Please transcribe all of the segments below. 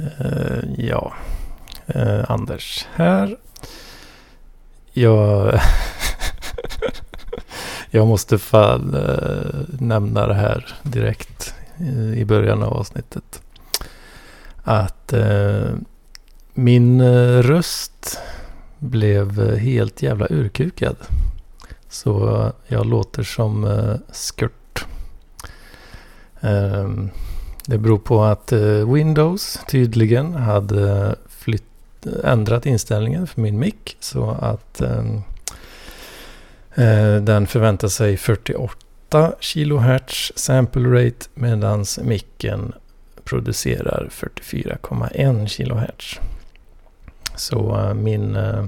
Uh, ja, uh, Anders här. Jag, jag måste fan uh, eh, nämna det här direkt i början av avsnittet. Att min röst blev helt jävla urkukad. Så jag låter som skurt. Um, det beror på att eh, Windows tydligen hade flytt, ändrat inställningen för min mick. Så att ehm, eh, den förväntar sig 48 kHz sample rate medan micken producerar 44,1 kHz. Så eh, min, eh,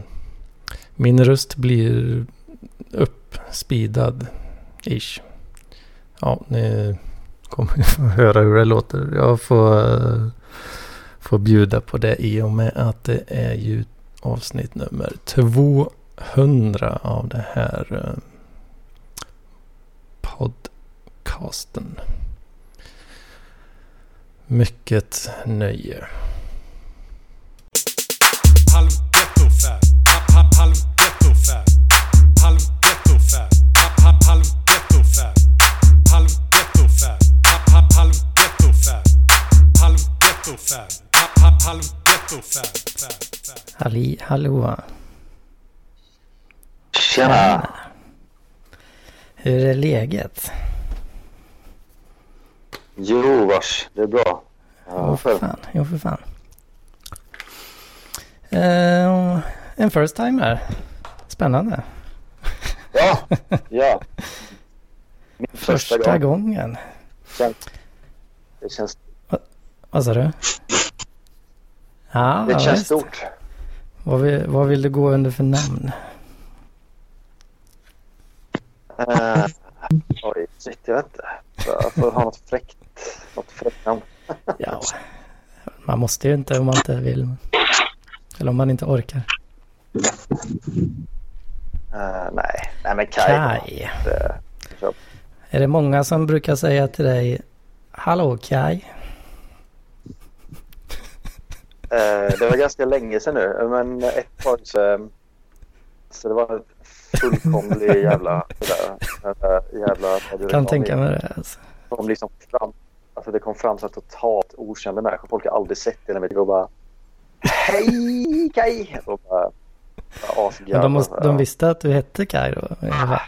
min röst blir uppspeedad ish. Ja, kommer vi få höra hur det låter. Jag får, eh, får bjuda på det i och med att det är ju avsnitt nummer 200 av det här eh, podcasten. Mycket nöje. Halv Halli hallå. Tjena. Hur är läget? Jo vars, det är bra. Ja, för fan. Jo, för fan. Uh, en first timer. Spännande. Ja, ja. Min första, första gång. gången. Det känns... Vad sa du? Ja, det känns visst. stort. Vad vill, vad vill du gå under för namn? Uh, oj, shit, jag vet inte. Jag får ha något fräckt, något fräckt namn. ja, man måste ju inte om man inte vill. Eller om man inte orkar. Uh, nej, nej men Kaj. Kaj. Är det många som brukar säga till dig Hallå Kaj? Eh, det var ganska länge sedan nu, men ett tag så, så det var en fullkomlig jävla... Där, jävla kan tänka mig det. Alltså. De liksom fram, alltså det kom fram så totalt okända människor. Folk har aldrig sett det. Och bara Hej Kaj! Och bara, de, måste, de visste att du hette Kaj då? Eller?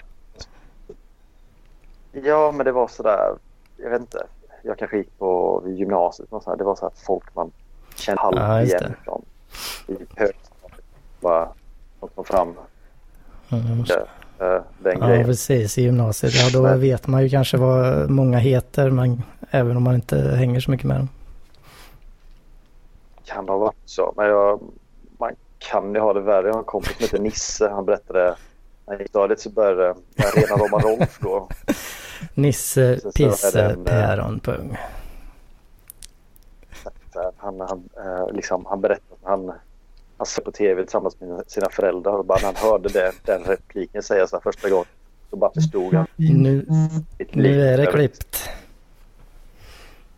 Ja, men det var sådär, jag vet inte. Jag kanske gick på gymnasiet. Och så Det var så här folk man kände halv ja, igen från i högstadiet. Bara de kom fram. Mm. Det, äh, den ja, grejen. precis. I gymnasiet. Ja, då men, vet man ju kanske vad många heter. Men även om man inte hänger så mycket med dem. Kan ha varit så. Men jag, man kan ju ha det värre. Jag har en kompis som heter Nisse. Han berättade i stadiet så började rena rama Rolf gå. Nisse Pisse Päronpung. Han, han, eh, liksom, han berättade att han, han såg på tv tillsammans med sina föräldrar och bara när han hörde det, den repliken sägas första gången så bara förstod han. Nu, nu är det klippt.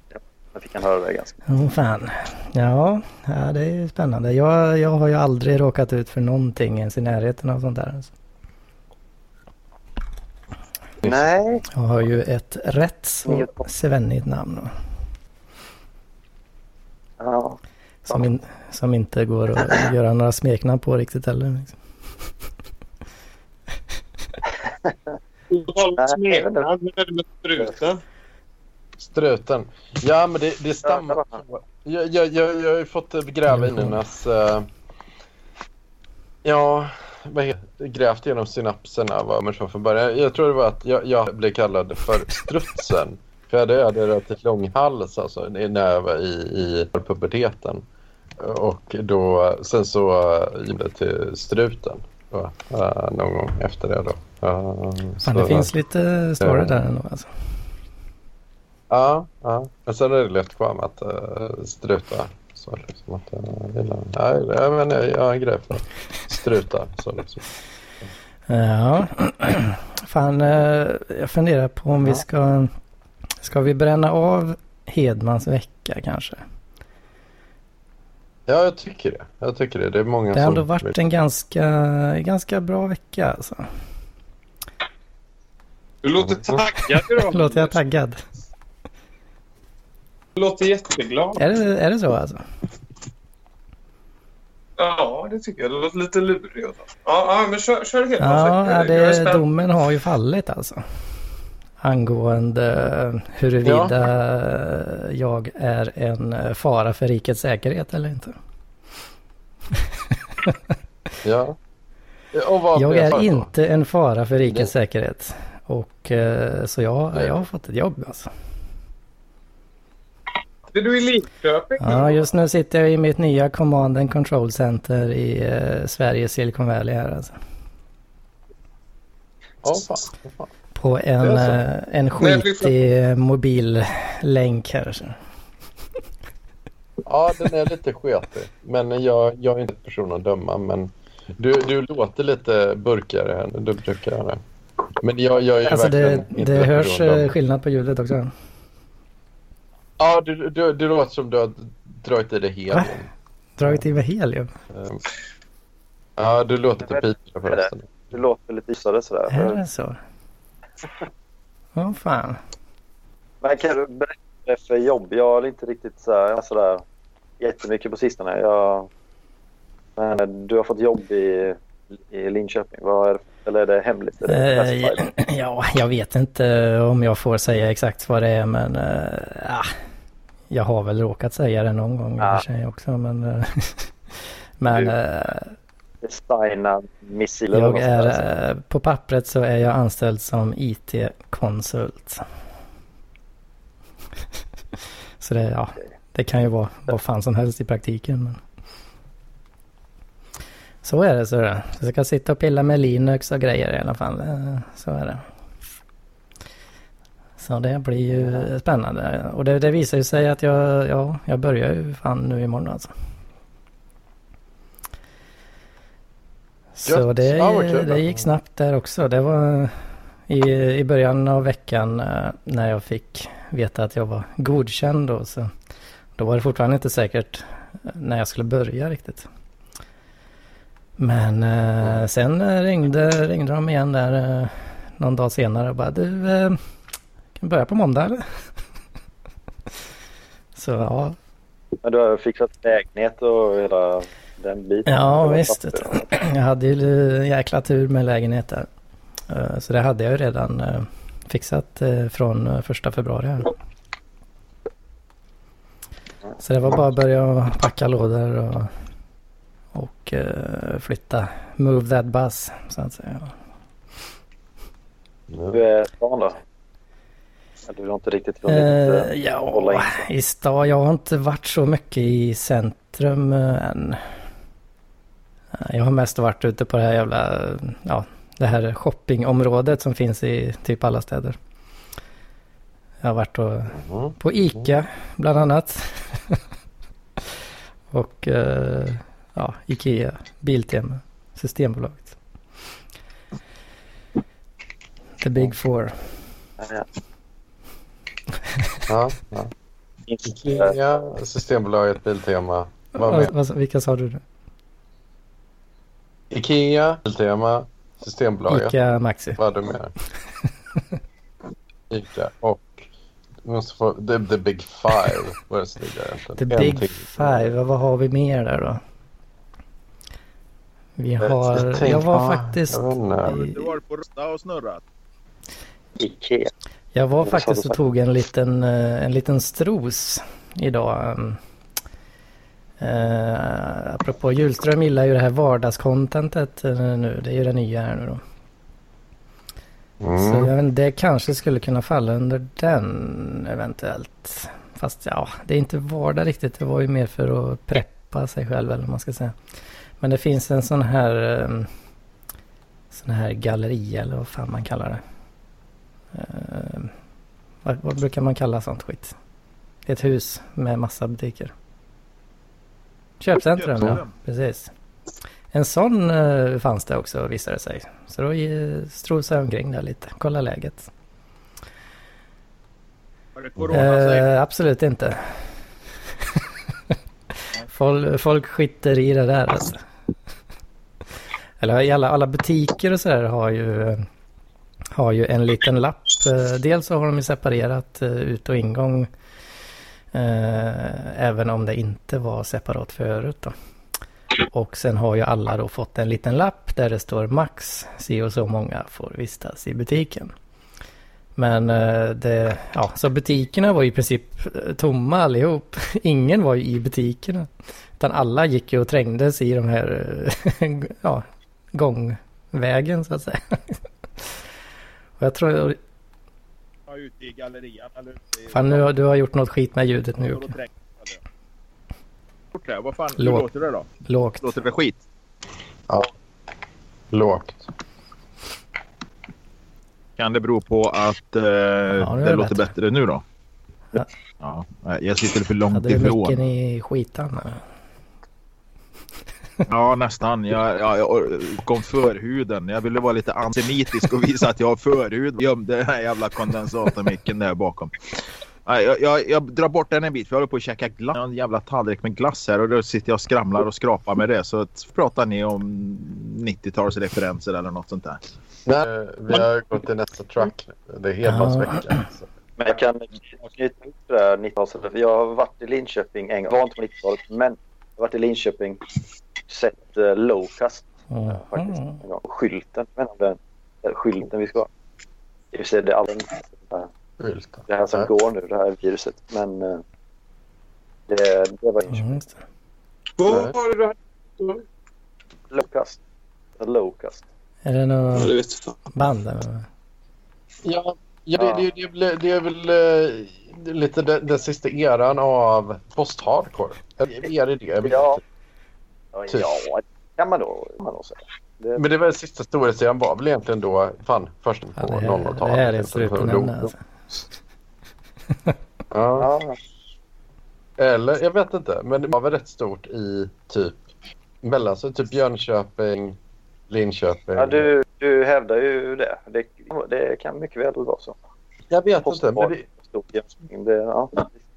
Ja, nu fick han höra det ganska. Oh, fan. Ja, ja, det är spännande. Jag, jag har ju aldrig råkat ut för någonting ens i närheten av sånt där. Alltså. Nej. Jag har ju ett rätt så svennigt namn. Ja. Som, in, som inte går att göra några smeknamn på riktigt heller. Liksom. Smeknamn, hur är det med struten? Struten. Ja, men det, det stämmer. Jag, jag, jag, jag har ju fått gräva in hennes... Uh, ja, vad heter, grävt igenom synapserna var människan från början. Jag tror det var att jag, jag blev kallad för strutsen. För jag hade relativt lång hals alltså, när jag var i, i puberteten. Och då, sen så gick det till struten. Då, uh, någon gång efter det då. Uh, Fan, det finns lite story där ändå alltså. Ja, ja. men sen är det lätt kvar med att uh, struta så liksom att jag gillar ja, jag, men jag, jag har en grej för strutar. Så liksom. Ja, fan eh, jag funderar på om ja. vi ska, ska vi bränna av Hedmans vecka kanske? Ja, jag tycker det. Jag tycker det. Det är många Det har som... ändå varit en ganska, ganska bra vecka alltså. Du låter taggad idag. Låter jag taggad? Du låter jätteglad. Är det, är det så alltså? Ja, det tycker jag. Du låter lite lurig. och så. Ja, ja men kör, kör helt Ja, är det, domen har ju fallit alltså. Angående huruvida jag är en fara för rikets säkerhet eller inte. Ja. Ja, Och vad Jag är inte en fara för rikets Det- säkerhet. Och eh, så jag, jag har fått ett jobb alltså. Är du i Linköping? Ja, just nu sitter jag i mitt nya Command and Control Center i eh, Sveriges Silicon Valley här alltså. Ja, fan. Ja, fan. På en, Det eh, en skitig mobillänk här. Så. Ja, den är lite sketig. Men jag, jag är inte person att döma. Men du, du låter lite burkigare här. Du brukar göra. Men jag, jag är Alltså det, verkligen inte det hörs person att döma. eh, skillnad på ljudet också. Ja, du, du, du låter som du har dragit i dig helium. Va? Dragit i med helium. Ehm, Ja, du låter lite pipa förresten. Du låter lite ysare sådär. Är det så? Vad fan. Men kan du berätta för jobb? Jag har inte riktigt sådär, sådär jättemycket på sistone. Jag, men du har fått jobb i, i Linköping. Vad är, eller är det hemligt? Är det classified? ja, jag vet inte om jag får säga exakt vad det är men ah, jag har väl råkat säga det någon gång i och för sig också men eh, men Designa missiler? jag är eh, på pappret så är jag anställd som IT-konsult. Så det, ja, det kan ju vara vad fan som helst i praktiken. Men... Så är det. Så är det. Jag ska sitta och pilla med Linux och grejer i alla fall. Eh, Så är det. Så det blir ju spännande. Och det, det visar ju sig att jag, ja, jag börjar ju fan nu imorgon alltså. Så det, Ja, vad kul. det gick snabbt där också. Det var i, i början av veckan eh, när jag fick veta att jag var godkänd då. Så då var det fortfarande inte säkert eh, när jag skulle börja riktigt. Men eh, sen eh, ringde, ringde de igen där eh, någon dag senare och bara du eh, kan börja på måndag eller? Så ja, Men du har fixat lägenhet och hela den biten? Ja, Eller visst. Jag hade ju jäkla tur med lägenhet där. Eh, Så det hade jag ju redan eh, fixat eh, från första februari. här. Så det var bara att börja packa lådor och, och flytta. Move that bus så att säga. Du är stan då? Ja, Du har inte riktigt hunnit Eh, eh, hålla in ja, i stad. Jag har inte varit så mycket i centrum än. Jag har mest varit ute på det här jävla, ja, det här shoppingområdet som finns i typ alla städer. Jag har varit och, Mm. på ICA bland annat. och eh, ja, Ikea, Biltema, Systembolaget. The Big Four. Ja, Ja, Ikea, Systembolaget, Biltema. Vad, vilka sa du? nu? Ikea, Biltema, Systembolaget. Ica Maxi. Vad är det mer? Ica och... Måste få, the, the Big Five. Vad är det ligger egentligen? The En Big till. Five, vad har vi mer där då? Vi Jag har, tänkte- jag var ja, faktiskt, Du var på Rusta och snurrat. Ikea. jag var faktiskt du och tog en liten, eh, en liten stros idag. Uh, apropå Hjulström gillar ju det här vardagscontentet eh, nu. Det är ju det nya här nu då. Så Mm. jag vet, det kanske skulle kunna falla under den eventuellt. Fast ja, det är inte vardag riktigt. Det var ju mer för att preppa sig själv eller vad man ska säga. Men det finns en sån här um, sån här galleri eller vad fan man kallar det. Ehm, vad, vad brukar man kalla sånt skit? Det är ett hus med massa butiker. Köpcentrum, ja. Precis. En sån eh, fanns det också visade det sig. Så då eh, strosade jag omkring där lite, kolla läget. Var det corona? Eh, absolut inte. Folk, folk skiter i det där alltså. Eller i alla, alla butiker och sådär har ju, har ju en liten lapp. Eh, Dels så har de ju separerat eh, ut och ingång. Eh, även om det inte var separat förut då. Och sen har ju alla då fått en liten lapp där det står max si och så många får vistas i butiken. Men eh, det, ja, så butikerna var ju i princip eh, tomma allihop. Ingen var ju i butikerna. Utan alla gick ju och trängdes i de här, eh, ja, gångvägen så att säga. Och jag tror, Ja, ute i gallerian. Eller ute i... fan nu har du har gjort något skit med ljudet nu Jocke. Gjort det? Vad fan, hur Låt. låter det då? Lågt. Låter det skit? Lågt. Kan det bero på att eh, det det, är låter bättre. bättre nu då? Ja. Ja, nej, jag sitter för långt Hade du ifrån. micken i skitan? eller? Ja, nästan. Jag, jag, jag kom förhuden. Jag ville vara lite antisemitisk och visa att jag har förhud. Gömde den här jävla kondensatormicken där bakom. Jag, jag, jag drar bort den en bit för jag håller på att käka glass. Jag har en jävla tallrik med glass här och då sitter jag och skramlar och skrapar med det. Så pratar ni om 90-talsreferenser eller något sånt där. Nej, vi har gått till nästa track. Det är heldagsvecka. så. Men jag kan knyta ihop det där 90-talet. Jag har varit i Linköping en gång. Jag var inte på 90-talet, men jag har varit i Linköping. Sett uh, Lowcast Mm. faktiskt. En gång. Skylten, men den är skylten vi ska ha. I och för sig, det är Skylt. det här som Ja. går nu, det här viruset. Men eh, det, det var det. Vad var det du? Lowcast. Lowcast. Är det Ja, något det jag. band? eller? Ja, ja det, det, det, det är väl lite den, den sista eran av post-hardcore. Är det det? Jag vet Ja. Typ. ja, det kan man då, kan man då säga. Det, Men det var den sista storhetseran var väl egentligen då, fan, först på Ja, det, här, det 00-talet. här är strupenämne alltså. Ja, ja, eller jag vet inte, men det var väl rätt stort i typ mellan, så typ Jönköping, Linköping. ja, du, du hävdar ju det. det. Det kan mycket väl vara så. Jag vet inte, men det, Stort Jönköping. Det, ja.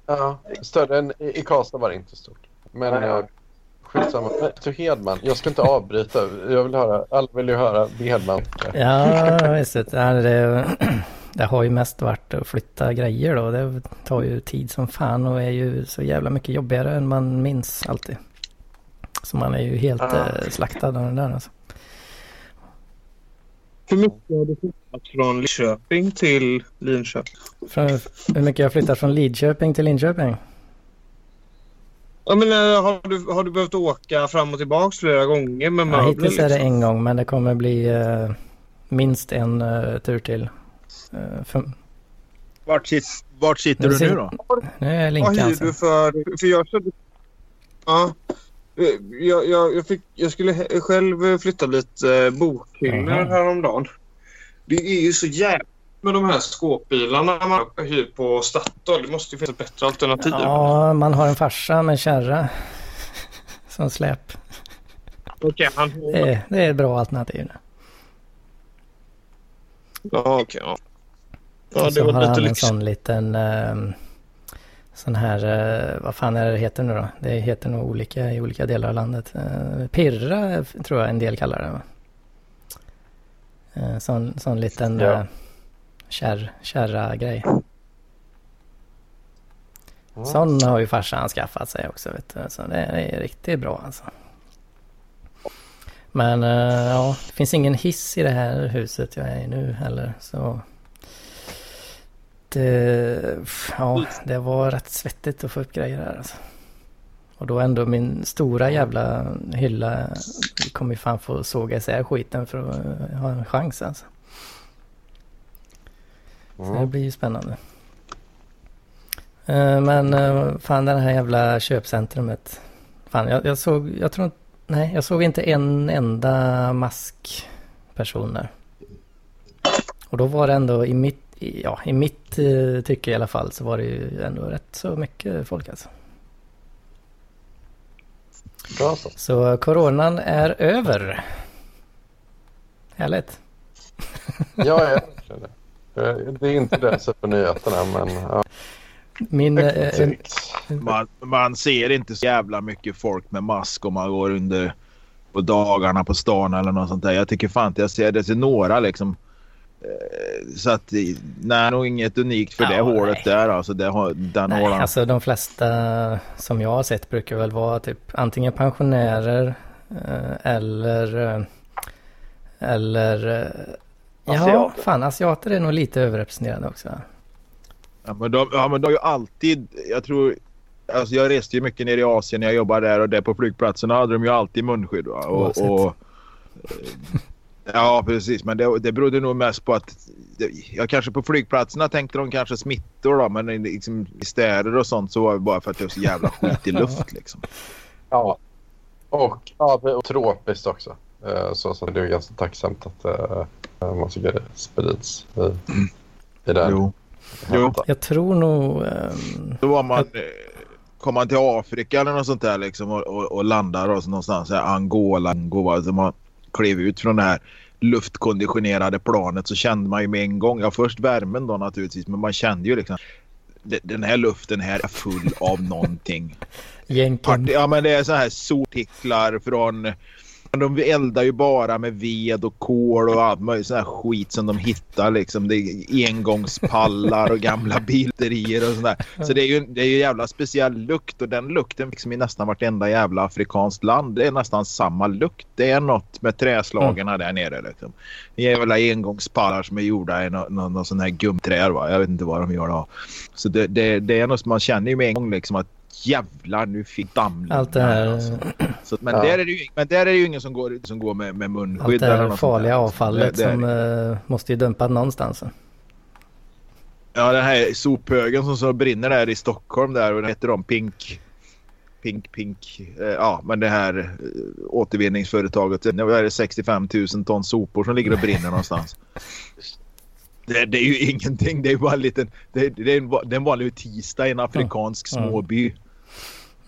ja, större än i, i Karlstad var det inte stort. Men Nej, ja. Skitsamma. Till Hedman, jag ska inte avbryta. Jag vill höra, alla vill ju höra Hedman. Ja, visst. du. Det, det har ju mest varit att flytta grejer då. Det tar ju tid som fan och är ju så jävla mycket jobbigare än man minns alltid. Så man är ju helt Ah. eh, slaktad av den där alltså. Hur mycket har du flyttat från Linköping till Linköping? Från, hur mycket jag har flyttat från Lidköping till Linköping? Ja, men, eh, har, du, har du behövt åka fram och tillbaka flera gånger med Ja, möbler? hittills är det liksom? en gång men det kommer bli eh, minst en eh, tur till. Eh, för, Vart, sit, vart sitter Nu du nu då? nu är jag Vad Linkan hyr du för... För jag. Ja. Eh, Jag, jag, jag, fick, jag skulle själv flytta lite eh, bokhyllor Aha. häromdagen. Det är ju så jävla med de här skåpbilarna man hyr på Statoil. Det måste ju finnas ett bättre alternativ. Ja, man har en farsa med kärra. Som släp. Okej, han... Det är, det är ett bra alternativ. Ja, okej. ja. Ja, det så har var han en sån liten... ehm, sån här... eh, vad fan är det heter nu då? Det heter nog olika i olika delar av landet. Uh, pirra eh, tror jag en del kallar det. va? Eh, sån, sån liten Ja. Uh, kärr, kärra-grej. Sån har ju farsan skaffat sig också vet du. Så det är riktigt bra alltså. Men eh, ja, det finns ingen hiss i det här huset jag är i nu heller. Så det, ja, det var rätt svettigt att få upp grejer här alltså. Och då ändå min stora jävla hylla kommer ju fan få såga isär skiten för att ha en chans alltså. Så det blir ju spännande. Eh, Men eh, fan den här jävla köpcentrumet. Fan jag, jag såg, jag tror inte, nej jag såg inte en enda maskperson där. Och då var det ändå i mitt, ja i mitt eh, tycke i alla fall så var det ju ändå rätt så mycket folk alltså. Bra så. Så coronan är över. Härligt. Ja, jag känner det. Eh, Det är inte det jag ser på nyheterna, men ja. Min... eh. Man, man ser inte så jävla mycket folk med mask om man går under på dagarna på stan eller något sånt där. Jag tycker fan inte jag ser det till några liksom. Eh, Så att nej, nog inget unikt för Ja, det hålet nej. där alltså. Det har, den Nej, hålan. alltså de flesta som jag har sett brukar väl vara typ antingen pensionärer eller... Eller... eh, Ja, Asiater. fan asiater är nog lite överrepresenterade också. Ja, men de, ja, men de har ju alltid, jag tror, alltså jag reste ju mycket ner i Asien när jag jobbade där och där på flygplatserna hade de ju alltid munskydd. Va? Och, och, eh, ja, precis. Men det, det berodde nog mest på att, ja kanske på flygplatserna tänkte de kanske smittor då, men liksom, i städer och sånt så var det bara för att det var så jävla skit i luft liksom. Ja. Och, ja, det- och tropiskt också. Eh, Så, så det är ganska tacksamt att uh, massa grejer sprids i, i den. Jo. Jo. Jag tror nog... ehm, Då var man, eh, kom man till Afrika eller något sånt där liksom och, och, och landar och så någonstans i Angola. Angola alltså man klev ut från det här luftkonditionerade planet så kände man ju med en gång, ja först värmen då naturligtvis men man kände ju liksom "Det- den här luften här är full av någonting. Jänken. Ja men det är så här sotartiklar från de eldar ju bara med ved och kol och allt möjligt sån här skit som de hittar liksom. Det är engångspallar och gamla bilterier och sådär. Så det är ju det är ju jävla speciell lukt och den lukten liksom i nästan vartenda jävla afrikanskt land. Det är nästan samma lukt. Det är något med träslagarna där nere liksom. Det är väl engångspallar som är gjorda i någon, någon, någon sån här gummiträ va. Jag vet inte vad de gör då. Så det, det, det är något som man känner ju med en gång liksom att jävlar nu fick dammluckan. Allt det här, alltså. Så, men, Ja. där är det ju, men där är det ju ingen som går, som går med, med munskydd. allt det eller här sånt farliga där. avfallet Det- det som det. eh, måste ju dumpas någonstans. Ja, den här sophögen som så brinner där i Stockholm där och den heter de Pink... Pink, Pink. Eh, ja, men det här eh, återvinningsföretaget. Nu är det 65 000 ton sopor som ligger och brinner någonstans. Det, det är ju ingenting. Det är bara en liten... Det, det, är, en, det är en vanlig tisdag i en afrikansk Mm. småby.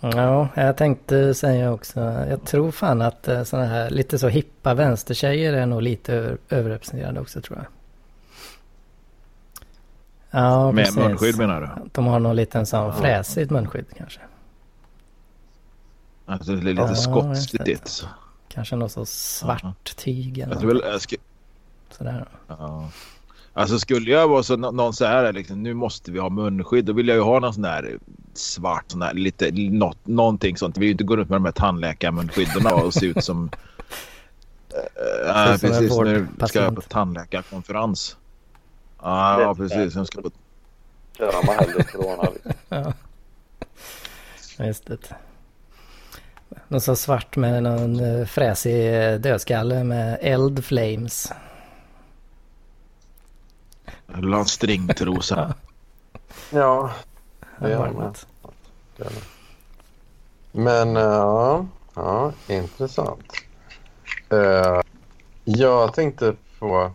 Ja, jag tänkte säga också. Jag tror fan att eh, såna här lite så hippa vänstertjejer är nog lite över, överrepresenterade också tror jag. Ja, Med precis. munskydd menar du? De har nog lite en sån Ja. fräsigt munskydd kanske. Alltså, det är lite Ja, skotstigt. Kanske något så svart tyg eller Jag tror jag ska, sådär. Ja. Alltså skulle jag vara så, nå- någon så här liksom, nu måste vi ha munskydd. Då vill jag ju ha någon sån där svart, sån där lite, något, någonting sånt. Vi vill ju inte gå runt med de här tandläkarmunskydden och se ut som... Uh, Ser ut som en precis, nu ska jag på tandläkarkonferens. Ja, ja, precis. Jag ska på... Köra man hellre corona. Liksom. Ja. Just det. Någon så svart med någon eh, fräsig dödskalle med eld flames. Jag ha en stringtrosa. Ja, det Ja, gör man. Men eh, ja, ja, intressant. Eh, jag tänkte på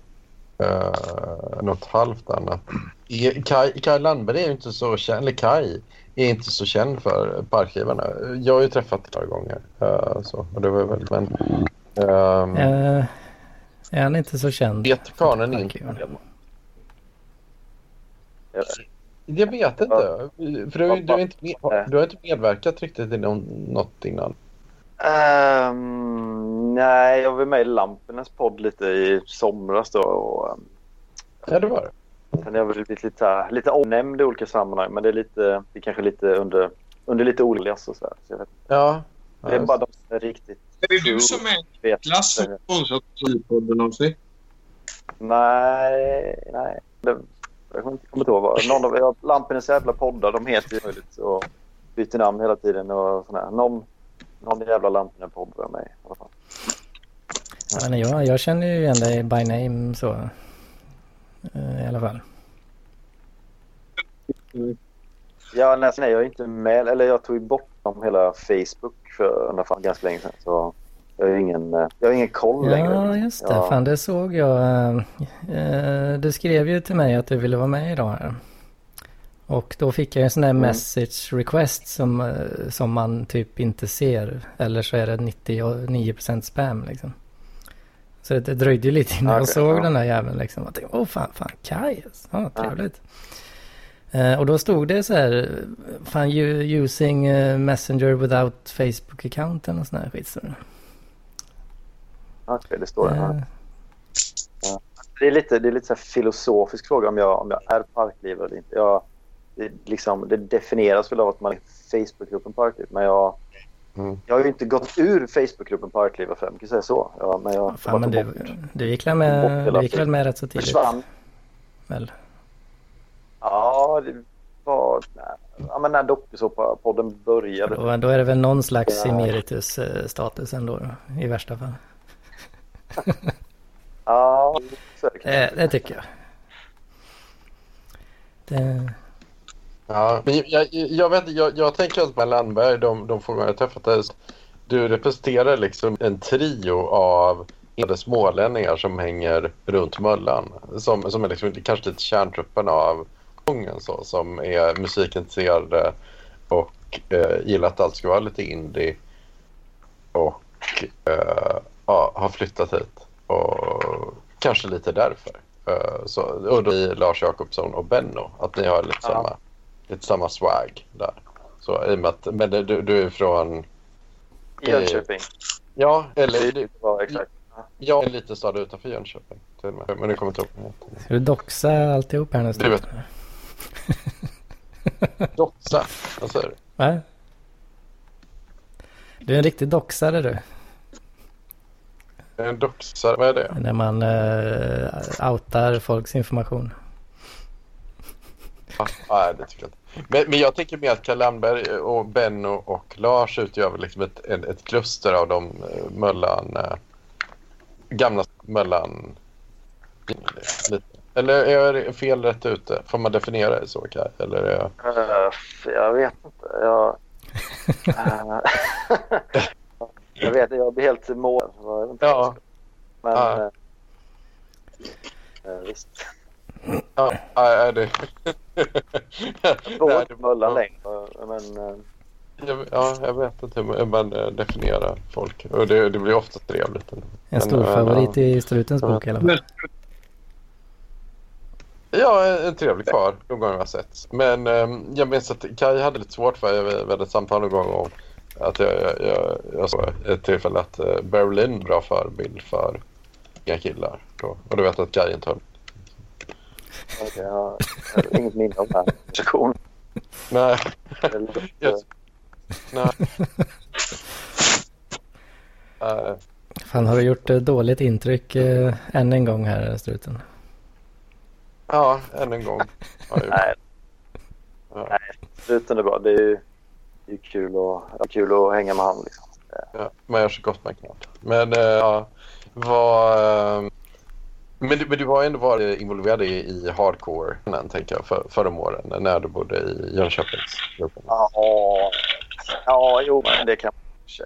uh, något halvt annat. Kaj, Kaj Landberg är ju inte så känd, eller Kaj är inte så känd för parkgivarna. Jag har ju träffat några gånger. eh, så, och det var väldigt, men... ehm, Eh, är han inte så känd? Vet kanen in? Jag vet inte. För du, du, har inte med, du har inte medverkat riktigt i något innan. Ehm, nej, jag var med i Lampenes podd lite i somras då. Och, um, Ja, det var det. sen har jag väl blivit lite, lite omnämnd i olika sammanhang. Men det är, lite, det är kanske lite under, under lite olika så, så, här. så jag vet, Ja. Det är bara de som är riktigt Är det du som är. Niklas som sponsrat Polipodden av sig? Nej, nej. Det, jag kommer inte ihåg vad. Någon av ja, Lampenes jävla poddar, de heter ju möjligt och byter namn hela tiden och sådär. Någon, någon jävla Lampinen-podd var med i alla fall. Ja, men jag, jag känner ju igen dig by name så. Eh, I alla fall. Ja, nej, nej, jag är inte med. Eller jag tog ju bort dem hela Facebook för fall ganska länge sedan. Så jag har ingen, eh, jag har ingen koll längre. Ja, just det. Ja. Fan, det såg jag. Eh, eh, Du skrev ju till mig att du ville vara med idag här. Och då fick jag en sån där Mm. message request som, som man typ inte ser. Eller så är det 99% spam liksom. Så det dröjde ju lite innan jag Okej, såg ja. den här jäveln liksom. Jag tänkte, åh fan, fan, Kaj. Ja, trevligt. Eh, och då stod det så här, fan using Messenger without Facebook account eller någon sån här skit. Så. Okej, det står det. Eh, Ja. Det är lite, det är lite så här filosofisk fråga om jag, om jag är parklivare eller inte. Jag, det, liksom, det definieras väl av att man är Facebookgruppen Parkliv. Men jag, Mm. jag har ju inte gått ur Facebookgruppen Parkliv för jag kan säga så. Ja, men jag fan men du, bort. du gick väl med, du gick väl med rätt så tidigt? försvann. Väl? Ja, det var... Nej, ja, men när dokusåpa-podden började. Då, då är det väl någon slags Ja. emeritus eh, status ändå i värsta fall. Ja, det. Eh, det tycker jag. Det, Ja, men jag, jag, vet, jag, jag tänker att med Landberg, de, de få gånger jag träffat du representerar liksom en trio av enade smålänningar som hänger runt Möllan. Som, som är liksom kanske lite kärntruppen av kungen så, som är musikintresserade och eh, gillar att allt ska vara lite indie. Och eh, ja, har flyttat hit. Och kanske lite därför. Eh, så, och då är Lars Jakobsson och Benno, att ni har lite Ja. samma lite samma swag där. Så, i och med att, men det, du, du är från... I Jönköping. Ja, eller Det var exakt. ja, en liten stad utanför Jönköping. Till och med. Men du kommer inte ihåg ska du doxa alltihop här nästan? Det vet Doxa, vad säger du? Va? Du är en riktig doxare du. En doxa, vad är det? När man eh, outar folks information. Ah, nej, det tycker jag inte. Men, men jag tänker mer att Kalle Landberg och Benno och Lars utgör väl liksom ett, en, ett kluster av de eh, Möllan... Eh, gamla Möllan... Eller är jag fel rätt ute? Får man definiera det så, Kaj? Eller är jag... Eh, jag vet inte. Jag, Eh, jag vet inte. Jag blir helt mål. Ja. Men Ja. eh, eh, visst. Ja, nej, det... Inte Möllan längre. Men eh, ja, jag vet inte hur man eh, definierar folk. Och det, det blir ofta trevligt. En stor favorit i Strutens bok i alla fall. Ja, en, trevlig karl de gånger jag har sett. Men jag minns att Kai hade lite svårt för, jag vi hade ett samtal någon gång om att jag, jag, jag, jag såg ett tillfälle att uh, Berlin bra förebild för inga killar. Då. Och du vet att Kai inte höll. jag har inget minne om den diskussionen. Nej, Yes. nej. Eh, Fan har du gjort eh, dåligt intryck eh, än en gång här Struten? ja, än en gång. Nej, Ja. nej. Struten är bra. Det är ju det är kul, att, kul att hänga med han. Liksom. Ja, man gör så gott man kan. Men, eh, ja, vad... eh, men, du, men du har ändå varit involverad i, i hardcore tänker jag, för, förra om åren när du bodde i Jönköpingsgruppen. Ja, ja, jo, men det kan man kanske.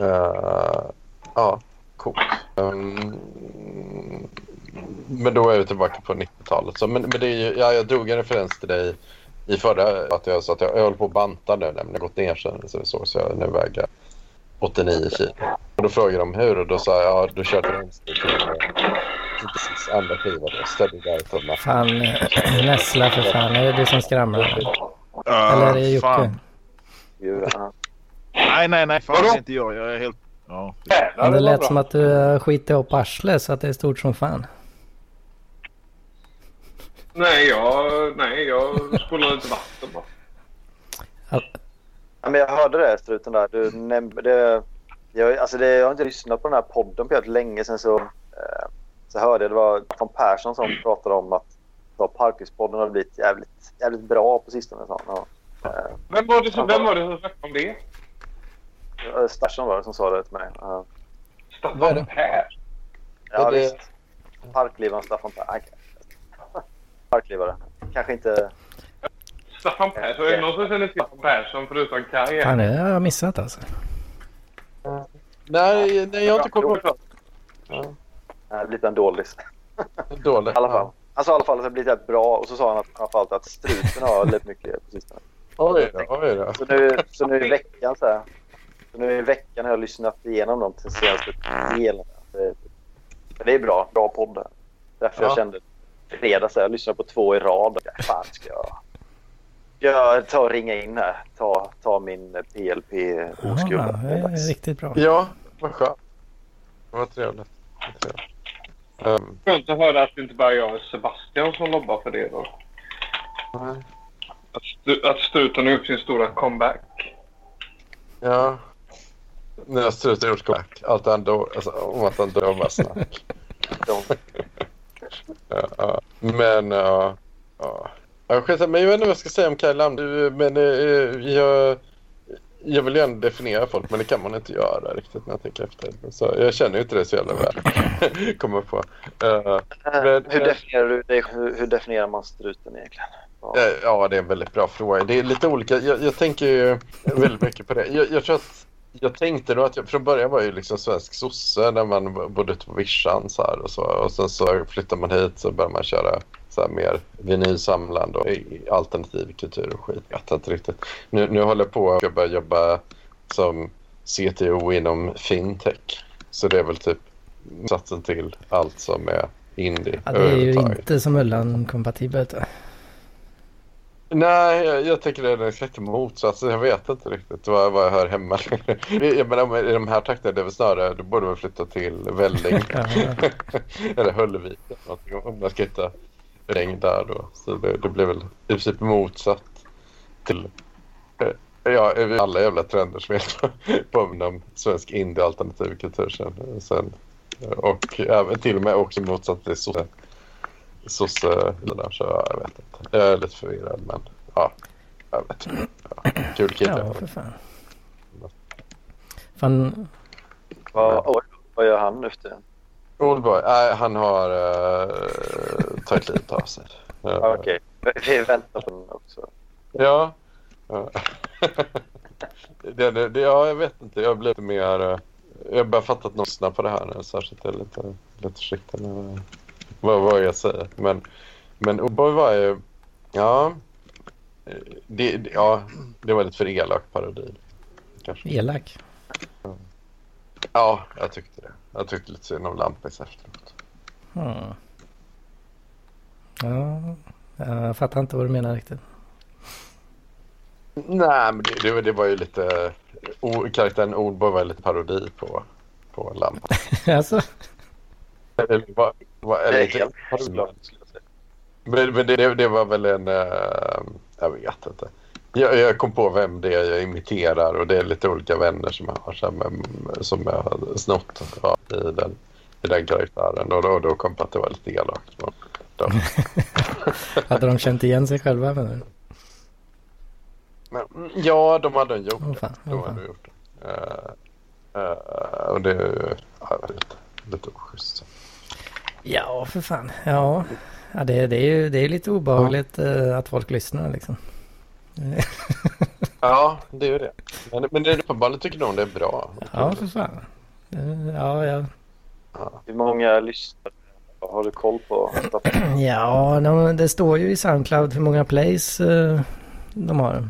Uh, ja, coolt. Um, men då är vi tillbaka på 90-talet. Så, men, men det är ju, ja, jag drog en referens till dig i förra att jag sa att jag, jag håller på att banta nu nämligen. Gått ner sen så, så, så jag nu väger 89 kilo. Och då frågade de hur och då sa jag ja, du kör till vänster till till precis andra skivan. då. Steady Mac. Fan, eh, Nessla för fan. Är det du som skramlar? Ja, Eller är det Jocke? ja. Nej, nej, nej. Fan Vadå? det är inte jag. Jag är helt... Ja. Men det lät som att du uh, skiter upp arslet så att det är stort som fan. Nej, jag, nej, jag spolar inte vatten bara. Ja, men jag hörde det, struten där. Du nämnde det. Jag, alltså det, jag har inte lyssnat på den här podden på helt länge sen så, eh, så hörde jag det var von Persson som pratade om att så, Parklivspodden har blivit jävligt, jävligt bra på sistone. sa han. Ja. Eh, Vem var det som, vem var det som snackade om det? Eh, Starsson var det som sa det till mig. Det? Staffan Per. ja det- visst. Parklivaren Staffan Per. Parklivare. Kanske inte... Staffan Persson. Är det någon som känner till Staffan Persson förutom Kaj? Fan, det har jag missat alltså. Nej, nej, jag har inte kommit ihåg. Eh, lite en dålis. Dåligt. I alla fall. Han sa i alla fall att det blivit rätt bra och så sa han att, framförallt att struten har lite mycket på sistone. Oj då, oj då. Så nu, så nu i veckan så här. Så nu i veckan har jag lyssnat igenom de till senaste delen. Det, det är bra. Bra podd. Därför Ja. jag kände fredags. Jag lyssnade på två i rad. Fan ska jag... Jag ta och ringa in här? Ta, ta min PLP Ja, oskuld. det är riktigt bra. Ja, vad skönt. Vad trevligt. Vad trevligt. Ehm, Skönt att höra att det inte bara är jag och Sebastian som lobbar för det då. nej. Att, stu- att struten har gjort sin stora comeback. ja. Nu har struten gjort comeback. Allt ändå, alltså, om att han drar bara snack. Ja. Men, skitsamma, men jag vet inte vad jag ska säga om Kaj Lam. Men jag, jag vill gärna definiera folk, men det kan man inte göra riktigt när jag tänker efter. Så jag känner ju inte det så jävla väl. Kommer på. Men- hur, definierar du det? Hur, hur definierar man struten egentligen? Ja. Ja, det är en väldigt bra fråga. Det är lite olika. Jag, jag tänker ju väldigt mycket på det. Jag, jag tror att jag tänkte då att jag från början var ju liksom svensk sosse när man bodde ute på vischan så här och så. Och sen så flyttar man hit så börjar man köra så här mer vinylsamlande och i- alternativ kultur och skit. Jag vet inte riktigt. Nu, nu håller jag på att börja jobba som CTO inom fintech. Så det är väl typ satsen till allt som är indie Ja, det är ju inte så Mullan-kompatibelt. va? Nej, jag, jag tycker det är exakt motsats. Jag vet inte riktigt vad, vad jag hör hemma. jag menar, i de här trakterna, det är väl snarare, då borde man flytta till Välling. Eller Höllevik eller någonting, om man ska hitta regn där då. Så det, det blir väl i princip motsatt till eh, ja, alla jävla trender som är påminner om svensk indie-alternativ kultur sen. sen. Och även till och med också motsatt till sosse. Sosse, det där, så ja, jag vet inte. Jag är lite förvirrad men ja, jag vet inte. Ja, kul kille. ja för fan. Fan, Vad, oj, vad gör han nu för tiden? Oldboy, nej han har uh, tagit livet av sig. Uh, Ja, Okej, vi väntar på den också. Ja. Ja. det, det, det, ja, jag vet inte. Jag blir lite mer... eh, Jag har bara fattat att lyssna på det här nu. Särskilt jag är lite, lite försiktig med vad, vad jag säger. Men, men Oldboy var ju... Ja. Det, ja, det var lite för elak parodi. Kanske. elak. Ja, jag tyckte det. Jag tyckte lite synd om Lampis efteråt. Hmm. Ja, jag fattar inte vad du menar riktigt. Nej, men det, det, var- det var ju lite... O, karaktären Oldboy var lite parodi på, på Lampis. alltså, Eller, vad, Det är helt solklart, skulle jag säga. Men, men det, det, det var väl en... eh, jag vet inte. Jag, jag kom på vem det är jag imiterar och det är lite olika vänner som jag har med, som jag har snott ja, i, den, i den karaktären. Och då, då kom jag på att det var lite elakt. Hade de känt igen sig själva menar? Men, ja, de hade gjort det. fan, De åh hade fan. gjort det. Eh, eh, och det är ju ja, lite, lite oschysst. Ja, för fan. Ja, ja det, det är ju det är lite obehagligt eh, att folk lyssnar liksom. Ja, det är ju det. Men, men det är uppenbarligen tycker de det är bra. Ja, för fan. Eh, Ja, ja. Hur många lyssnare har du koll på? Ja, de, det står ju i Soundcloud hur många plays eh, de har.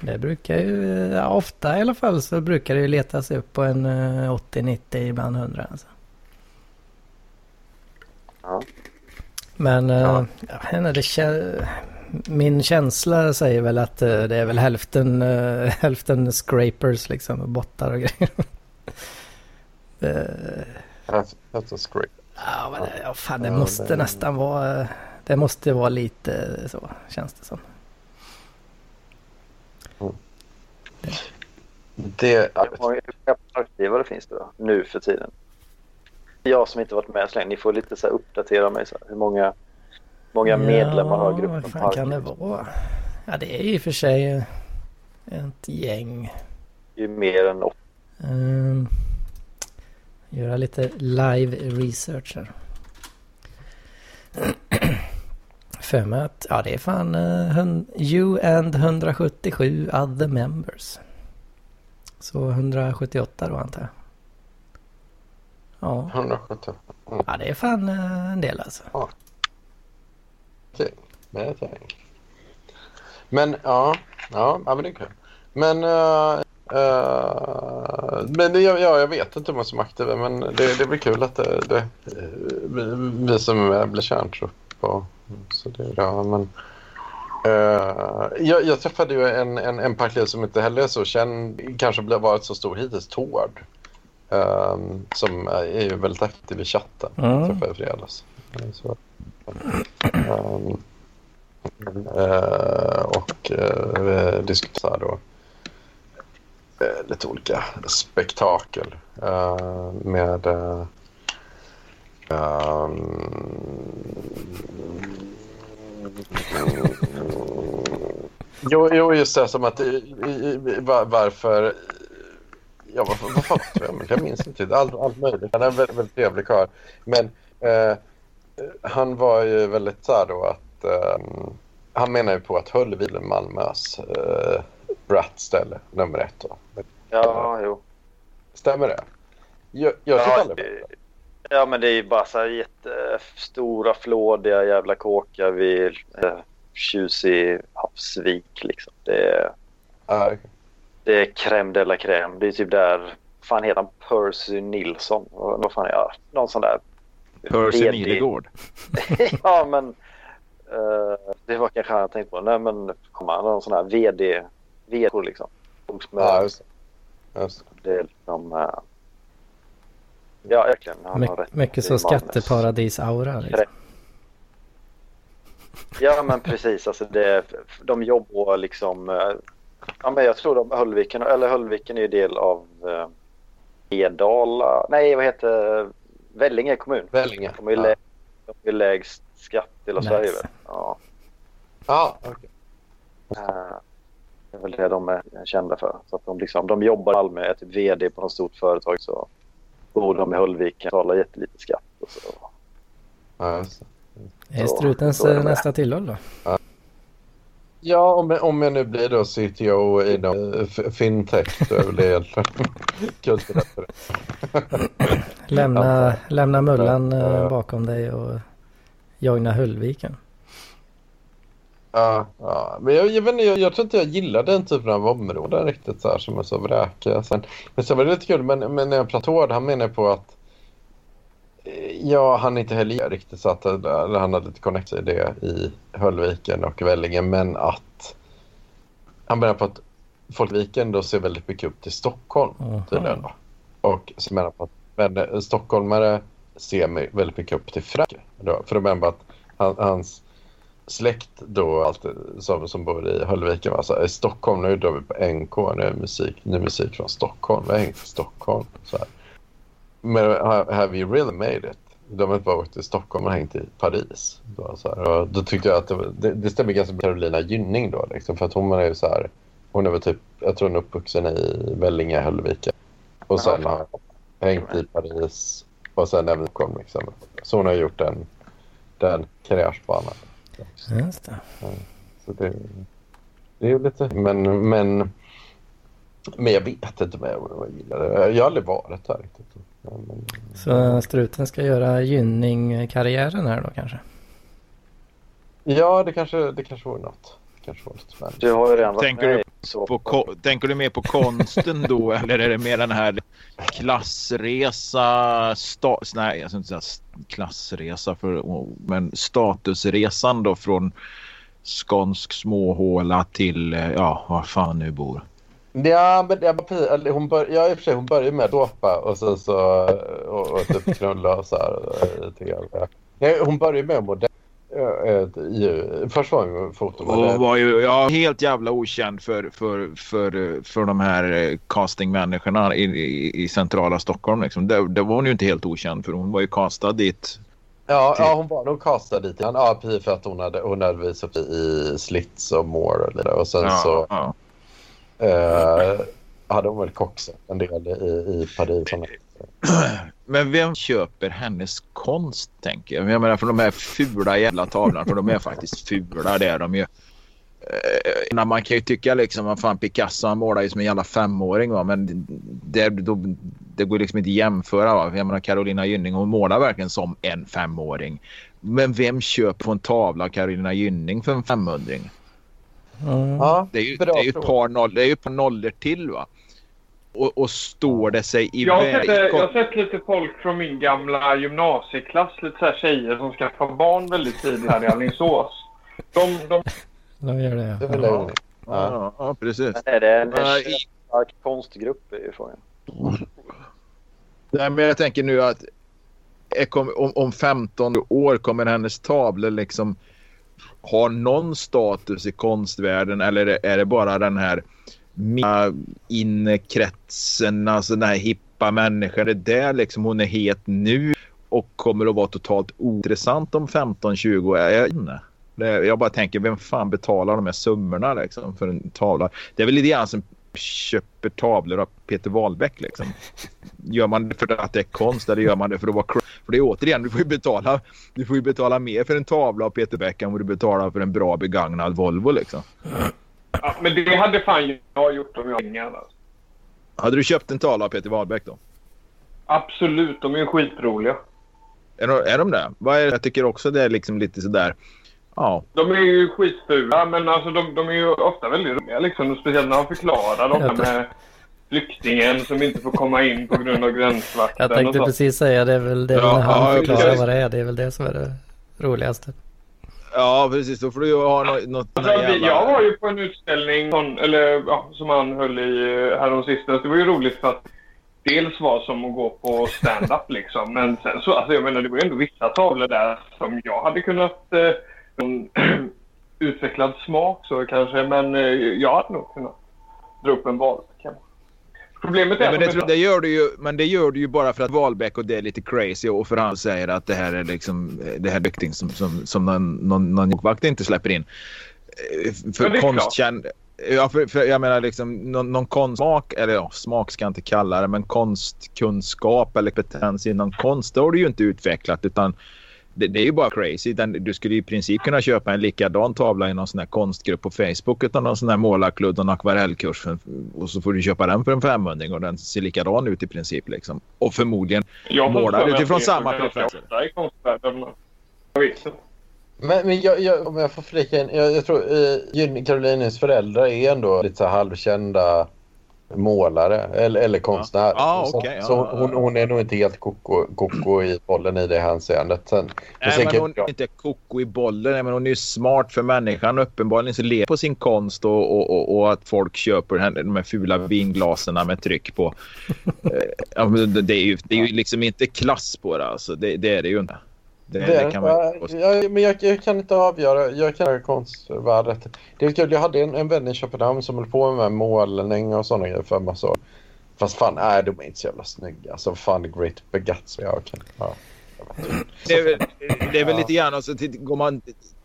Det brukar ju, ja, ofta i alla fall så brukar det ju leta sig upp på en eh, 80-90, ibland 100 alltså. Ja. Men eh, Ja. jag vet inte, det kä- min känsla säger väl att eh, det är väl hälften, eh, hälften scrapers liksom, bottar och grejer. A script. Ja, men det, ja, fan, det Ja, måste det- nästan vara... Det måste vara lite så, känns det som. Det, Hur många hur många parkgivare finns det då, nu för tiden? Jag som inte varit med så länge, ni får lite så uppdatera mig. Så här. Hur många, många medlemmar har gruppen vad fan kan det vara? Ja, det är i och för sig ett gäng. Det är mer än åtta. Um, göra lite live research här. För mig att, ja det är fan uh, you and 177 other members. Så 178 då antar jag. Ja, 170. ja det är fan eh, en del alltså. Med ett gäng. Men ja, ja, ja men det är kul. Men, uh, uh, men det, ja, jag vet inte hur många som är aktiva men det, det blir kul att det, det, vi, vi som blir kärntrupp. på. Så det är bra. Men, eh, jag, jag träffade ju en, en, en parkled som inte heller är så känd, kanske blev varit så stor hittills, Tord. Eh, som är ju väldigt aktiv i chatten. Mm. Träffade i fredags. Så, ehm, eh, och uh, vi diskuterade då eh, lite olika spektakel eh, med eh, ehm, Jo, jo, just det. Som att... Varför... Ja, vad, vad fan tror jag? Men jag minns inte. Allt, allt möjligt. Han är en väldigt, väldigt trevlig karl. Men eh, han var ju väldigt så här då att... Eh, han menar ju på att Höllvill är Malmös eh, brattställe nummer ett. Då. Ja, jo. Stämmer det? Jag, jag Ja, aldrig det- ja, men det är ju bara så här jättestora flådiga jävla kåkar vid eh, tjusig havsvik liksom. Det är, Ja, det är crème de la crème. Det är typ där, fan heter han Percy Nilsson? Vad fan är jag? Någon sån där. Percy VD. Nilegård. ja, men eh, det var kanske han jag tänkte på. Nej, men kom han någon sån här VD, VD liksom. Med, ja, just det. Just det. det är liksom, eh, ja, verkligen. Han har My, rätt. mycket Det så skatteparadis-aura. Liksom. Ja, men precis. Alltså det, de jobbar liksom... eh, Ja, men jag tror de Höllviken, eller Höllviken är ju del av eh, Edala. Nej, vad heter Vellinge kommun. Vellinge. De är ju Ja. lä, de är lägst skatt i hela Nice. Sverige. Väl? Ja. Ja, okej. eh, Det är väl det de är kända för. Så att de, liksom, de jobbar i Malmö, är typ vd på något stort företag så bor de i Höllviken, betalar jättelite skatt. Och så. Ja, just det. Är strutens eh, nästa tillhåll då. Ja, om jag, om jag nu blir då CTO inom eh, fintech så är väl det egentligen kul för det. Lämna, lämna mullan eh, Ja. bakom dig och joina Höllviken. Ja, ja. men jag, jag, inte, jag, jag tror inte jag gillar den typen av områden riktigt så här som är så vräkiga. Sen, men sen var det lite kul, men, men när jag pratade han menar på att eh, Ja, han är inte heller riktigt så att han hade lite connect i det i Höllviken och Vellinge, men att han menar på att Folkviken då ser väldigt mycket upp till Stockholm Mhm. tydligen. Då. Och så menar på att men, eh, stockholmare ser väldigt mycket upp till Frankrike. Då, för de menar att han, hans släkt då alltid, som, som bor i Höllviken var så här, i Stockholm nu drar vi på NK, nu är musik, ny musik från Stockholm, vi har hängt i Stockholm. Så här. Men ha- have you really made it? De har inte bara åkt till Stockholm och hängt i Paris. Då, så här. Och då tyckte jag att det, det, det stämmer ganska med Carolina Gynning då. Liksom, för att hon är ju så här, hon är väl typ, jag tror hon är uppvuxen i Vellinge, Höllviken. Och sen har hängt i Paris och sen även Stockholm. Liksom. Så hon har gjort den, den karriärsbanan. Just det. Så det, det är ju lite... Men, men, men jag vet inte om jag gillar det. Jag har aldrig varit där riktigt. Ja, Men, Så struten ska göra gynning-karriären här då kanske? ja, det kanske, det kanske vore något. Kanske vore. Du har ju redan varit Tänker med du så På ko- tänker du mer på konsten då eller är det mer den här klassresa, sta- nej jag ska inte säga klassresa för, men statusresan då från skånsk småhåla till, eh, ja vad fan nu bor. Ja, men eller hon, bör, ja, i och för sig, hon börjar med att dåpa och sen så och, och typ knulla och så här. lite grann. Ja. Hon börjar med modell. eh, i- Först var hon fotomodell. var ju ja, helt jävla okänd för, för, för, för de här eh, castingmänniskorna i, i, i centrala Stockholm. Liksom. Det, det var hon ju inte helt okänd för hon var ju castad dit. Ja, ja, hon var nog castad dit. Ja, för att hon hade, hon hade visat upp i Slits och More och lite. Och sen Ja, så ja eh, hade hon väl koxat en del i, i Paris. Men vem köper hennes konst tänker jag? Jag menar för de här fula jävla tavlorna. För de är faktiskt fula det är de ju. Eh, man kan ju tycka liksom vad fan Picasso han målar ju som en jävla femåring va. Men det, då, det går liksom inte att jämföra va. Jag menar Carolina Gynning hon målar verkligen som en femåring. Men vem köper på en tavla av Carolina Gynning för en femhundring? Mm. Ja, Det är ju, det är ju ett par noll, det är ju ett par nollor till va. Och, och står det sig i Jag har, sett, eh, jag har sett lite folk från min gamla gymnasieklass, lite så här tjejer som skaffar barn väldigt tidigt här i Alingsås. De, de, De gör det. Det Ja. jag ja. Ja, ja, precis. Är det en Ja, i- stark konstgrupp är ju frågan. Nej, men jag tänker nu att om, om 15 år kommer hennes tavlor liksom har någon status i konstvärlden eller är det- är det bara den här mina innekretsen, alltså den här hippa människan. Det är där liksom hon är het nu och kommer att vara totalt ointressant om 15-20 år. Jag, jag bara tänker, vem fan betalar de här summorna liksom för en tavla? Det är väl lite grann som köper tavlor av Peter Wahlbeck liksom. Gör man det för att det är konst eller gör man det för att vara För det är återigen, du får ju betala, du får ju betala mer för en tavla av Peter Beck än vad du betalar för en bra begagnad Volvo liksom. ja, men det hade fan jag gjort om jag hade pengar. Alltså. Hade du köpt en tavla av Peter Wahlbeck då? Absolut, de är ju skitroliga. Är de, är de det? Vad är, jag tycker också det är liksom lite sådär. Ja, De är ju skitfula, men alltså de, de är ju ofta väldigt roliga. Liksom. Speciellt när han förklarar dem Jag med flyktingen som inte får komma in på grund av gränsvakten. Jag tänkte precis säga det är väl det Ja, när han ja, förklarar vad det är. Det är väl det som är det roligaste. ja precis. Då får du ju ha något, något Alltså, vi, jag var ju på en utställning som, eller, ja, som han höll i eh, häromsistens. Det var ju roligt för att dels var som att gå på stand-up liksom. Men sen så, alltså jag menar det var ju ändå vissa tavlor där som jag hade kunnat eh, en utvecklad smak så kanske. Men eh, jag hade nog kunnat dra upp en Wahlbeck. Problemet är Nej, men det, tror- det gör du ju, men det gör du ju bara för att Wahlbeck och det är lite crazy och för han säger att det här är liksom det här är som, som, som någon, någon, någon vakt inte släpper in. Eh, Ja, För konstkänd... Ja, för, för jag menar liksom någon, någon konstsmak, eller ja, smak ska jag inte kalla det, men konstkunskap eller kompetens inom konst, det har du ju inte utvecklat utan det, det är ju bara crazy. Den, du skulle i princip kunna köpa en likadan tavla i någon sån här konstgrupp på Facebook utan någon sån här målarkludd och en akvarellkurs för, och så får du köpa den för en 500 och den ser likadan ut i princip liksom. Och förmodligen mig utifrån samma preferenser. men. Men, jag, jag, om jag får flika in. Jag, jag tror eh, Gynning Karolines föräldrar är ändå lite så halvkända målare eller, eller konstnär. Så okej, ja, så ja, hon, hon är nog inte helt koko, koko i bollen i det hänseendet. Sen, Nej, men hon är inte koko i bollen. Nej, men hon är ju smart för människan. Uppenbarligen så lever på sin konst och, och, och, och att folk köper henne, de här fula vinglasen med tryck på. Eh, det, är ju, det är ju liksom inte klass på det. Alltså. Det, det är det ju inte. Det, det, Det, kan man ja, ja, men jag, jag kan inte avgöra. Jag kan göra konstvärdet. Det är kul. Jag hade en, en vän i Köpenhamn som höll på med målning och sådana grejer för massa år. Fast fan, nej, de är inte så jävla snygga. Alltså fan, Great Begats. Ja, okej. Ja. det, är väl, det är väl lite grann. Alltså, går man,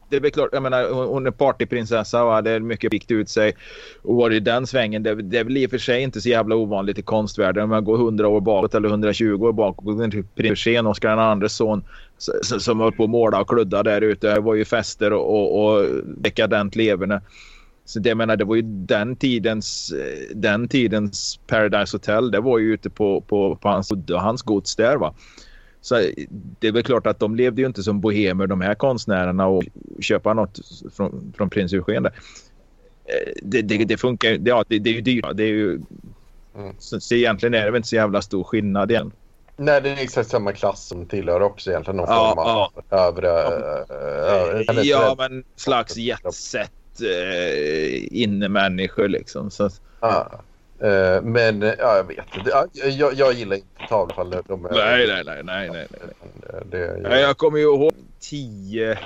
det är klart, jag menar, hon, är partyprinsessa och hade mycket vikt ut sig och var i den svängen. Det, det är väl i och för sig inte så jävla ovanligt i konstvärlden. Om man går 100 år bakåt eller 120 år bakåt. Typ prins Eugen, Oscar den andres son, som höll på att måla och kludda där ute. Det var ju fester och, och, och dekadent leverne. Så det, jag menar, det var ju den tidens, den tidens Paradise Hotel. Det var ju ute på, på, på hans, hans gods där va. Så det är väl klart att de levde ju inte som bohemer de här konstnärerna och köpa något från, från prins Eugen. där. Eh, Det, det, det funkar ju. Ja, det, det är ju dyrt. Det är ju, Mm. så, så egentligen är det väl inte så jävla stor skillnad igen. Nej, det är exakt samma klass som tillhör också egentligen någon Ja, form av övre... äh, Ja, men slags jetset eh, innemänniskor liksom. Så, Ja. Eh, men ja, jag vet inte. Ja, Jag, jag gillar inte tavlor. De, är, nej, nej, nej, nej, nej. nej. Det, det, Ja, jag kommer ju ihåg 10, nej,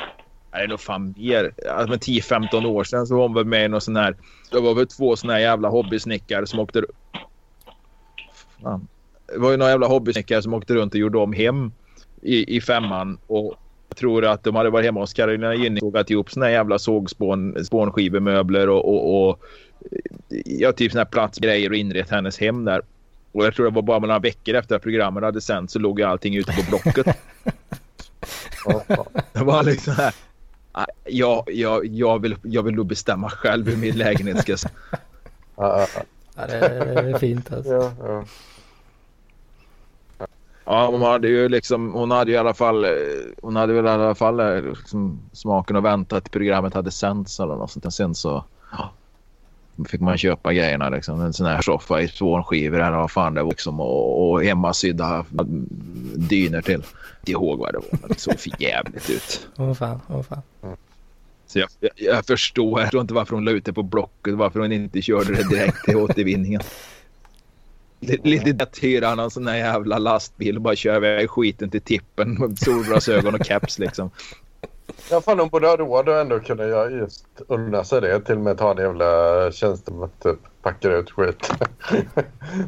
det är nog fan mer, alltså, men 10-15 år sedan så var väl med i någon sån här, det var väl två såna här jävla hobbysnickare som åkte fan. Det var ju några jävla hobbysnickare som åkte runt och gjorde om hem i, i femman och jag tror att de hade varit hemma hos Carolina Gynning och sågat ihop såna här jävla sågspån, spånskivemöbler och, och, och ja, typ såna här platsgrejer och inrett hennes hem där. Och jag tror det var bara några veckor efter att programmet hade sänt så låg ju allting ute på Blocket. Det var liksom här. "Ah, Jag, jag, jag, vill, jag vill nog bestämma själv hur min lägenhet ska se ja, ja, Ja, det är fint alltså. ja, ja. Ja, hon hade ju liksom, hon hade ju i alla fall, eh, hon hade väl i alla fall eh, liksom smaken att vänta att programmet hade sänts eller något sånt. Sen så, ja. fick man köpa grejerna. Liksom. En sån här soffa i spånskivor eller vad fan det var. Liksom, och, och hemmasydda dyner till. Inte ihåg vad det var, men det såg för jävligt ut. Åh fan, åh fan. Så jag, jag, jag förstår. Jag förstår inte varför hon la ut det på Blocket. Varför hon inte körde det direkt till återvinningen. Lite, lätt hyra någon sån här jävla lastbil och bara köra iväg skiten till tippen med solglasögon och caps liksom. Ja, fan de borde ha råd att ändå kunna göra just unna sig det. Till och med ta en jävla tjänst med typ packar ut skit.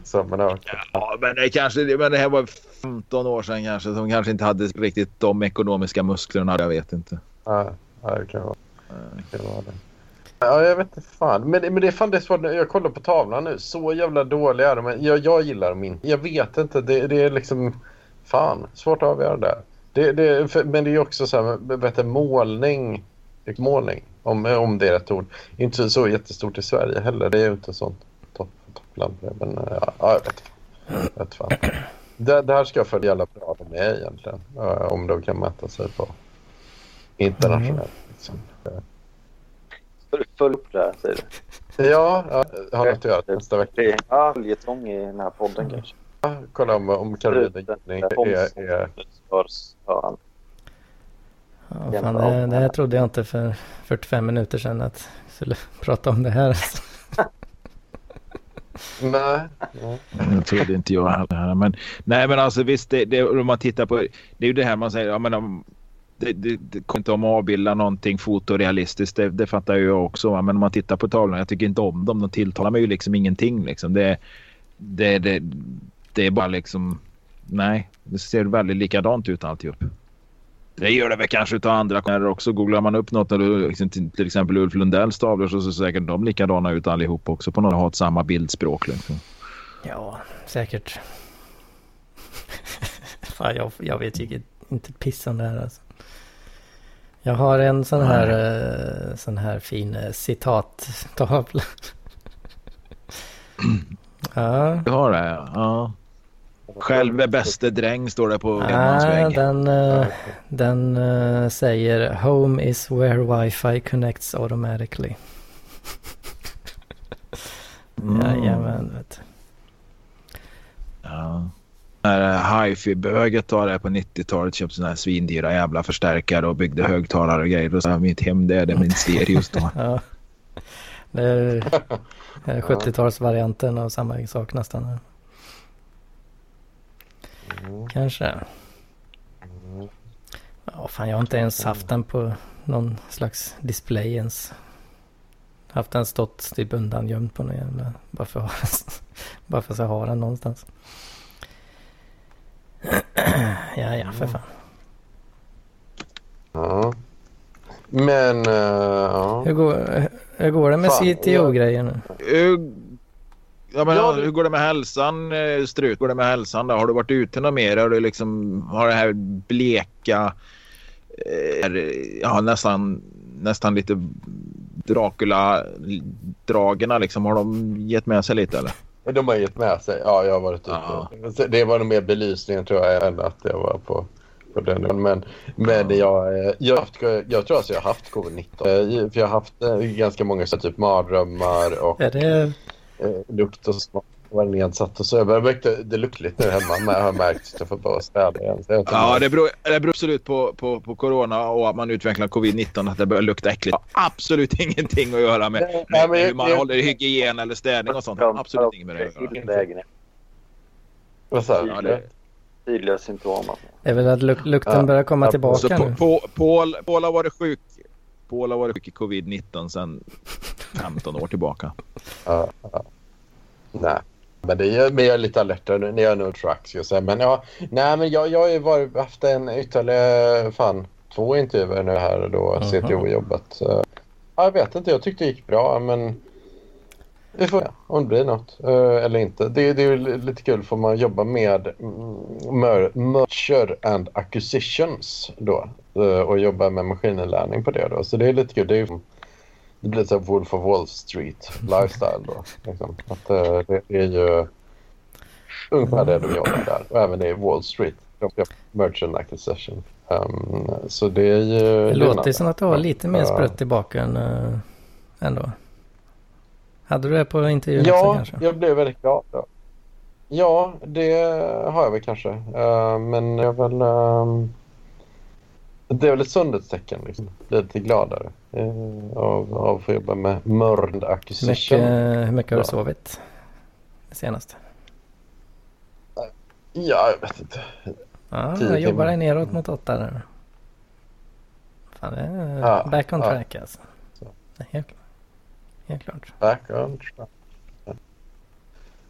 så, men, ja. Ja, men det kanske men det här var 15 år sedan kanske. Som kanske inte hade riktigt de ekonomiska musklerna. Jag vet inte. Ja, ja, det kan vara det. Kan vara det. Ja, jag vet inte fan. Men, men det är fan det är svårt. Jag kollar på tavlan nu. Så jävla dåliga är de. Jag, jag gillar dem inte. Jag vet inte. Det, det är liksom... Fan, svårt att avgöra det. det, det för, men det är också så här, vet du, målning. Målning, om, om det är rätt ord. Inte så jättestort i Sverige heller. Det är ju inte sånt topp, toppland. Men ja, jag vet inte. Jag vet fan. Det, det här ska jag följa jävla bra de är egentligen. Om de kan mäta sig på internationellt. Liksom. Följ- upp det här, säger du. Ja, ja, jag har något att göra nästa vecka. Det är ja, följetong i den här podden kanske. Kolla om, om Karolina Gynning är, är... Ja, fan, det, det här trodde jag inte för 45 minuter sedan att jag skulle prata om det här. Nej. nej. Det trodde inte jag heller. Men, nej men alltså visst, det, det, om man tittar på... Det är ju det här man säger. Ja, men om, det, det, det kommer inte om att avbilda någonting fotorealistiskt. Det, det fattar jag också. va. Men om man tittar på tavlorna. Jag tycker inte om dem. De tilltalar mig ju liksom ingenting. Liksom. Det, det, det, det är bara liksom... Nej, det ser väldigt likadant ut alltihop. Det gör det väl kanske utav andra konstnärer också. Googlar man upp något liksom, till exempel Ulf Lundells tavlor så ser säkert de likadana ut allihop också på något har samma bildspråk. Liksom. Ja, säkert. Fan, jag, jag vet ju inte piss om det här alltså. Jag har en sån här, eh, sån här fin eh, citattavla. ja. Du har det? Ja. Själv är bäste dräng står det på Nej, vägg. den, eh, den eh, säger Home is where wifi connects automatically. Mm. Jajamän, vet. Ja. När eh, hifi-böget var det på 90-talet köpte sådana här svindyra jävla förstärkare och byggde högtalare och grejer. Och så mitt hem det är det min stereo då. Ja. Det är 70-talsvarianten av samma sak nästan. Kanske. Ja, fan jag har inte ens haft den på någon slags display ens. Haft den stått typ undangömd på någon jävla... Bara för att, bara för att jag har den någonstans ja, ja, för fan. Ja. Men... eh, ja. Hur går, hur går det med Fan, CTO-grejer nu? Hur- Ja, men, Ja, hur går det med hälsan eh, Strut? Går det med hälsan då? Har du varit ute något mer? Har du liksom har det här bleka eh, ja, nästan, nästan lite Dracula-dragerna liksom. Har de gett med sig lite eller? De har gett med sig. Ja, jag har varit ute. Ja. Det var nog mer belysningen tror jag än att jag var på, på den. Men, men jag, eh, jag, haft, jag tror alltså jag har haft covid-19. Eh, För jag har haft eh, ganska många så typ mardrömmar och Är det... lukt och smak var nedsatt och så. Jag börjar märka det luktigt nu hemma men jag har märkt att jag får bara städa igen. Så Ja, det beror, det beror absolut på, på, på corona och att man utvecklar covid-19 att det börjar lukta äckligt. Det har absolut ingenting att göra med, Nej, med men jag- hur man jag- håller hygien eller städning och sånt. Det har absolut inget med det att göra. Vad sa du? Tydliga symptom. Alltså. Det är väl att luk lukten Ja. börjar komma Ja, så tillbaka på, nu. på, Paul, Paul har varit sjuk. Paul har varit sjuk i covid-19 sedan 15 år tillbaka. Ja, ja. Nej. Men, det jag är lite alertare nu när jag ska jag säga. Men ja, nej men jag, jag har ju varit, haft en ytterligare, fan, två intervjuer nu här då. CTO-jobbet. Ja, jag vet inte, jag tyckte det gick bra men vi får se om det blir något eh, eller inte. Det, det är ju lite kul för man jobbar med mer, merger and acquisitions då eh, och jobbar med maskininlärning på det då. Så det är lite kul. Det är det blir så här Wolf of Wall Street lifestyle då. Liksom. Att, eh, det, det är ju ungefär det de jobbar där. Och även i Wall Street. Merchant acquisition. Um, så det är ju... Det låter som att du har lite mer Ja. sprutt i baken uh, ändå. Hade du det på intervjun också Ja, kanske? jag blev väldigt glad. då. Ja, det har jag väl kanske. Eh, men jag är väl... ehm, det är väl ett sundhetstecken. Liksom. Lite gladare uh, av, av att få jobba med Mörd Acquisition. mycket, hur mycket har du sovit? Det senaste? Ja, jag vet inte. Ja, jag jobbar dig neråt mot åtta där. Fan, det är Ja, back on ja. track alltså. Är helt klart. Helt klart. Back on track.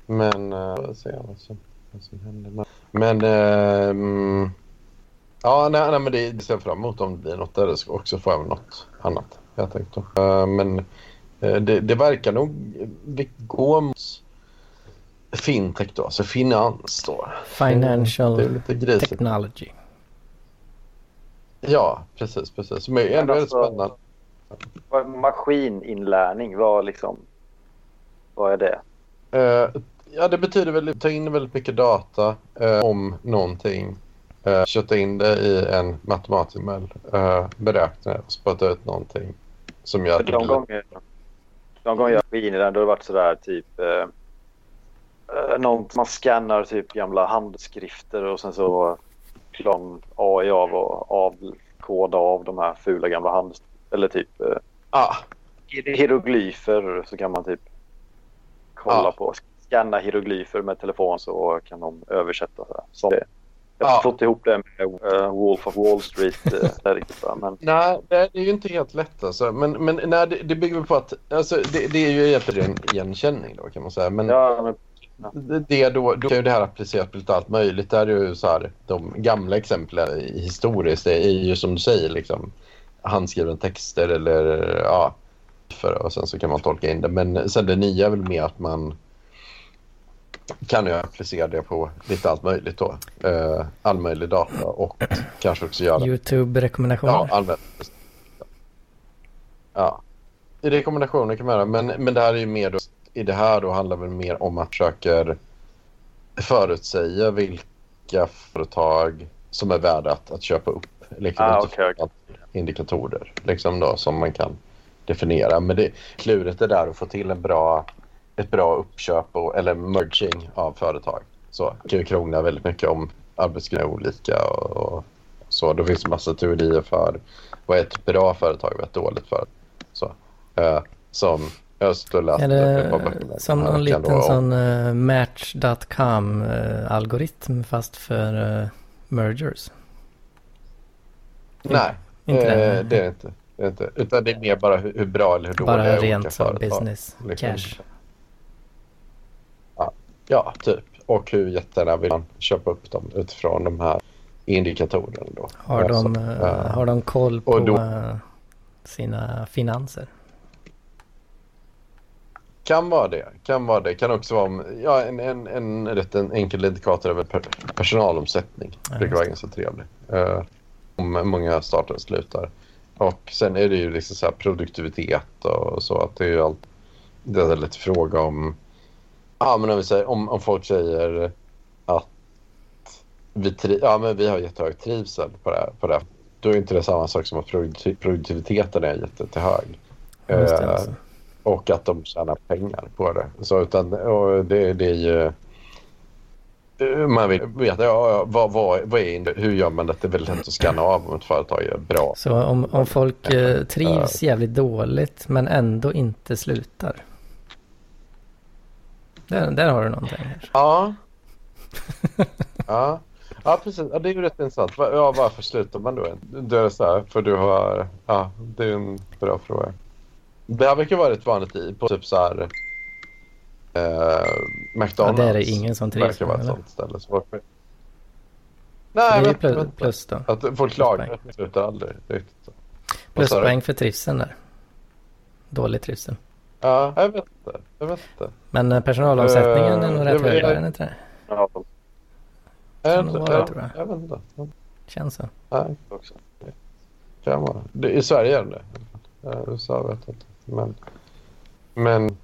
Men... Uh, får se vad som, vad som händer. Men... ehm, ja, nej, nej, men det, det ser jag fram emot om det blir något där. Det ska också få även något annat. Jag tänkte. Uh, men eh, det, det verkar nog gå mot fintech då, alltså finans då. Financial Det är lite grisigt. technology. Ja, precis, precis. Men ändå är det alltså- spännande. Vad- Maskininlärning, vad liksom... Vad är det? Eh, ja, det betyder väl ta in väldigt mycket data eh, om någonting. Uh, kötta in det i en matematisk modell. Uh, beräkna och spotta ut någonting som gör att de gånger, de gånger jag var inne där, då har det varit sådär typ... Eh, eh, någon, man scannar typ gamla handskrifter och sen så klarar man AI av och avkoda av de här fula gamla hand... Eller typ eh, Ah, hieroglyfer så kan man typ kolla Ja. på. Scanna hieroglyfer med telefon så kan de översätta. Så här. Som det. Jag Ja. har fått ihop det med uh, Wolf of Wall Street. Uh, där. Men nej, det är ju inte helt lätt alltså. Men, men nej, det, det bygger på att... Alltså, det, det är ju egentligen igenkänning då kan man säga. Men ja, men det- det då, då kan ju det här appliceras på lite allt möjligt. Där är ju så här, de gamla exemplen historiskt det är ju som du säger liksom handskriven texter eller ja, för, och sen så kan man tolka in det. Men sen det nya är väl mer att man kan ju applicera det på lite allt möjligt då. Eh, all möjlig data och kanske också göra YouTube-rekommendationer. Ja, använd. Ja. I rekommendationer kan man göra. Men, men det här är ju mer då, i det här då handlar det väl mer om att försöka förutsäga vilka företag som är värda att, att köpa upp. Liksom Ah, utifrån okej, indikatorer liksom då, som man kan definiera. Men det, klurigt är där att få till en bra, ett bra uppköp och, eller merging av företag. Så det kan ju krångla väldigt mycket om arbetsgrupper är olika och, och så. Då finns det massa teorier för vad är ett bra företag och ett dåligt företag. Så, eh, som jag och läste Är det som någon liten sån uh, Match.com uh, algoritm fast för uh, mergers? Nej, Inte eh, det? det är det inte. Det är inte. Utan det är mer bara hur, hur bra eller hur dåliga Bara olika rent så, företag. business, liksom. cash. Ja, typ. Och hur jättegärna vill man köpa upp dem utifrån de här indikatorerna då. Har de, Alltså, eh, eh, har de koll på då- eh, sina finanser? Kan vara det. Kan vara det. Kan också vara ja, en, en, en rätt en enkel indikator över per, personalomsättning. Ja, Det brukar vara ganska trevligt. Eh, om många startar och slutar. Och sen är det ju liksom så produktivitet och så att det är ju allt. Det är lite fråga om, ja men om vi säger om, om folk säger att vi, tri, ja, men vi har jättehög trivsel på det, här, på det här. Då är inte det samma sak som att produkti- produktiviteten är jättehög. Eh, alltså. och att de tjänar pengar på det. Så utan, och det, det är ju... Man vill veta ja, vad, vad, vad är hur gör man det? Det är väldigt lätt att scanna av om ett företag är bra. Så om, om folk eh, trivs jävligt dåligt men ändå inte slutar. Där, där har du någonting. Ja. ja. Ja, precis. Ja, det är ju rätt intressant. Ja, varför slutar man då? Det är så här, för du har... Ja, det är en bra fråga. Det här verkar vara rätt vanligt i på typ så här... Eh, McDonalds. Ja, där är ingen som trivs verkar vara ett sånt ställe. Så. Det Nej, är ju vänta, plus, vänta. plus då. Att folk klagar slutar aldrig. Riktigt? Pluspoäng för trivseln där. Dålig trivsel. Ja, jag vet inte. Jag vet inte. Men eh, personalomsättningen är Eh, nog rätt hög, är den inte det? ja, Jag inte. vara, jag. jag vet inte. Känns så. Nej, också. kan vara. Det, I Sverige är det det. Ja, USA vet jag inte. Men, men,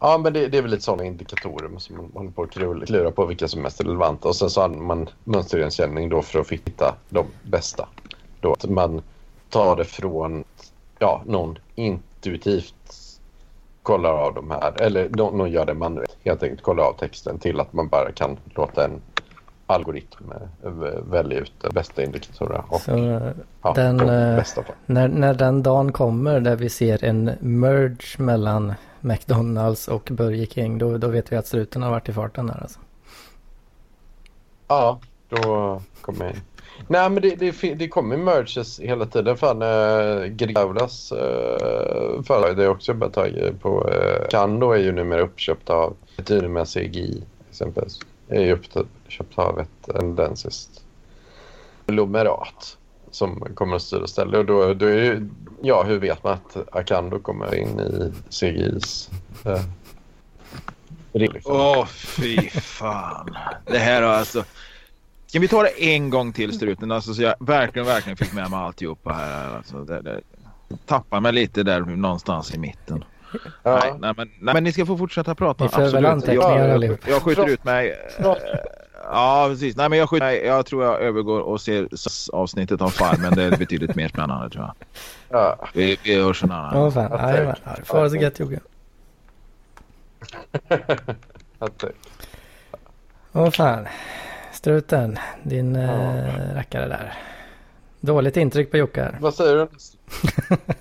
ja, men det, det är väl lite sådana indikatorer som man håller på att klura- klura på vilka som är mest relevanta. Och sen så har man mönsterigenkänning då för att hitta de bästa. Då att man tar det från ja, någon intuitivt kollar av de här, eller de, de gör det manuellt, helt enkelt kollar av texten till att man bara kan låta en algoritm eh, välja ut de bästa indikatorerna och Så eh, ja, den, de eh, bästa. När, när den dagen kommer där vi ser en merge mellan McDonalds och Burger King då, då vet vi att struten har varit i farten där alltså. Ja, då kommer jag in. Nej, men det, det, det kommer merges hela tiden. Fan, eh, äh, Gravlas äh, eh, företag, det är också bara tagit på. Eh, äh, Kando är ju numera uppköpt av ett med CGI exempelvis. Är ju uppköpt av ett endensiskt lomerat som kommer att styra och. Och då, då är ju, ja, hur vet man att Akando kommer in i CGIs äh, Åh, oh, fy fan. Det här har alltså... Kan vi ta det en gång till struten? Alltså, så jag verkligen, verkligen fick med mig alltihopa här. Alltså, det, det, tappar mig lite där någonstans i mitten. Ja. Nej, nej, men, nej, men ni ska få fortsätta prata. Ni får väl anteckningar allihop. Jag, jag skjuter ut mig. Ja, precis. Nej, men jag, skjuter, mig. jag tror jag övergår och ser avsnittet av Farmen. Det är betydligt mer spännande tror jag. Ja. Vi, vi hörs en annan. Åh fan, jajamän. Får ha det så gött Jocke. Åh fan. Struten, din ja. äh, rackare där. Dåligt intryck på Jocke här. Vad säger du?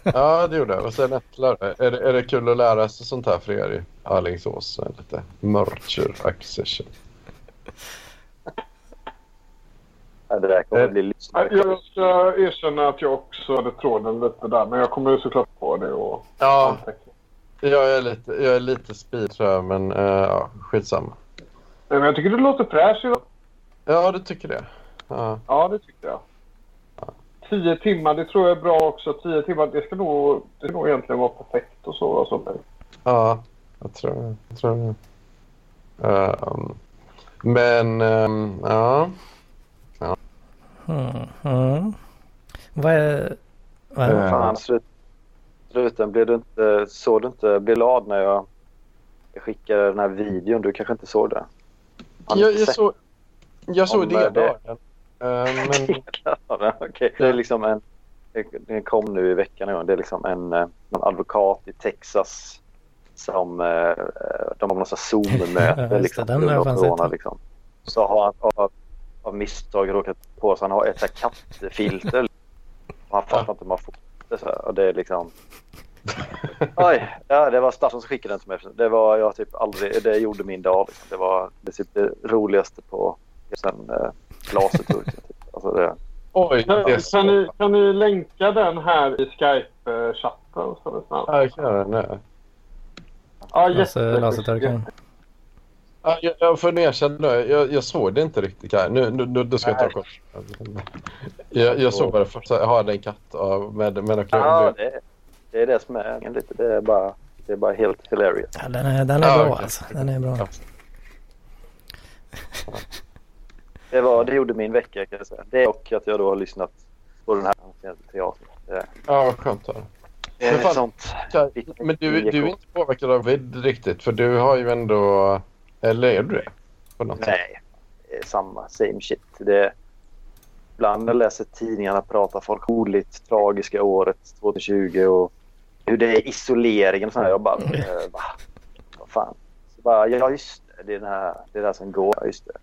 ja, det gjorde jag. Vad säger Nettlar? Är, det, är det kul att lära sig sånt här för er i Alingsås? Lite mörker accession. Ja, det där kommer bli lyssnare. Jag ska erkänna att jag också hade tråden lite där. Men jag kommer såklart på det och Ja, jag är lite, jag är lite speed tror jag. Men uh, ja, skitsamma. Men jag tycker det låter fräscht idag. Ja, du tycker det? Ja, ja det tycker jag. Tio timmar, det tror jag är bra också. Tio timmar, det ska nog, det ska nog egentligen vara perfekt och så. Alltså. Ja, jag tror, jag tror det. Um, men, um, ja. ja. Mm, mm. Vad är... Vad är uh, fan, slut, sluten, blev du inte, såg du inte glad när jag skickade den här videon? Du kanske inte såg det? Jag, jag, såg, jag såg det dagen. Uh, men... okay. Det är liksom en... Det kom nu i veckan. Det är liksom en, en advokat i Texas som... Uh, de har någon Zoom-möte liksom, under corona. Liksom. Så har han av, av misstag råkat på sig. Han har ett kattfilter. han fattar inte hur man får det. Så här. Och det är liksom... Oj, ja, det var Staffan som skickade den till mig. Det var jag typ aldrig, det gjorde min dag. Liksom. Det var det, typ det roligaste på sen eh, glaset tog. Typ. Alltså det... Oj, det kan, ni, kan ni länka den här i Skype-chatten? Ja, jag kan göra det. Ja, Lasertörkaren. Ja, jag, jag får erkänna nu. Jag, jag såg det inte riktigt. Här. Nu, nu, nu, ska jag ta kort. Jag, jag såg bara först att jag hade en katt med, med Ja, det, det är det som är lite. Det är bara, det är bara helt hilarious. Ja, den är, den är ja, bra okay. alltså. Den är bra. Ja. Det, var, det gjorde min vecka kan jag säga. Det och att jag då har lyssnat på den här teatern. Ja, vad skönt. Då. Men, fan, sånt. men du, du är inte påverkad av vid riktigt för du har ju ändå... Eller är du det? På något Nej, det är samma. Same shit. Det, ibland när jag läser tidningarna pratar folk roligt tragiska året 2020 och hur det är isoleringen och sådär. Jag bara, äh, va? Vad fan? Så bara, ja just det, det är, den här, det är det som går. Ja, just det.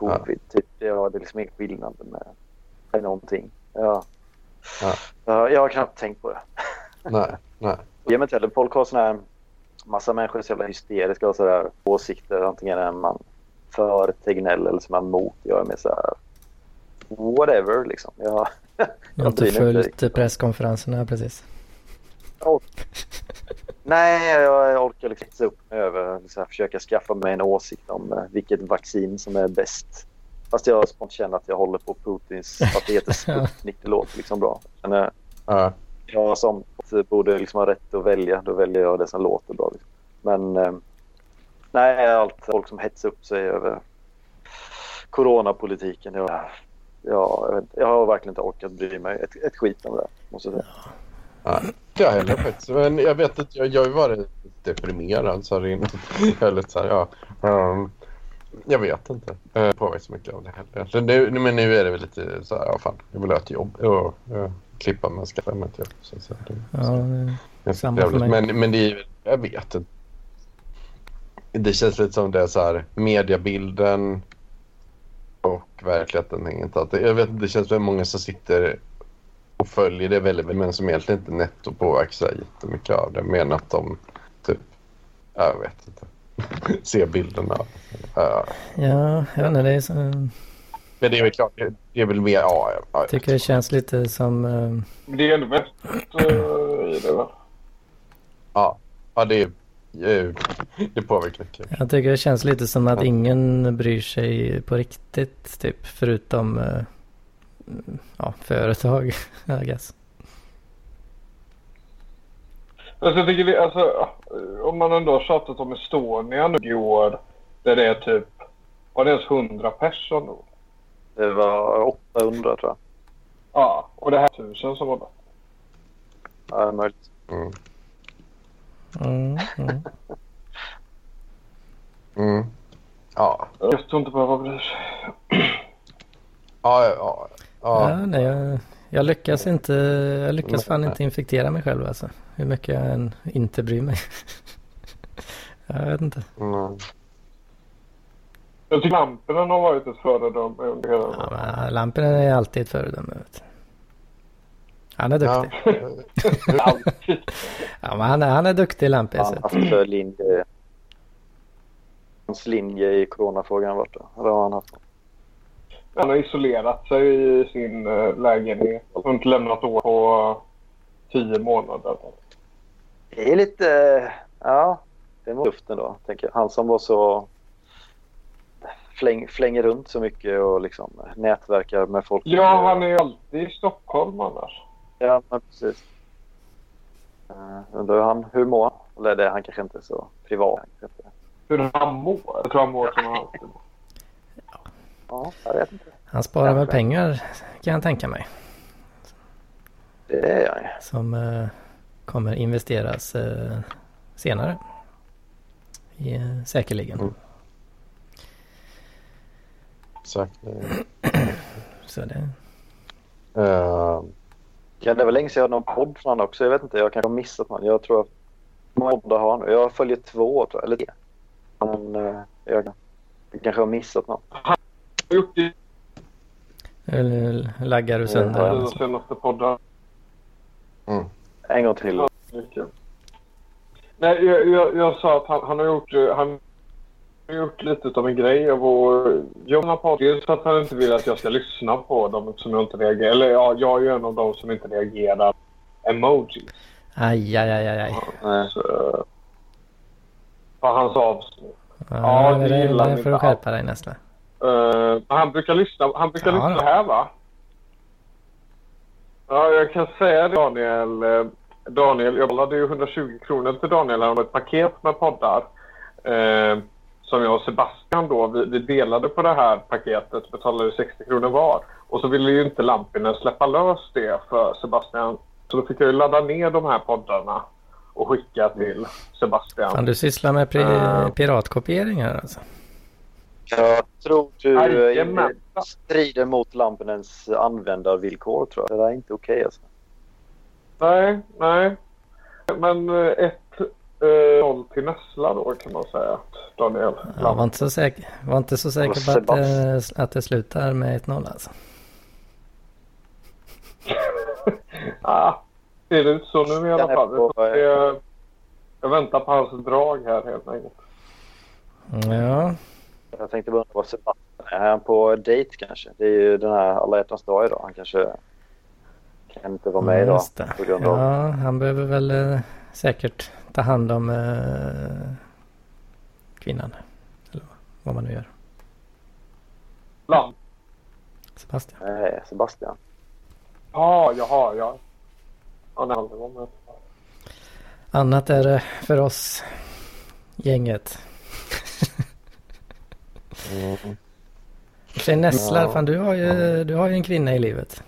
Covid, ja. typ. Ja, det är liksom ingen skillnad med, med någonting. Ja. Ja. Jag har knappt tänkt på det. Nej, nej. Ge mig till Folk har sådana här... Massa människor är så jävla hysteriska och sådär åsikter. Antingen är man för Tegnell eller så är man mot. Jag är mer så här... Whatever liksom. Jag, jag har inte följt presskonferenserna precis. Och, nej, jag orkar liksom inte upp mig över liksom, försöka skaffa mig en åsikt om uh, vilket vaccin som är bäst. Fast jag spontant känner att jag håller på Putins, att det heter Sputnik, det låter liksom bra. Men, uh, jag som borde liksom ha rätt att välja, då väljer jag det som låter bra. Liksom. Men uh, nej, allt folk som hetsar upp sig över coronapolitiken. Jag, jag, jag, jag har verkligen inte orkat bry mig ett, ett skit om det, måste jag säga. Ja. Inte jag heller faktiskt. Men jag vet att jag, jag har varit deprimerad så här Jag lite så här, ja. Um, jag vet inte. Jag påverkas så mycket av det heller. Så nu, men nu är det väl lite så här, ja fan, jag vill ha ett jobb. Och, ja, klippa med skärmen. Typ. Så, så, det, Ja, det- det är samma för mig. Men, men det är ju- jag vet inte. Det känns lite som det är så här mediebilden och verkligheten hänger inte alltid. Jag vet det känns som många som sitter och följer det väldigt, väldigt men som egentligen inte netto här jättemycket av det. Men att de typ, ja, jag vet inte, ser bilderna. Ja. ja, jag vet inte, det är så, Men det är väl klart, det är väl mer, ja, ja, jag tycker det känns lite som... eh, Det är ändå mest uh, i det va? ja, ja det, är, eh, det påverkar mycket. Jag tycker det känns lite som att ingen bryr sig på riktigt, typ. Förutom eh, ja, företag, I guess. Alltså, jag tycker det, alltså, om man ändå har tjatat om Estonia nu i år där det är typ, var det ens 100 personer? Det var 800 tror jag. Ja, och det här är 1000 som var det. Ja, det är möjligt. Mm. Mm, mm. Mm. Ja, Jag tror inte behöva bry sig. ja, ja. Ja, ja. nej, jag, jag lyckas inte, jag lyckas fan inte infektera mig själv alltså. Hur mycket jag än inte bryr mig. jag vet inte. Mm. Jag tycker lamporna har varit ett föredöme under hela Ja, Lampen är alltid ett föredöme. Han är Ja. duktig. Ja, men han, är, han är duktig Lampis. Han har haft för linje. Hans linje i coronafrågan varit det. Eller har han haft? Han har isolerat sig i sin uh, lägenhet och inte lämnat år på tio månader. Det är lite... eh, Ja, det var luften då. Tänker jag. Han som var så... Fläng, flänger runt så mycket och liksom nätverkar med folk. Ja, han är ju alltid i Stockholm annars. Ja, precis. Uh, undrar hur han hur mår han? Eller det, han kanske inte är så privat. Hur han mår. Jag tror han mår som han alltid mår. Ja, jag vet inte. Han sparar väl Kanske. pengar kan jag tänka mig. Det jag ju. Som eh, kommer investeras eh, senare. I, eh, säkerligen. Mm. Exakt. Så det, Uh, Ja, det var länge sedan jag hade någon podd från honom också. Jag vet inte, jag kanske har missat någon. Jag tror att många har han. Jag följer två, tror jag. Eller tre. Men eh, jag, jag kanske har missat någon. Har gjort det eller laggar du sönder? Ja, i eller de så? senaste poddarna. En gång till. Nej, jag, jag, jag sa att han, han har gjort, eh, han har gjort lite av en grej av att på Dels för att han inte vill att jag ska lyssna på dem som jag inte reagerar. Eller ja, jag är ju en av dem som inte reagerar emoji. Aj, aj, aj, aj. Så, på hans avsnitt. Ja, Ja, det det, gillar det får du skärpa dig nästa. Uh, han brukar lyssna, han brukar Ja, lyssna då. här va? Ja, jag kan säga Daniel. Eh, Daniel, jag betalade ju 120 kronor till Daniel. Har ett paket med poddar. Eh, som jag och Sebastian då, vi, vi delade på det här paketet, betalade 60 kronor var. Och så ville ju inte Lampinen släppa lös det för Sebastian. Så då fick jag ju ladda ner de här poddarna och skicka till Sebastian. Fan, du sysslar med pri- Ja. piratkopiering här alltså. Jag tror du eh, Jajamän. strider mot Lampinens användarvillkor, tror jag. Det där är inte okej alltså. Nej, nej. Men eh, ett eh, noll till Nessla då kan man säga. att Daniel. Jag var inte så säker, var inte så säker på att, det- att det slutar med 1-0 alltså. ah, ser det ut så nu i alla fall. eh, Jag, jag väntar på hans drag här helt enkelt. Ja, Jag tänkte bara undra vad Sebastian är. Är han på dejt kanske? Det är ju den här alla hjärtans dag idag. Han kanske kan inte vara med idag just det. på grund av... Ja, han behöver väl eh, säkert ta hand om eh, kvinnan. Eller vad man nu gör. Land. Sebastian. Nej, Sebastian. Ja, jaha, ja. Ja, nej, aldrig var med. Annat är det för oss gänget. Mm. Sig Nesslar, Ja. fan du har, ju, du har ju en kvinna i livet.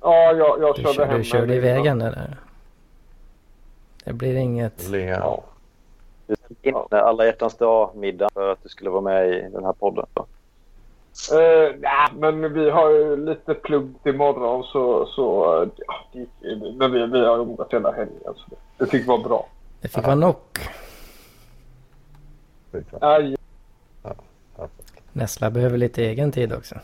Ja, jag, jag Du, körde kör, hem du körde iväg henne där. Det blir inget. Lea. Ja. Du ställde in alla hjärtans dag-middag för att du skulle vara med i den här podden. då. Uh, nej, men vi har ju lite plugg imorgon så, så ja, det, men vi, vi har umgått hela helgen. Så det, det fick vara bra. Det fick vara knock. Aj, Nessla behöver lite egen tid också.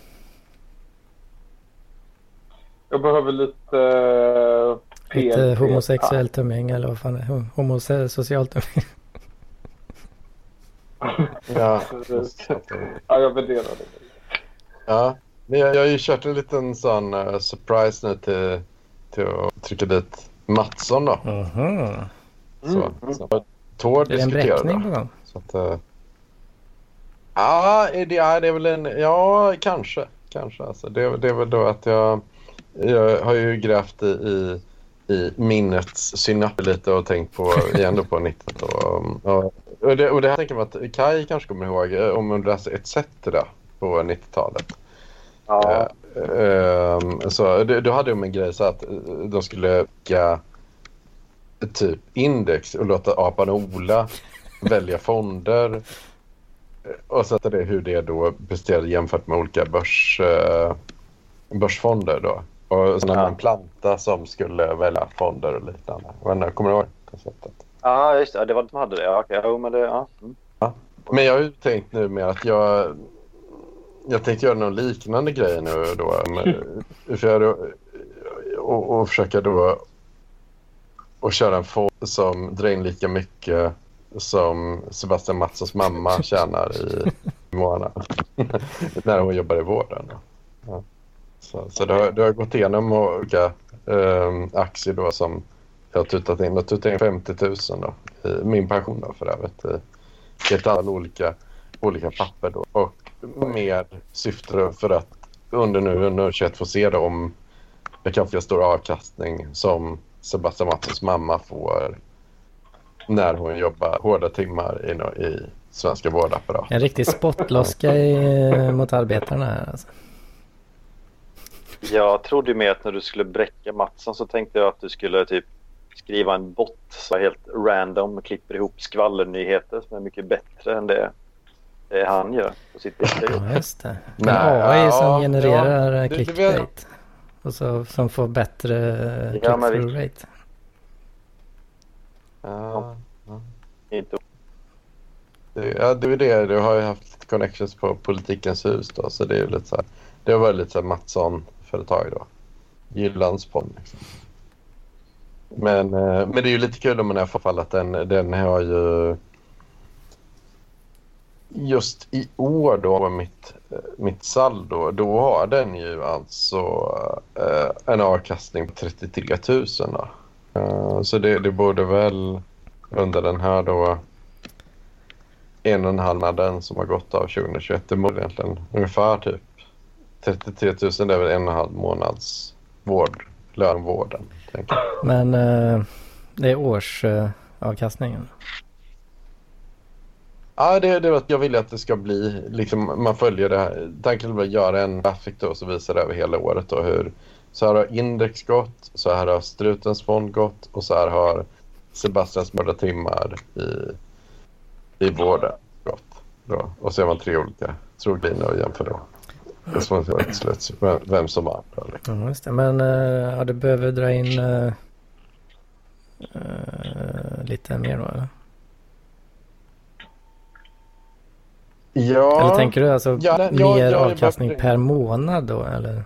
jag behöver lite... Uh, Lite homosexuellt umgänge eller vad fan är det? Homosocialt umgänge. Ja, Ja, jag värderar det. ja. Men jag, jag har ju kört en liten sån eh, surprise nu till, till att trycka dit Mattsson då. Mhm. Så, så. Tord Är det en bräckning på gång? Så att, eh, ja, det, ja, det är väl en... Ja, kanske. Kanske. Alltså, det, det är väl då att jag... Jag har ju grävt i, i, i minnets synapser lite och tänkt på, igen på 90 och, och, och, det, och det här tänker man att Kai kanske kommer ihåg eh, om man läser ETC på 90-talet. Ja. Ehm, så då hade de en grej så att de skulle lägga typ index och låta apan Ola välja fonder eh, och sätta det hur det då presterade jämfört med olika börs, eh, börsfonder då. Och sen hade Ja. man en planta som skulle välja fonder och liknande. Men, kommer du ihåg konceptet? Ja, just det. Det var de hade det. Ja, okej. Jo, men det... Ja. Mm. Men jag har ju tänkt nu med att jag... Jag tänkte göra någon liknande grej nu då. För jag, och, och försöka då och köra en fond som drar in lika mycket som Sebastian Mattssons mamma tjänar i månaden. när hon jobbar i vården. Ja. Så, så det, har, det har gått igenom olika um, aktier då som jag har tutat in. Jag har tutat in 50 000 då. I min pension då för övrigt. I, i ett antal olika, olika papper då. Och med syfte för att under nu under 2021 få se då om det kan få stor avkastning som Sebastian Mattssons mamma får när hon jobbar hårda timmar i, i svenska vårdapparaten. En riktig spottloska i, mot arbetarna här alltså. Jag trodde mer att när du skulle bräcka Mattsson så tänkte jag att du skulle typ skriva en bot är helt random klipper ihop skvallernyheter som är mycket bättre än det, det han gör på sitt. Ja, just det. En Nej, AI ja, som genererar ja, clickbait. Och så, som får bättre Ja, click-through rate. Ja, Inte ja, det är det. Du har ju haft connections på Politikens hus då. Så det är lite så här. Det varit lite så Mattsson-företag då. Jyllands-podd liksom. Men, eh, men det är ju lite kul om man i alla fall att den, den har ju just i år då mitt, eh, mitt saldo, då har den ju alltså eh, en avkastning på 33 000 då. Eh, så det, det borde väl under den här då en och en halv månaden som har gått av 2021. Det borde egentligen ungefär typ 33 000 det är väl en och en halv månads vård, lönvården. Tänker jag. Men eh, det är årsavkastningen. Eh, avkastningen. Ja, det, det jag vill att det ska bli, liksom, man följer det här. Tanken är att göra en grafik då som visar över hela året då hur så här har index gått, så här har Strutens fond gått och så här har Sebastians mörda timmar i, i vården gått. Då. Och så är man tre olika troglinjer och jämför då. Så får man till slut vem, vem som vann. liksom. Ja, just det. Men eh, ja, du behöver dra in eh, lite mer då eller? Ja, Eller tänker du alltså Ja, ja, mer ja, avkastning per månad då eller?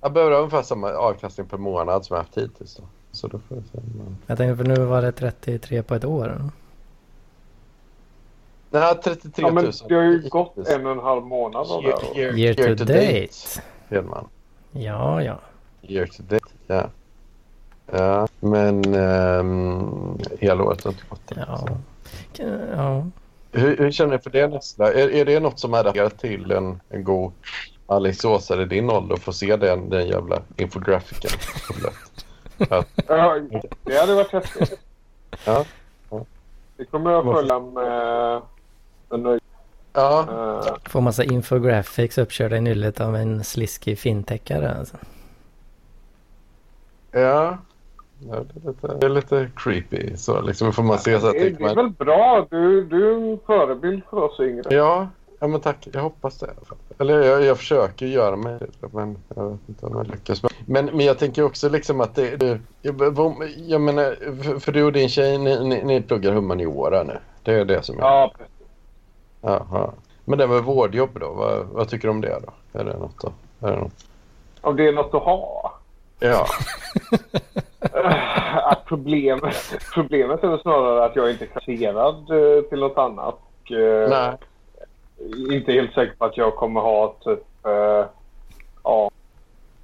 Jag behöver ungefär samma avkastning per månad som jag haft hittills. Då. Så då får vi se. Jag tänker för nu var det 33 på ett år. Nej, 33 Ja, 000. men det har ju gått en och en halv månad av det här. då. Year, Year to date. Hedman. Ja, ja. Year to date, ja. Ja, men um, hela året har inte gått. Ja. Ja. Hur, hur känner du för det nästa? Är, är det något som är relaterat till en, en god Alingsåsare i din ålder att få se den, den jävla infografiken? Ja, det hade varit häftigt. Ja. Det kommer jag följa med, med nöje. ja, Eh, Får massa infographics uppkörda i nyllet av en sliskig fintechare alltså. ja. Ja, det, är lite, det är lite creepy. Så liksom får man se så att det, tänker det är man, väl bra. Du, du är en förebild för oss yngre. Ja, Ja, men tack. Jag hoppas det. i alla fall. Eller jag, jag försöker göra mig men jag vet inte om jag lyckas. Men, men jag tänker också liksom att det... det jag, jag menar, för, du och din tjej, ni, ni, ni pluggar humaniora nu. Det är det som är... Ja, precis. Jaha. Men det med vårdjobb då? Vad, vad tycker du om det då? Är det något då? Är det något? Om det är något att ha. Ja. Att problem, problemet är väl snarare att jag inte är kvalificerad eh, till något annat. Eh, Nej. Inte helt säker på att jag kommer ha typ, eh, ja,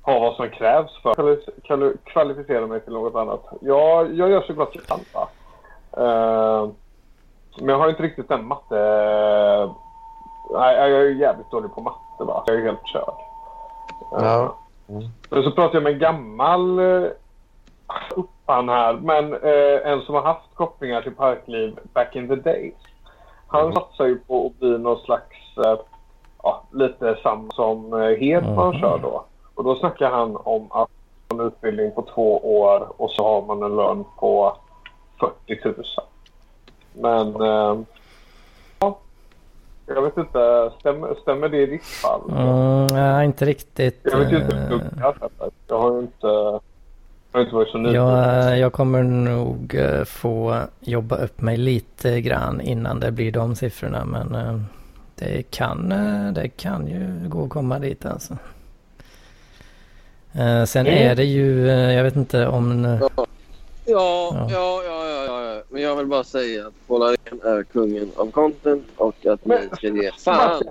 ha vad som krävs för att kvali- kvali- kvalificera mig till något annat. Jag, jag gör så gott jag kan. Eh, men jag har inte riktigt den matte... Nej, jag är jävligt dålig på matte. Va? Jag är helt körd. Eh, Ja. men så pratade jag med en gammal eh, upphan här, men eh, en som har haft kopplingar till parkliv back in the days. Han satsar ju på att bli någon slags, eh, ja, lite samma som eh, Hedman Mhm. kör då. Och då snackar han om att en utbildning på två år och så har man en lön på 40 000. Men, eh, ja. Jag vet inte, stämmer, stämmer det i ditt fall? Mm, nej, inte riktigt. Jag vet ju inte hur det. Jag har ju inte, har inte varit så nyfiken. Jag, jag kommer nog eh, få jobba upp mig lite grann innan det blir de siffrorna. Men eh, det kan, eh, det kan ju gå att komma dit alltså. Sen Mm. är det ju, jag vet inte om... Ja, Ja. ja, ja, ja, ja. Men jag vill bara säga att Paul Arén är kungen av content och att Men- ni ska ge fan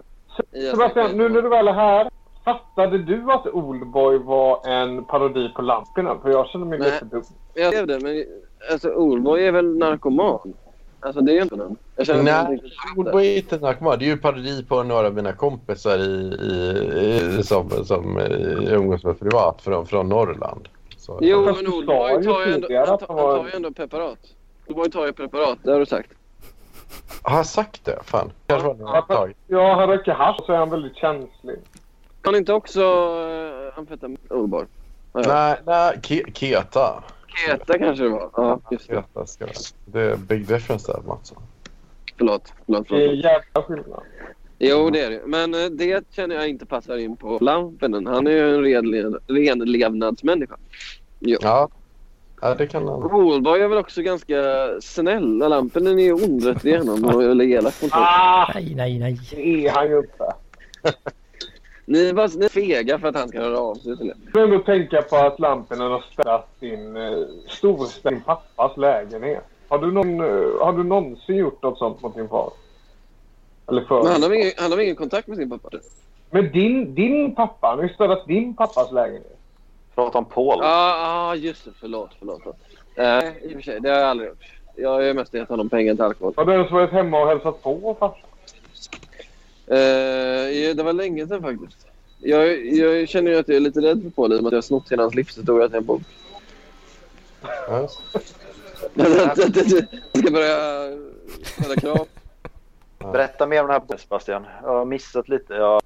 Sebastian, nu när du väl är här. Fattade du att Oldboy var en parodi på Lampinen? För jag känner mig Nej. lite dum. Jag skrev det, men alltså Orboy är väl narkoman? Alltså det är ju inte den. Jag känner Nej. Oldboy är inte narkoman. Det är ju parodi på några av mina kompisar i, i, i, som, som eh, umgås med privat från, från Norrland. Så, Jo, men Oldboy tar ju ändå, han tar, han tar ju ändå preparat. Oldboy tar ju preparat, det har du sagt. Har jag sagt det? Fan. Kanske var det. Ja, han röker hasch så är han väldigt känslig. Har inte också uh, amfetamin? Oldboy? Ja. Nej, nej, Ke- Keta. Keta kanske det var. Ja, just det. Keta ska det. Det är big difference där, Mattsson. Förlåt. förlåt, Det är förlåt. jävla skillnad. Jo, det är det. Men eh, det känner jag inte passar in på Lampinen. Han är ju en renled- renlevnadsmänniska. Ja. ja, det kan han. Oldboy är väl också ganska snäll. Lampinen är ju ond rätt igenom och eller elak mot. Ah, Nej, nej, nej. det är han ju inte. Ni är bara ni är fega för att han ska höra av sig till er. Du får ändå tänka på att Lampinen har städat sin eh, storstad din pappas lägenhet. Har du, någon, eh, har du någonsin gjort något sånt mot din far? Eller för Men han har, ingen, han har ingen kontakt med sin pappa? Men din, din pappa, han har ju städat din pappas lägenhet. Prata om Paul. Ja, ah, just det. Förlåt, förlåt. förlåt. Nej, i och för sig. Det har jag aldrig gjort. Jag har ju mest gett honom pengar till alkohol. Har du ens varit hemma och hälsat på farsan? Eh, ja, det var länge sedan faktiskt. Jag, jag känner ju att jag är lite rädd för Paul i och med att jag har snott hela hans livshistoria till en bok. Ja. Jag ska börja ställa krav. Berätta mer om den här boken Sebastian. Jag har missat lite. Jag...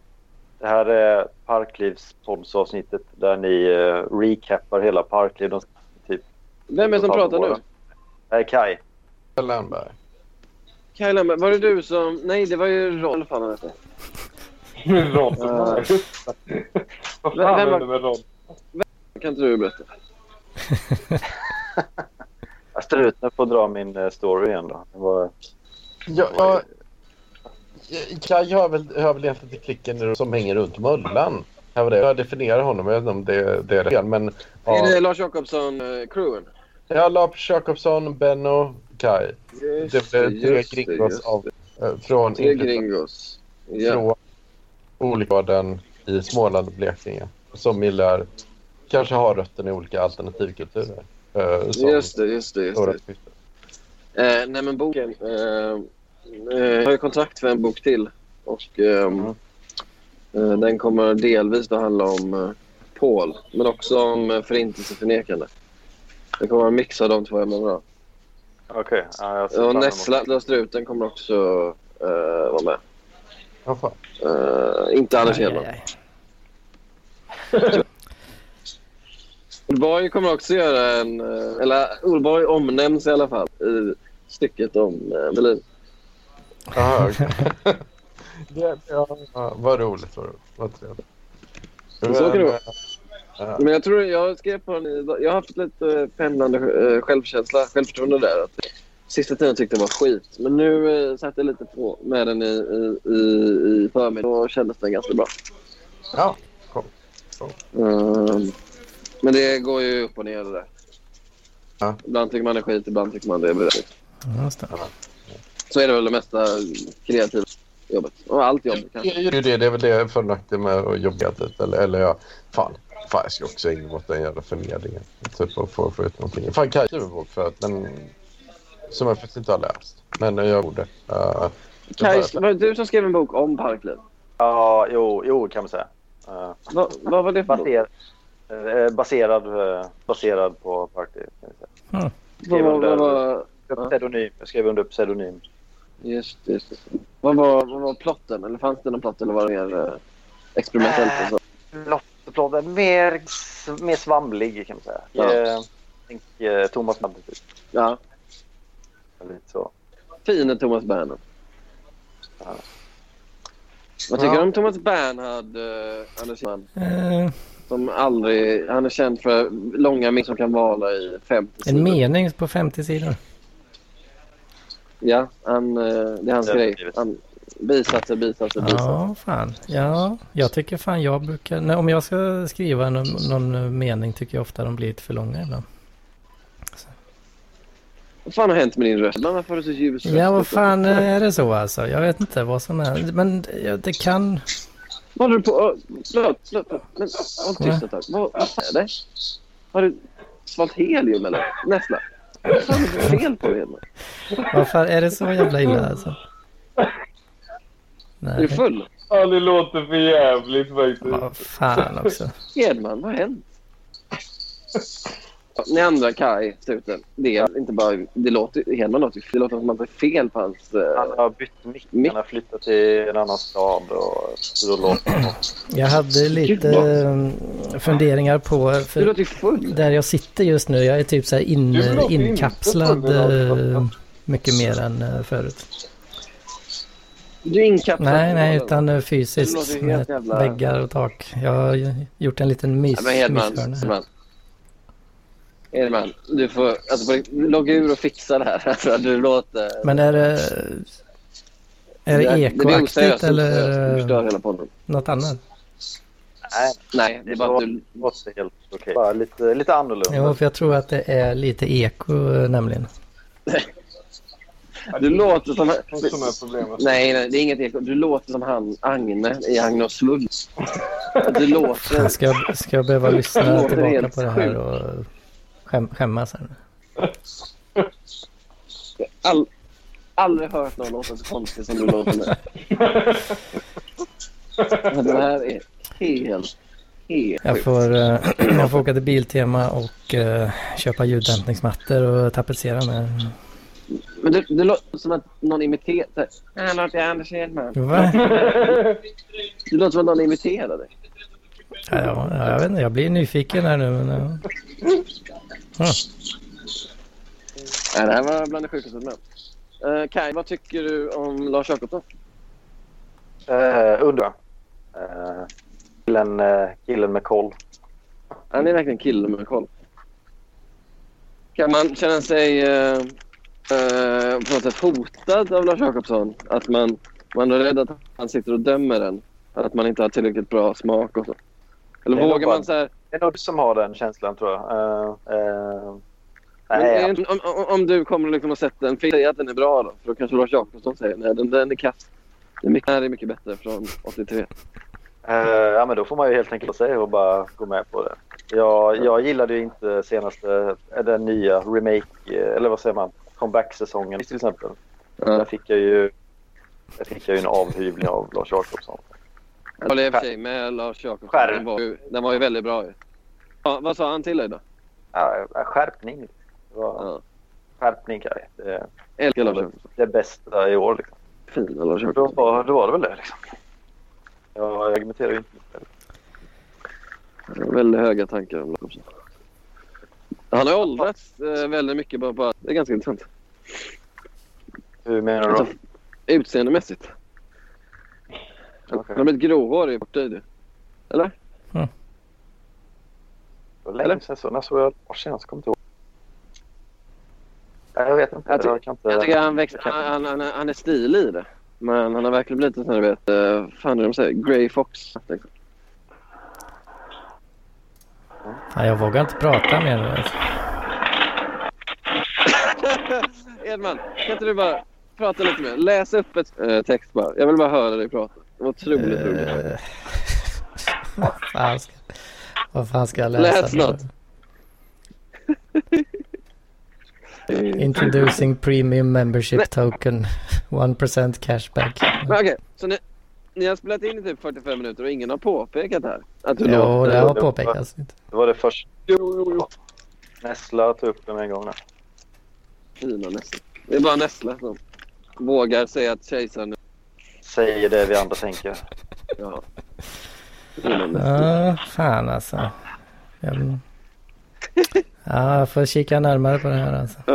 Det här är Parklivspoddsavsnittet där ni uh, recappar hela Parkliv. Typ, Vem är det som pratar nu? Det är Kai. Lernberg. Kaj Lemberg, var det du som... Nej, det var ju Rolf han hette. Rod. Ja. Vad Vem fan var- hände med Rod? Kan inte du berätta? Jag struten får dra min eh, story igen då. Det var... Ja, ja, Kaj hör väl, hör väl egentligen till klicken som hänger runt Möllan. Det var det. Jag definierar honom, jag vet inte om det, det är det. Men Är ja, det Lars Jacobsson-crewen? jag Lars Jakobsson, Benno, Kaj. Det blev tre gringos av, eh, från, Tre gringos. Ja. från olika områden i Småland och Blekinge. Som gillar, kanske har rötterna i olika alternativkulturer. eh, som Just det, just det. Just det. Eh, nej men boken. Eh, eh, jag har ju kontrakt för en bok till. Och ehm, eh, den kommer delvis att handla om eh, Paul. Men också om eh, förintelseförnekande. Det kommer vara en mix av de två ämnena. Okej. Ja, jag ser Och Nessla Struten kommer också eh, vara med. Ja. Eh, inte Anders Hedman. Ulborg kommer också göra en... eh, Eller Ulborg omnämns i alla fall i stycket om Berlin. Aha, okej. Det, ja, ja, vad roligt. Vad, roligt, vad trevligt. Så kan det vara. Ja. Men jag tror jag skrev på den i- Jag har haft lite pendlande eh, självkänsla, självförtroende där. Att sista tiden tyckte jag var skit. Men nu eh, satt jag lite på med den i, i, i, förmiddag och kändes den ganska bra. Ja, Ehm, men det går ju upp och ner det där. Ja. Ibland tycker man det är skit, ibland tycker man det är bra. Det. Så är det väl det mesta kreativa jobbet. Och allt jobb det kanske. är ju det. Det är väl det för nackdel med att jobba lite. Eller, eller ja, fan. Fan, jag ska också mig åt den jävla förmedlingen. Typ att få, få ut någonting. Fan, Kaj skriver en bok för att den... Som jag faktiskt inte har läst. Men jag borde. Uh, Kaj, var det du som skrev en bok om parkliv? Ja, jo, jo kan man säga. Uh, Vad, vad var det för baser, eh, baserad, eh, baserad på Party. Kan jag säga. Vad var, Under Pseudonym. Jag skrev under pseudonym. just, det, just det. Vad var, vad var plotten? Eller fanns det någon plott eller var det mer experimentellt? Och så? Lotteplotten mer, mer svamlig kan man säga. Ja. Eh, Tänk eh, Thomas Madde typ. Ja. Lite så. Fine Thomas Bernhard. Ja. Vad tycker Ja. du om Thomas Bernhard, uh, Anders Johan? Eh, Som aldrig... Han är känd för långa min som kan vara i 50 en sidor. mening på 50 sidor. Ja, han, eh, det är hans Det är grej. Han, bisatser, bisatser, bisatser. Ja, fan. Ja, jag tycker fan jag brukar... Nej, om jag ska skriva någon, någon mening tycker jag ofta de blir lite för långa ibland. Vad fan har hänt med din röst? Varför har du så ljus röst? Ja, vad fan är det så alltså? Jag vet inte vad som är... Men det kan... Vad håller du på... Förlåt, förlåt. Men håll tyst ett tag. Vad, fan är det? Har du svalt helium eller? Nässla? Vad fan är det för fel på dig? Fan, är det så jävla illa alltså? Är Nej. du full? Ja, det låter för jävligt faktiskt. Vad fan också. Edman, vad har hänt? Ni andra, Kai, struten. Det är inte bara... Det låter... Hedman låter Det låter som att det är fel på hans... eh, Han har bytt mick. Han har flyttat till en annan stad. Och så låter Jag hade lite eh, funderingar på... Du För låter ju full. där jag sitter just nu, jag är typ så här in, Du inkapslad eh, mycket mer än eh, förut. Du är inkapslad. Nej, nej, utan eh, fysiskt med jävla- väggar och tak. Jag har gjort en liten mys, Ja, men Hedman. Hedman, du får alltså, logga ur och fixa det här. Att du låter... Men är det... Är det det ekoaktigt eller podden. något annat? Nej, Nej, det är bara att du... låter helt okej. Bara lite, lite annorlunda. Jo, för jag tror att det är lite eko eh, nämligen. Du låter som... Som är problemet. Nej, nej, det är inget eko. Du låter som han Agne i Agne och Slull. Du låter... Ska jag, ska jag behöva lyssna tillbaka på det här och skäm, skämmas här? All, aldrig hört någon låta så konstigt som du låter nu. Det här är helt, helt Jag får, eh, jag får åka till Biltema och eh, köpa ljuddämpningsmattor och tapetsera med. Men det, det låter som att någon imiterar... Han låter Anders Hedman. Va? Det låter som att någon imiterar dig. Ja, ja, jag vet inte, jag blir nyfiken här nu. Men, ja. Ja. Nej, det här var bland det sjukaste jag med uh, Kaj, vad tycker du om Lars Jacobsson? Uh, undrar. Uh, killen, eh, killen med koll. Han är verkligen killen med koll. Kan man känna sig uh, uh, på något sätt hotad av Lars Jacobsson? Att man, man är rädd att han sitter och dömer en? Att man inte har tillräckligt bra smak och så? Eller vågar man så här... Det är nog du som har den känslan tror jag. Uh, uh, nej, inte- om, om, om du kommer liksom och sätter en film, säg att den är bra då. För då kanske Lars Jacobsson säger nej, den, den är kass. Det här är mycket bättre från 83. Eh, ja, men då får man ju helt enkelt säga och bara gå med på det. Jag, jag gillade ju inte senaste, eh, den nya remake, eh, eller vad säger man, comeback-säsongen till exempel. Där Ja. fick jag ju, där fick jag ju en avhyvling av Lars Jacobsson. Jag håller i och för sig med Lars Jacobsson. Skärp. Den var, ju, den var ju väldigt bra ju. Ja, vad sa han till dig då? Ja, skärpning. Det var Ja. skärpning Kaj. Det, det, det bästa i år. Liksom. Fina Lars Då, Jacobsson. var, då var det väl det liksom. Jag argumenterar ju inte Väldigt höga tankar om Lars Jacobsson. Han har åldrats eh, väldigt mycket bara på att det är ganska intressant. Hur menar du då? Alltså, utseendemässigt. Han har blivit gråhårig borta i det. Eller? Det var länge sedan så. När såg jag Lars senast? Kommer inte ihåg. Jag vet inte. Jag ty- Jag inte... Jag tycker han, växt, han, han, han är stilig i det. Men han har verkligen blivit en sån här, du vet, uh, fan är det de säger? Grey Fox. Liksom. Ja, jag vågar inte prata mer nu. Edman, kan inte du bara prata lite mer? Läs upp ett eh, text bara. Jag vill bara höra dig prata. Det var otroligt roligt. Eh, vad, fan ska, vad fan ska jag läsa? Läs nu? något. Introducing premium membership token. 1% cashback. Okej, så ni, ni har spelat in i typ 45 minuter och ingen har påpekat här? Att du Jo, låter- det har påpekats. Det var det första. Jo, jo, jo. Nessla tog upp den en gång. Där. Fina Nessla. Det är bara Nessla som vågar säga att kejsaren... Säger det vi andra tänker. Ja. Ja, fan alltså. Jag, ja, jag får kika närmare på det här alltså.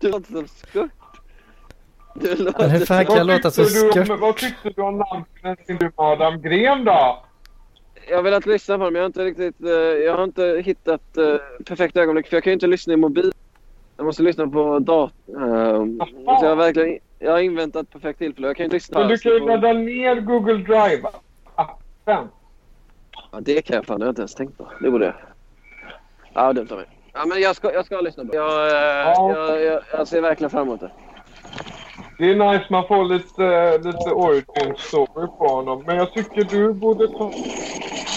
Du låter som skurt. Men hur fan kan jag låta så skört? Vad tyckte du om namnet med Adam Gren då? Jag har velat lyssna på dem men jag har inte riktigt... eh, jag har inte hittat uh, perfekta ögonblick för jag kan ju inte lyssna i mobil. Jag måste lyssna på datorn. så jag har verkligen... Jag har inväntat perfekt tillfälle. Jag kan ju inte lyssna Men du kan ju på- ladda ner Google Drive-appen. Ja, det kan jag fan. Det har jag inte ens tänkt på. Det borde jag. Ja, dumt av mig. Ja, men jag ska, jag ska lyssna på det. Jag, eh, jag, jag, jag ser verkligen fram emot det. Det är nice, man får lite, lite origin story på honom. Men jag tycker du borde ta,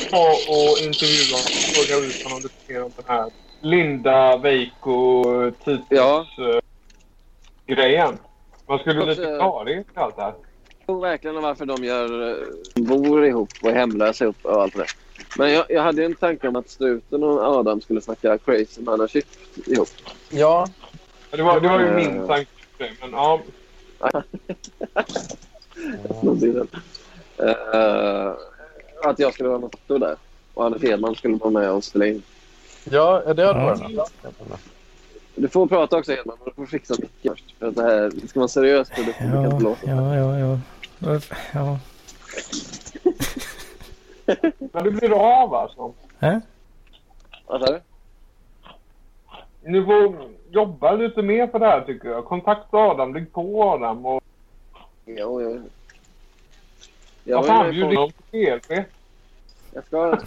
ta och intervjua och fråga ut honom lite mer om den här Linda, Veiko, Titus Ja. eh, grejen. Man skulle Också- lite klarhet i allt det här. Jag tror verkligen om varför de gör, eh, bor ihop och är hemlösa ihop och allt det där. Men jag, jag hade en tanke om att Struten och Adam skulle snacka crazy manship ihop. Ja, Det var, det var ju min Eh. tanke. Men ja, Någonting. Eh, att jag skulle vara foto där. Och Anders Hedman skulle vara med och spela in. ja det hade varit. Du får prata också Hedman, men du får fixa micken först. För att det här det ska vara seriöst. Det får Ja, inte låta. ja, ja, ja. Ja. men det blir av alltså. Äh? Vad sa du? Ni får jobba lite mer på det här tycker jag. Kontakta Adam, lägg på Adam och Jo, jo. Jag vad fan ju bjud in PLP. Jag ska...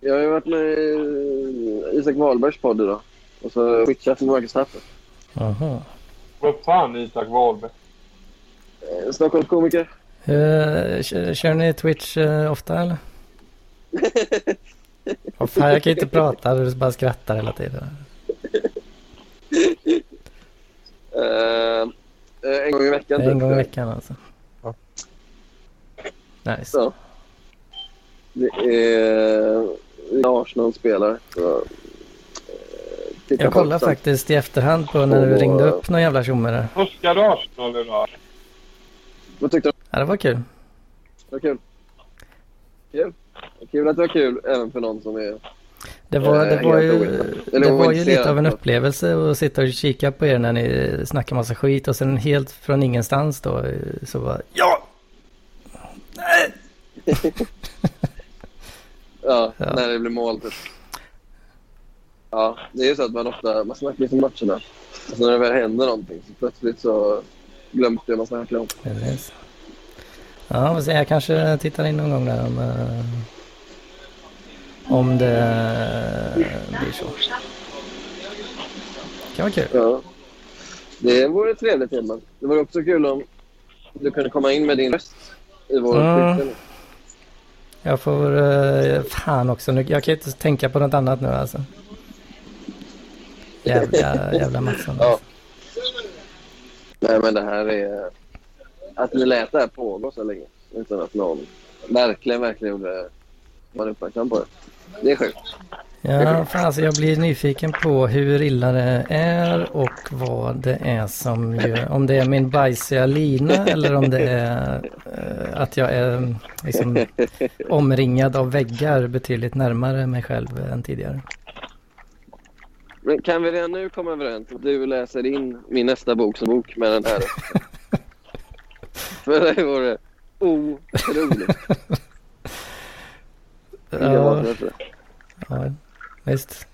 Jag har ju varit med i Isak Wahlbergs podd idag. Och så skitchat med Marcus Tapper. Aha. Vad fan Isak Wahlberg? Eh, Stockholms komiker. Eh, kör, ni Twitch eh, ofta eller? Vad fan, jag kan inte prata, du bara skrattar hela tiden. Eh, en gång i veckan. En typ. gång i veckan alltså. Ja. Nice. Så. Det är Arsenal spelar. Så, eh, Jag kollade faktiskt i efterhand på när du Och- ringde upp någon jävla tjomme där. Torskade Arsenal idag? Vad tyckte du? Ja, det var kul. Det var kul. Kul. Kul att det var kul även för någon som är... Det var, det Eh, var helt ju, det var ju lite av en upplevelse att sitta och kika på er när ni snackar massa skit och sen helt från ingenstans då eh, så bara ja! Nej! Ja, Ja. när det blir mål typ. Ja, det är ju så att man ofta man snackar inför matcherna. Och så när det väl händer någonting så plötsligt så glöms det man snackar om. Precis. Ja, får se. Jag kanske tittar in någon gång där om, eh, om det blir så. kan vara kul. Ja. Det vore trevligt Edman. Det vore också kul om du kunde komma in med din röst i vår Mm. Jag får... eh, fan också. Nu, jag kan inte tänka på något annat nu alltså. Jävla, jävla Mattsson. Ja. Nej men det här är... Att ni lät det här pågå så länge utan att någon verkligen, verkligen gjorde man uppmärksam på det. Det är sjukt. Ja, fan, alltså jag blir nyfiken på hur illa det är och vad det är som gör... Om det är min bajsiga lina eller om det är eh, att jag är liksom omringad av väggar betydligt närmare mig själv än tidigare. Men kan vi redan nu komma överens du läser in min nästa bok som bok med den här? För det vore otroligt. Ja, ja, visst.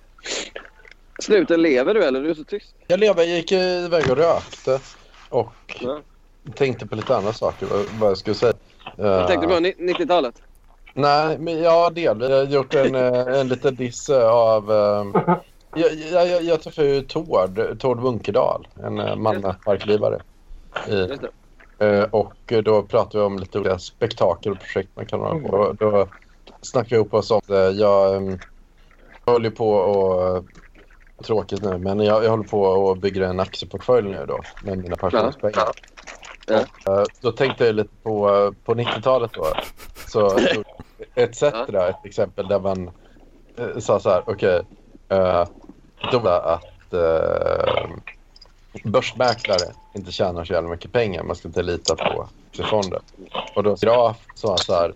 Sluten, lever du eller? Du är så tyst. Jag lever, jag gick iväg och rökte och Ja. tänkte på lite andra saker vad, vad jag skulle säga. Jag tänkte Eh, på ni- 90-talet. Nej, men ja, delvis. Jag har gjort en, eh, en liten diss eh, av... eh, Jag, jag, jag, träffade ju Tord, Tord Munkedal, en eh, mannaparklivare. I, eh, och då pratade vi om lite olika spektakel och projekt man kan ha på. Och Då snackade vi ihop oss om det. Jag, eh, jag håller på och... Tråkigt nu, men jag, jag håller på och bygger en aktieportfölj nu då med mina pensionspengar. Ja. Och, eh, då tänkte jag lite på, eh, på 90-talet då. Så ett Cetera, ett exempel där man eh, sa så här, okej, eh, då var att eh, börsmäklare inte tjänar så jävla mycket pengar. Man ska inte lita på aktiefonder. Och då graf sa så här,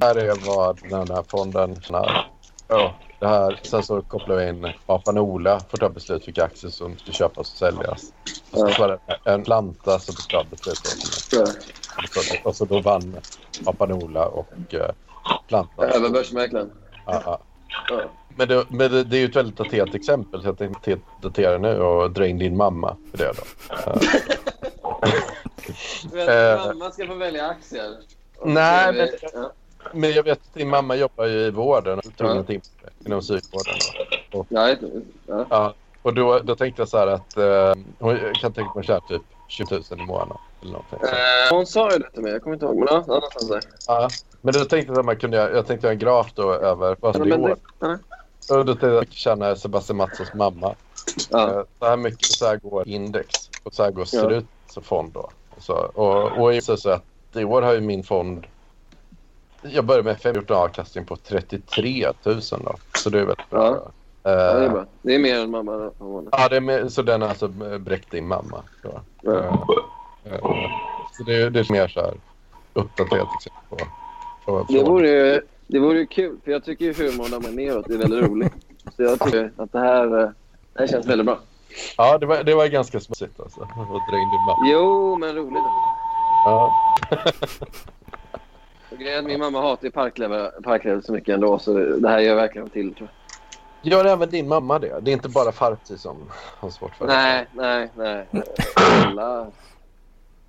här är vad den här fonden tjänar. Ja, det här. Sen så kopplar vi in apan Ola får ta beslut vilka aktier som ska köpas och säljas. Och så var det en planta som ska besluta. Ja. Och så då vann apan Ola och eh, planta. Över börsmäklaren. Ja, ja. Ja. Men, det, men det, det är ju ett väldigt daterat exempel så jag tänkte datera nu och dra in din mamma för det då. Vet, Eh. mamma ska få välja aktier. Och Nej, men- Ja. Men jag vet att din mamma jobbar ju i vården, Ja. inom psykvården. jag vet- ja. Ja, och då, då tänkte jag så här att eh, hon jag kan tänka mig att tjäna typ 20 000 i månaden. Eller någonting. Eh, Hon sa ju det till mig. Jag kommer inte ihåg. Men ja, någonstans där. Ja, men då tänkte jag att man kunde, jag tänkte göra en graf då över vad som går. ja. Och då tänkte jag att jag känna Sebastian Mattssons mamma. Ja. Eh, Så här mycket så här går index och så här går Ja. ser ut som fond då. Och, så, och, och så, så att i år har ju min fond jag började med 15 avkastning på 33 000 då. Så det är väldigt bra. Ja. Ja, det är Eh, bra. Det är mer än mamma. Ja, det är med, så den är alltså bräckt din mamma. Då. Ja. Eh, eh, så det, är- det är mer så här uppdaterat exempel på, på Det vore, ju, det vore ju kul, för jag tycker ju humorn där man neråt är väldigt rolig. Så jag tycker att det här, det här känns väldigt bra. Ja, det var, det var ganska smutsigt alltså. Att dra in din mamma. Jo, men roligt. Ja. Grejen är att min mamma hatar ju parklever, parklever så mycket ändå, så det här gör verkligen till. Tror jag. Gör även din mamma det? Det är inte bara farti som har svårt för det? Nej, nej, nej. Alla,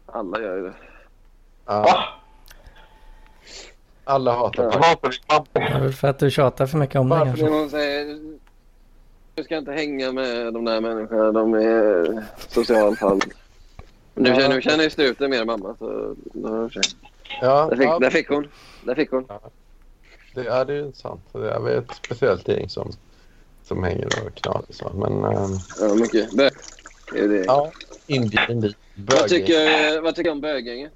alla gör ju det. Ja. Alla hatar Ja. farti. Väl för att du tjatar för mycket om det Varför kanske. det hon säger, du ska inte hänga med de där människorna, de är socialfall. Nu känner, nu känner ju struten mer mamma, så jag. Ja, där, fick, ja där fick hon. Där fick hon. det, är, det är sant. Det är ett speciellt gäng som, som hänger och knatar. Så. Men ehm, Ja, mycket. Bö- det är det. ja, indie, indie. Vad tycker, vad tycker du om böggänget?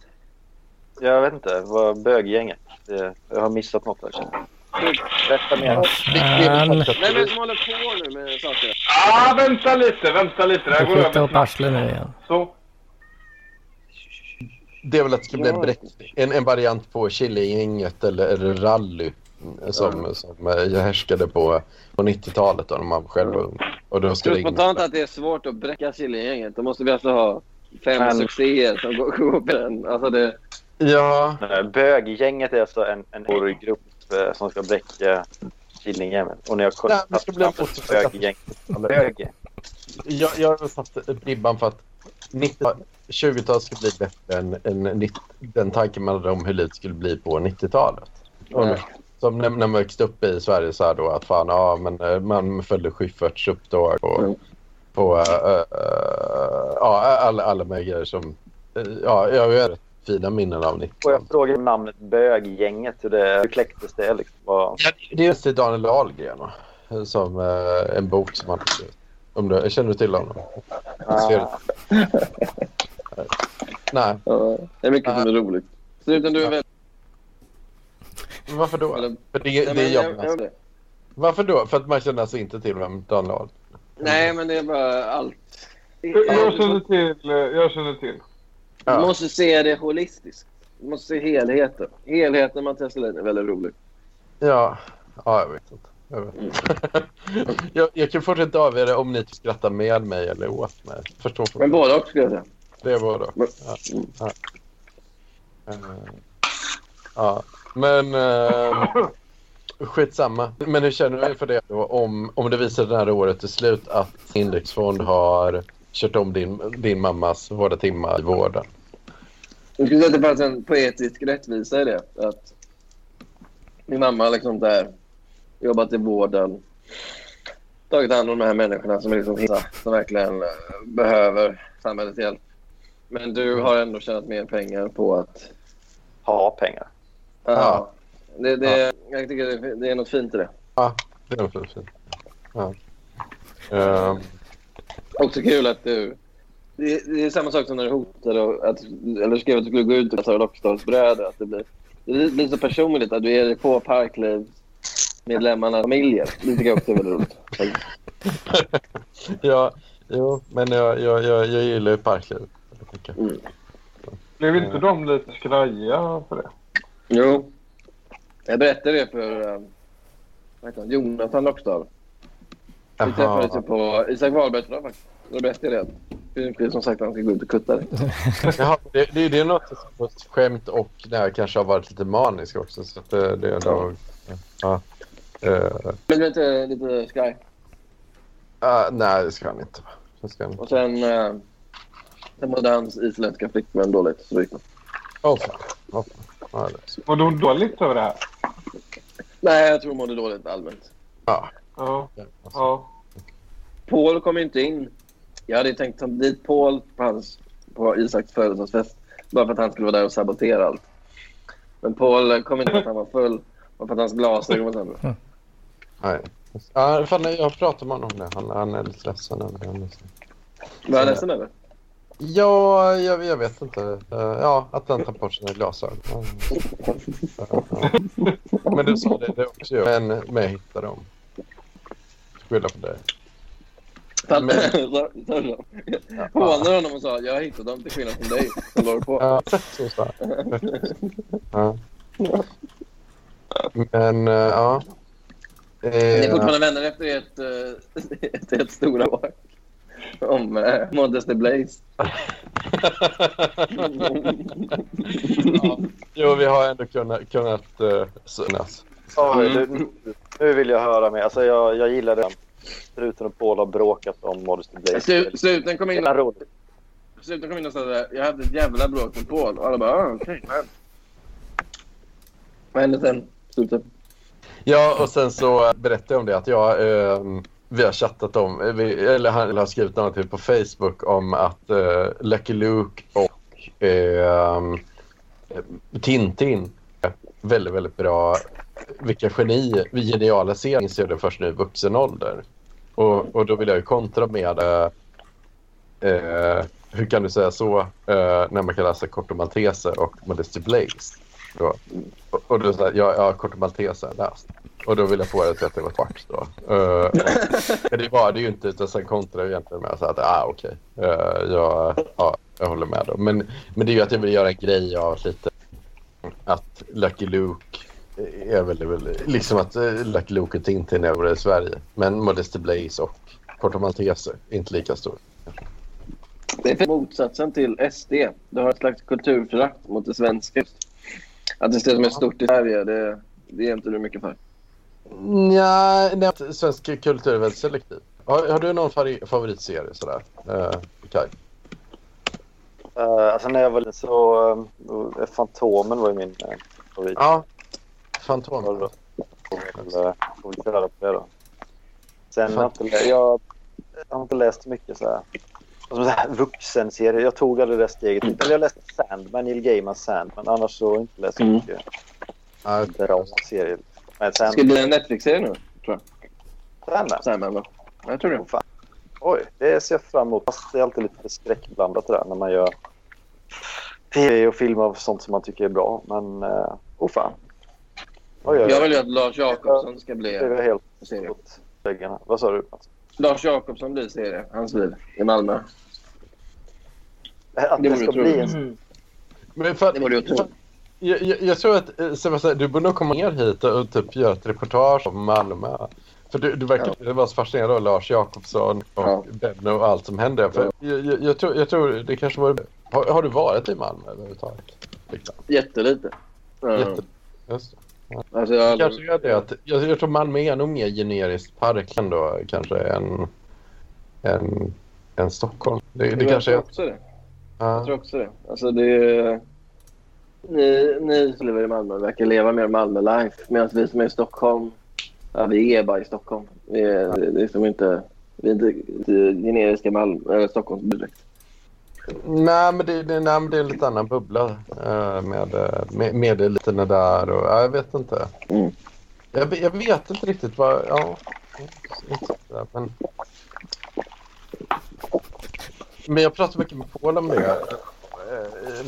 Jag vet inte. Vad böggänget? Det, jag har missat något jag. Berätta mer. Nej, men som håller på nu med saker. Ah, vänta lite, vänta lite. Det här går över upp arslet nu igen. Så. Det är väl att det ska bli en, Ja. en, en variant på Killegänget eller, eller rally som, som eh, jag härskade på, på 90-talet då när man själv var ung. Och då Jag ska tror spontant att det är svårt att bräcka Killegänget. Då måste vi alltså ha fem Men- succéer som går, går på den. Alltså det... Ja, Nej, Böggänget är alltså en, en grupp eh, som ska bräcka Killinggänget. Och bli en kollat foto- böggänget. Bög. jag, jag har satt ribban för att 90 20-talet ska bli bättre än, än 90, den tanken man hade om hur livet skulle bli på 90-talet. Och nu- Som när, när man växte upp i Sverige så här då att fan, ja men eh, man följde Schyfferts uppdrag och Mm. på äh, äh, ja, alla, alla möjliga grejer som, ja, jag har rätt fina minnen av 90 Får jag fråga om namnet Böggänget? Hur, det, hur kläcktes det? Liksom? Vad, Det är just till Daniel Ahlgren som eh, en bok som han. Om du, känner du till honom? ah, Nej, Ja, det är mycket som är roligt. Struten, du är väl... varför då? Eller- För det, Nej, det är jag- jobbigt. jag- Varför då? För att man känner alltså inte till vem Daniel Ahlgren Nej, men det är bara allt. Jag känner till. Jag känner till. Du Ja. måste se det holistiskt. Du måste se helheten. Helheten man testar är väldigt rolig. Ja, ja jag vet inte. Jag, vet. jag, jag kan fortsätta avgöra om ni skrattar med mig eller åt mig. Förstår Men både och skulle jag säga. Det var då. Men- Ja. Ja. Eh, ja. Men uh, skitsamma. Men hur känner du dig för det då om, om det visar det här året till slut att indexfond har kört om din, din mammas hårda timmar i vården? Jag skulle säga att det fanns en poetisk rättvisa i det. Att min mamma har liksom där jobbat i vården. Tagit hand om de här människorna som, är liksom, som verkligen eh, behöver samhällets hjälp. Men du har ändå tjänat mer pengar på att... Ha pengar. Ja. Det, det, Jag tycker det, det är något fint i det. Ja, det är nog fint. Ja. Ehm, Också kul att du... Det, det är samma sak som när du hotade och att, eller skrev att du skulle gå ut och ta Rockstarsbrädor. Att det blir, det blir så personligt att du dig på Parklivs-medlemmarnas familjer. Det tycker jag också är väldigt roligt. ja, jo, men jag, jag, jag, jag gillar ju parkliv. Jag tycker. Mm. Blev inte de lite skraja för det? Jo. Jag berättade det för uh, vad heter han? Jonathan Rockstad. Vi träffades ju på Isak Wahlbergs dag faktiskt. Då berättade jag det. Filmklipp som sagt att han ska gå ut och kutta dig. Jaha, det, det, det är något som ett skämt och det här kanske har varit lite manisk också. Så att det, det är då, ja. Eh, Men du är inte lite sky? ah, nej, det ska han inte vara. Det ska han inte. Och sen... Uh, sen mådde hans isländska flickvän dåligt. Så gick man. Åh, fan. Åh, fan. Var du dåligt över det här? Nej, jag tror hon mådde dåligt allmänt. Ja, Ja. ja. Paul kom inte in. Jag hade ju tänkt ta dit Paul på, hans, på Isaks födelsedagsfest. Bara för att han skulle vara där och sabotera allt. Men Paul kom inte för att han var full. Och för att hans glasögon var sämre. Nej. Ja, fan, jag pratat med honom om det. Han, han är lite ledsen över det. Han är ledsen. Var han ledsen över? Ja, jag, jag vet inte. Eh, ja, att han tar bort sina glasögon. Ja. Men du sa det, det också jag. Men, men jag hittade dem. Skylla på dig. Hånade honom och sa jag har hittat dem till skillnad från dig. Som la på. Ja, så sa. Ja. Men, eh, ja. Ni är Eh, fortfarande vänner efter ert, efter ert stora bråk. Om uh, Modesty Blaze. ja. Jo, vi har ändå kunnat, kunnat uh, synas. Oj, Mm. du, nu vill jag höra mer. Alltså, jag, jag gillar det. Förutom att Paul har bråkat om Modesty Blaze. Slu- Sluten kom in, är roligt. sluten kom in och sa. Jag hade ett jävla bråk med Paul. Och alla bara, ah, okej. men. Vad hände sen? Slutet. Ja, och sen så eh, berättade jag om det att jag, ehm, vi har chattat om, eh, vi, eller han har skrivit någonting på Facebook om att eh, Lucky Luke och ehm, Tintin är väldigt, väldigt bra. Vilka geni, geniala serier ser det först nu i vuxen ålder. Och, och då vill jag ju kontra med eh, eh hur kan du säga så eh, när man kan läsa Kortomalteser och Modesty Blaze? Då. Och, och då sa jag, jag har Corto Maltese läst. Och då ville jag få det till att det var svart då. Uh, men det var det ju inte utan sen kontrade jag egentligen med att säga att ah, okej, Eh, jag, ja, jag håller med då. Men, men det är ju att jag vill göra en grej av lite att Lucky Luke är väl, väl liksom att eh, Lucky Luke och Tintin är över i Sverige. Men Modesty Blaze och Corto Maltese är inte lika stor. Det är motsatsen till SD. Du har ett slags kulturförakt mot det svenska. Att det som är stort i Sverige, det, det är inte du mycket för. Nja, nej, svensk kultur är väldigt selektiv. Har, har du någon favoritserie sådär? Uh, Kaj? Uh, alltså när jag var liten så... Uh, Fantomen var ju min uh, favorit. Ja, Fantom. Eller, får vi köra på det då. Sen har jag inte, lä- jag, jag har inte läst mycket så här. Som så här vuxenserier. Jag tog aldrig det steget. Eller jag läste Sandman, Neil Gaimans Sandman. Annars så har jag inte läst Mm. mycket Ja, bra serier. Men sen, Ska det bli en Netflix-serie nu? Sandman. Sandman, va? Jag tror det. Oh, fan. Oj, det ser jag fram emot. Fast det är alltid lite skräckblandat det där när man gör tv och film av sånt som man tycker är bra. Men, uh, oh fan. Oj, oj, oj. Jag vill ju att Lars Jakobsson ska Det bli är helt serie. åt väggarna. Vad sa du? Mats? Lars Jakobsson blir serie. Hans liv i Malmö. Att Det det, ska bli en... Men för, Det vore ju otroligt. Jag, jag, jag tror att eh, Sebastian, du borde nog komma ner hit och, och typ göra ett reportage om Malmö. För du, du verkar ja. vara så fascinerad av Lars Jakobsson och Ja. Benno och allt som händer. För jag, jag, jag, tror, jag tror det kanske var... Har, har du varit i Malmö överhuvudtaget? Liksom. Jättelite. Ja. Jätte, just det. Alltså jag Kanske är det att, jag, jag tror Malmö är nog mer generiskt park ändå kanske än, än, än Stockholm. Det, det jag kanske tror också det. Jag Ja. tror också det. Alltså det. Ni, ni som lever i Malmö verkar leva mer Malmö-life medan vi som är i Stockholm, ja, vi är bara i Stockholm. Vi är, det, det är som inte, vi är inte, inte generiska Malmö, eller Stockholmsbor direkt. Nej, men det, det, nej, men det är en lite annan bubbla eh, med, eh, med, med eliterna där och ja, jag vet inte. Mm. Jag, jag vet inte riktigt vad... Ja, inte men... men jag pratade mycket med Paul om det eh,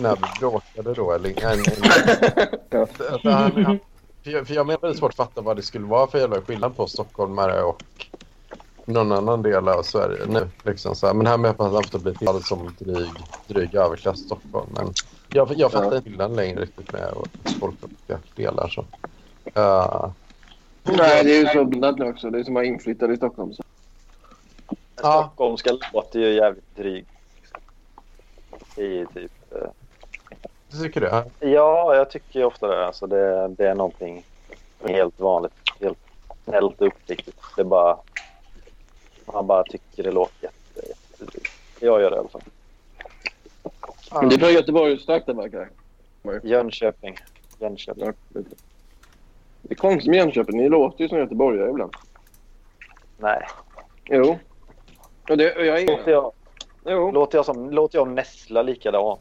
när vi bråkade då. Eller, för, jag, för jag menar väldigt svårt att fatta vad det skulle vara för jävla skillnad på stockholmare och någon annan del av Sverige nu. Liksom så här. Men här med att man ofta blir tilltalad som dryg, dryg överklass Stockholm. Men jag, jag fattar Ja. inte skillnaden längre riktigt med folk olika delar. Så. Uh, Nej, det är ju så blandat nu också. Det är som att vara inflyttad i Stockholm. Så. Ja. Stockholmska låter ju jävligt dryg. Det är typ... eh, du tycker det? Ja, jag tycker ju ofta det. Alltså det, det är någonting helt vanligt. Helt och uppriktigt. Det är bara... Man bara tycker det låter jätte, jättedrygt. Jag gör det i alla fall. Men det är från Göteborg starkt det verkar. Jönköping. Jönköping. Det- är konstigt med Jönköping. Ni låter ju som göteborgare ibland. Nej. Jo. Och det, och jag är Låter jag, Jo. låter jag, som, låter jag nässla likadant?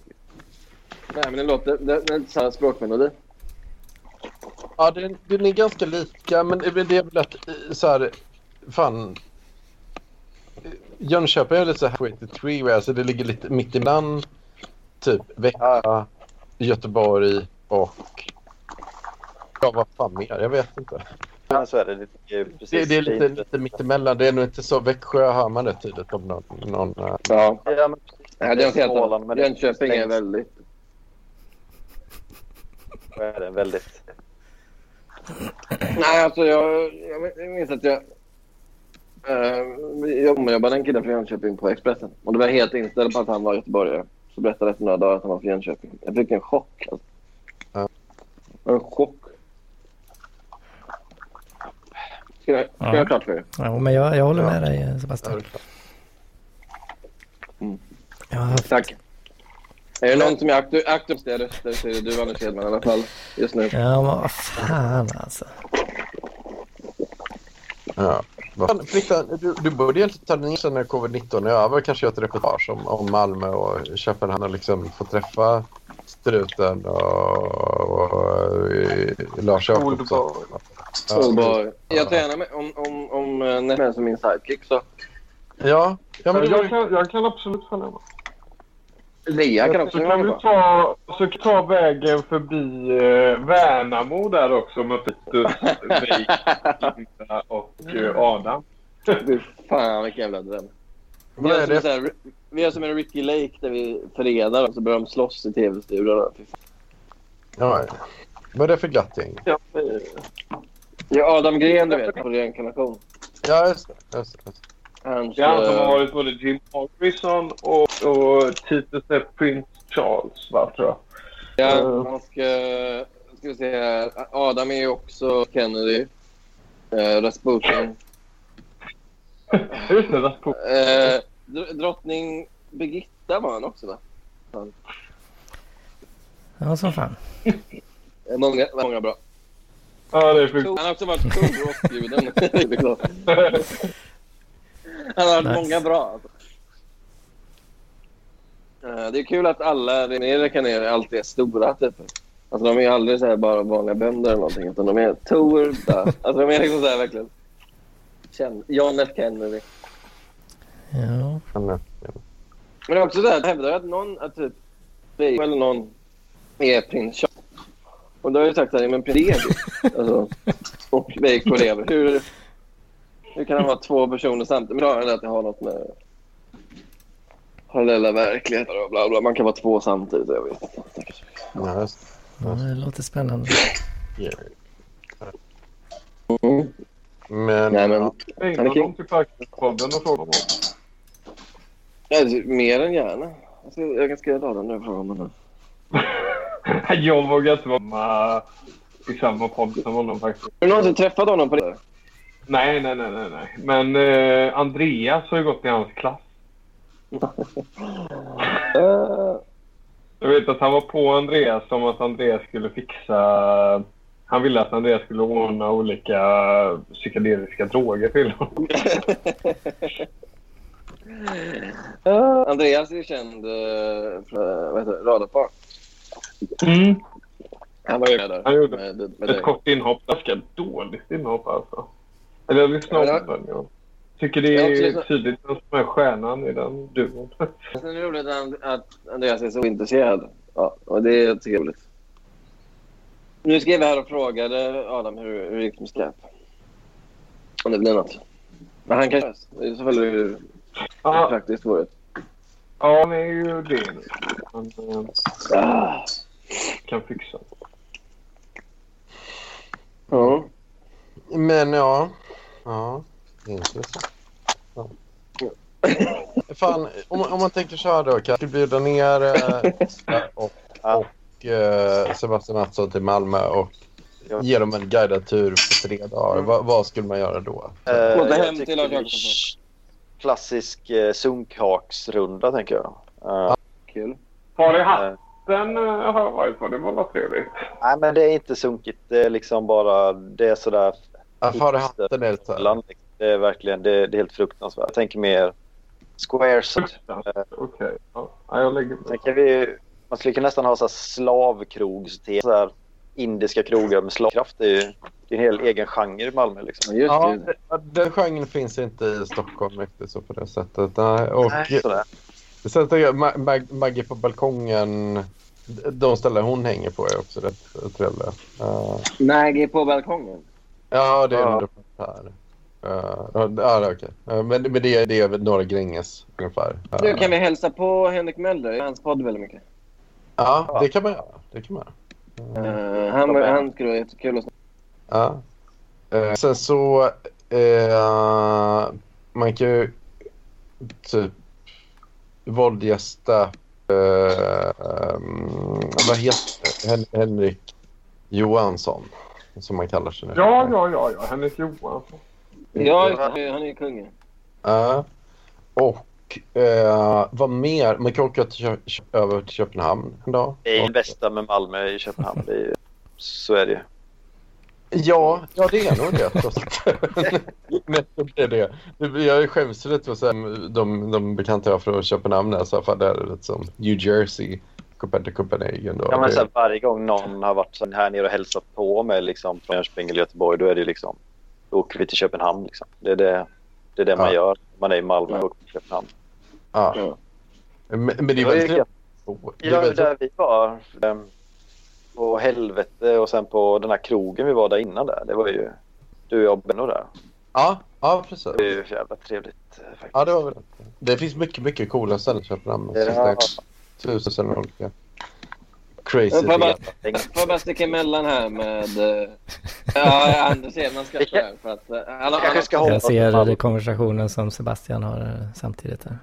Nej, men det låter... Det, det är samma språkmelodi. Ja, den, den är ganska lika, men det är väl- det är väl att eh, så här, fan. Jönköping är lite så här halfway to three, alltså det ligger lite mitt emellan typ Växjö, Göteborg och ja, vad fan mer? Jag vet inte. Men så är det. Det är, precis Det, det är lite, lite mittemellan. Det är nog inte så. Växjö hör man det tydligt om någon. någon eh, Ja. Ja, men det är helt Småland, men Jönköping är väldigt... är det väldigt... Nej, alltså jag, jag minns att jag... Uh, jag jobbade en kille från Jönköping på Expressen. Och det var helt inställd på att han var göteborgare. Så berättade efter några dagar att han var från Jönköping. Jag fick en chock. Alltså. Ja. En chock. Ska jag, ska Ja. jag klart för er? Ja, men jag, jag håller Ja. med dig ja, Sebastian. har haft, Tack. Är det någon som är aktu- aktuella röster så är det du Anders Hedman i alla fall. Just nu. ja men vad fan alltså. Ja. Friktan, du, du borde egentligen ta ner sen när covid-19 är över. Kanske göra ett reportage om, om Malmö och Köpenhamn och liksom få träffa Struten och, och, eh, Lars Jakobsson. Jag tar gärna med om, om, om eh, Näsmen som min sidekick så. Ja, ja men jag, kan, jag kan absolut följa med. Lea kan också Så kan vi ta, så kan vi ta vägen förbi eh, Värnamo där också med Linda och eh, Adam. Fy fan vilken jävla dröm. Vi gör, är som här, vi gör som en Ricky Lake där vi förenar och så börjar de slåss i tv-studion. Ja. Vad är det för glatt gäng? Ja, eh, Ja, Adam Gren du vet på reinkarnation. Ja, just det. Just det. Det. Hans, är han som eh, har varit både Jim Morrison och, och Titus är Prince Charles, va, tror jag. Ja, man ska, ska vi se här. Adam är ju också Kennedy. Eh, Rasputin. Just det, Rasputin. Eh, dr- drottning Birgitta var han också va? Ja som fan. Eh, Många, många bra. Ja, det är sjukt. Han har också varit kung och. Han har Nice. många bra. Alltså. Eh, Det är kul att alla kan ner alltid är stora. Typ. Alltså, de är aldrig så bara vanliga bönder eller någonting. Utan de är torda. Alltså, de är liksom så här verkligen... Känd. John F Kennedy. Ja. Men, det är också så här, hävdar att någon, att typ, vi eller någon är prins Charles. Och då har jag sagt så här, men prins alltså, och och lever. Hur, hur kan han vara två personer samtidigt? Men då är det att det har något med parallella verkligheter och bla bla. Man kan vara två samtidigt. Jag vet inte. Ja, Ja, det låter spännande. Mm. Men, Nej, men Ringde de till Parknäspodden och frågade om mer än gärna. Alltså, jag kan skriva av den nu och fråga om den. Jag vågar inte vara med i samma podd som honom faktiskt. Har du någonsin träffat honom på det? Nej, nej, nej, nej. nej. Men eh, Andreas har ju gått i hans klass. Uh, Jag vet att han var på Andreas om att Andreas skulle fixa... Han ville att Andreas skulle ordna olika psykedeliska droger till honom. uh, Andreas är ju känd uh, för vad heter det, Radarpar. Mm. Han var ju där. Han gjorde med, med Ett dig. kort inhopp. Ganska dåligt inhopp alltså. Eller jag lyssnade Ja, den. Jag tycker det är lyssnat. tydligt vem som är stjärnan i den duon. Sen är det roligt att- att Andreas är så intresserad. Ja, och det är trevligt. Nu skrev jag här och frågade Adam hur, hur det gick med skräp. Om det blir något. Men han kan I så fall är det ju Ja, praktiskt vårt. ja, han är ju det nu. Han eh, Ah. kan fixa. Ja. men ja. Ja, intressant. Ja. Fan, om, om man tänker så här då. Kanske bjuda ner eh, och, och eh, Sebastian Mattsson till Malmö och ge dem en guidad tur på tre dagar. Va, vad skulle man göra då? Eh, Åka hem till Lars. Klassisk eh, sunkhaksrunda tänker jag. Eh, Kul. Har i hatten eh, har jag varit på. Det var trevligt. nej men det är inte sunkigt. Det är liksom bara, det är sådär Ja, Far i hatten är liksom. Det är verkligen, det, det är helt fruktansvärt. Jag tänker mer squares. Okej. Ja, Ja, jag lägger Sen kan vi, man skulle kunna nästan ha så här slavkrogste, så här indiska krogar med slavkraft. Det är ju det är en hel egen genre i Malmö. Liksom. Ja, just Ja, det. det- den genren finns inte i Stockholm riktigt så på det sättet. Nej, och Nej, sådär. sen tänker jag, Ma- Mag- Maggie på balkongen. De ställen hon hänger på är också rätt trevliga. Uh, Maggie på balkongen. Ja, det är Ja. en dokumentär. Uh, ja, är okej. Uh, men, men det är, det är några Gränges ungefär. Uh, Du, kan vi hälsa på Henrik Möller? Hans podd väldigt mycket. Ja, det kan man göra. Det kan man göra. Uh, Uh, han, han skulle vara jättekul att Ja. Eh, sen så... Eh, man kan ju typ våldgästa... Eh, um, vad heter Hen Henrik Johansson, som man kallar sig nu. Ja, ja, ja, ja. Henrik Johansson. Ja, han är ju kungen. Ja. och eh, vad mer? Man kan åka till över till Köpenhamn en dag. Det är det bästa med Malmö i Köpenhamn. Det är så är det ju. Ja, ja det är nog det. Men det är det. Jag skäms lite för att säga de, de bekanta jag har från Köpenhamn är så här, fan, det är lite som New Jersey to Copenhagen. Då. Ja, men Det- så här, varje gång någon har varit så här nere och hälsat på mig liksom, från Jönköping eller Göteborg, då är det liksom, då åker vi till Köpenhamn. Liksom. Det, är det, det är det man Ja. gör. Man är i Malmö och åker till Köpenhamn. ja. Ja. Men, men det är Det var ju väldigt. Det är Ja, väldigt- där vi var. ehm, På Helvete och sen på den här krogen vi var där innan där. Det var ju du, jag och Benno där. Ja, ja, precis. Det var ju jävla trevligt eh, faktiskt. Ja, det var väl Det finns mycket, mycket coola ställen i Köpenhamn. Det är det här- Tusen olika. Crazy. Får jag bara-. Får bara sticka emellan här med... eh, Ja, Anders ser man skrattar här. För att, eh, alla, alla, ska hålla Jag ser konversationen som Sebastian har eh, samtidigt här.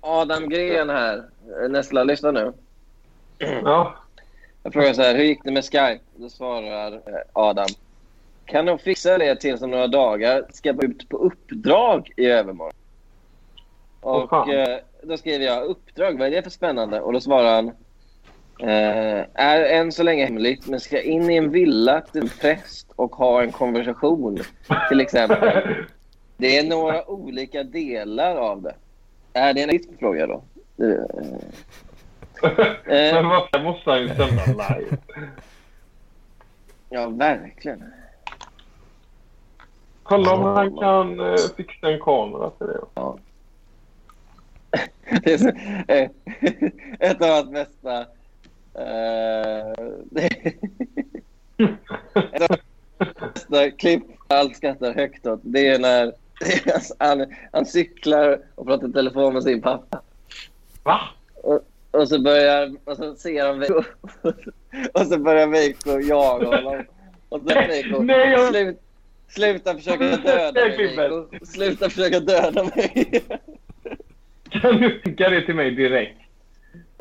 Adam Gren här. Nessla, lyssna nu. Ja. Jag frågar så här, hur gick det med Skype? Då svarar Adam. Kan de fixa det tills om några dagar? Ska ut på uppdrag i övermorgon? Och eh, då skriver jag uppdrag, vad är det för spännande? Och då svarar han. Eh, är än så länge hemligt, men ska in i en villa till en präst och ha en konversation till exempel. Det är några olika delar av det. Är det en riktig fråga då? Eh. Men vad måste han ju sända live. ja, verkligen. Kolla om han kan eh, fixa en kamera till det. Det är så, eh, ett av hans bästa... Eh, ett av hans bästa klipp allt skrattar högt åt. Det är när det är, han, han cyklar och pratar i telefon med sin pappa. Va? Och så börjar... Och så ser han Veiko. Och så börjar Veiko jaga honom. Och så Veiko... Nej, jag- Slut, sluta försöka döda mig? Veiko. Sluta försöka döda mig. Kan du skicka det till mig direkt?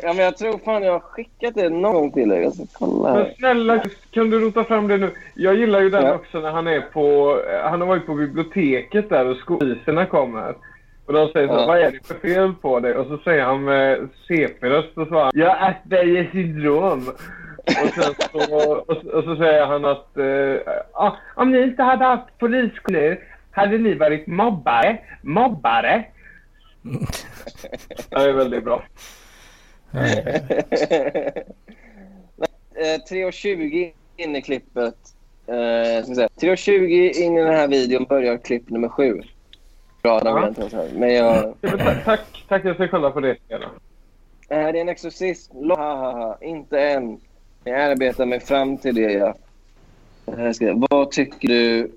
Ja, men jag tror fan jag har skickat det någon gång till dig. Jag ska kolla Men snälla, kan du rota fram det nu? Jag gillar ju den Ja. också när han är på... Han har varit på biblioteket där och skolpoliserna kommer. Och de säger så Ja. vad är det för fel på dig? Och så säger han med CP-röst och svarar jag har Aspergers syndrom. Och, sen så, och, och så säger han att eh, ah, om ni inte hade haft polisskolor hade ni varit mobbare. Mobbare. Det är väldigt bra. Eh, 3.20 in i klippet. Eh, ska vi säga. 3.20 in i den här videon börjar klipp nummer sju. Bra, den Ja. Men jag... Tack, tack. Jag ska kolla på det senare. Det här är en exorcism. Lo- Ha, ha, ha. Inte än. Jag arbetar mig fram till det, ja. Ska... Vad tycker du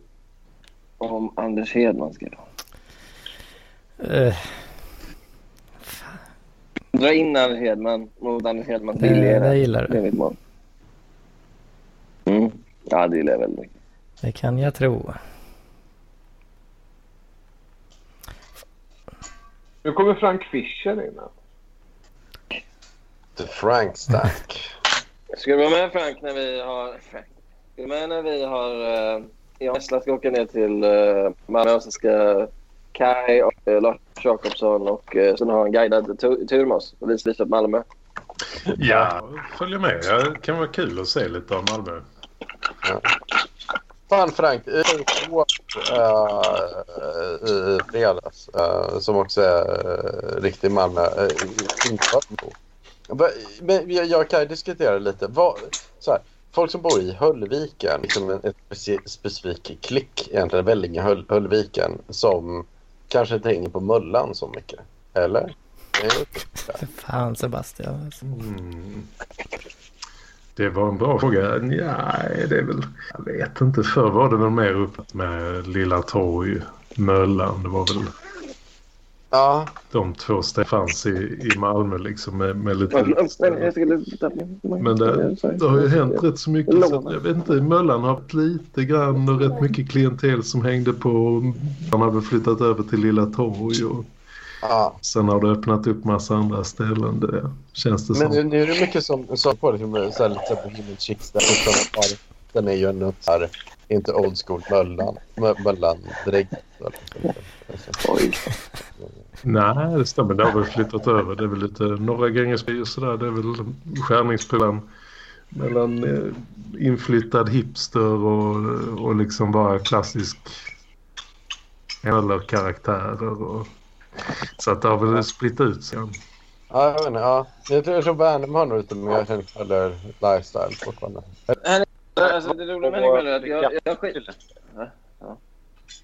om Anders Hedman? Ska jag? Dra in Anders Hedman mot Anders Hedman. det, Det gillar det gillar Det är du. mitt mål. Mm. Ja, det gillar jag väldigt mycket. Det kan jag tro. Nu kommer Frank Fischer in. här. The Frank Stack. Ska du vara med Frank när vi har... Frank. Ska du med när vi har... Uh, jag och Nessla ska åka ner till uh, Malmö och så ska Kai och uh, Lars Jakobsson och uh, sen ha en guidad tu- tur med oss och visa visa på Malmö. Ja, följer med. Det kan vara kul att se lite av Malmö. Fan Frank, i i fredags eh, som också är riktig Malmö. Inte Malmö. Va- Men jag, jag kan diskutera lite. Vad, så här, folk som bor i Höllviken, liksom en ett speci- specifik klick egentligen, Vellinge Höll, Höllviken, som kanske inte hänger på Mullan så mycket. Eller? Fan Sebastian. Alltså. Mm. Det var en bra fråga. Nej, det är väl... Jag vet inte. Förr var det väl mer upp med Lilla Torg, Möllan. Det var väl Ja, de två fanns i, i Malmö liksom med, med lite... Men det, det har ju hänt rätt så mycket. Så jag vet inte, Möllan har haft lite grann och rätt mycket klientel som hängde på. Han har väl flyttat över till Lilla Torg och ja. sen har det öppnat upp massa andra ställen. Det känns det Men som. nu, nu är det mycket som, som på liksom, så här, lite Bohemian Chicks där. Den är ju ändå så här, inte old school Möllan. Mö- Möllan direkt. Oj. Nej, det stämmer. Det har väl flyttat över. Det är väl lite Norra Grängesby och sådär. Det är väl skärningsprogram mellan eh, inflyttad hipster och, och liksom bara klassisk eller karaktärer. Och, så att det har väl splitt ut sig. Ja, jag vet inte. Ja. Jag tror, jag tror Värnamo har nog lite mer eller lifestyle fortfarande. Alltså, det roliga med Möller är att jag, jag, jag skit...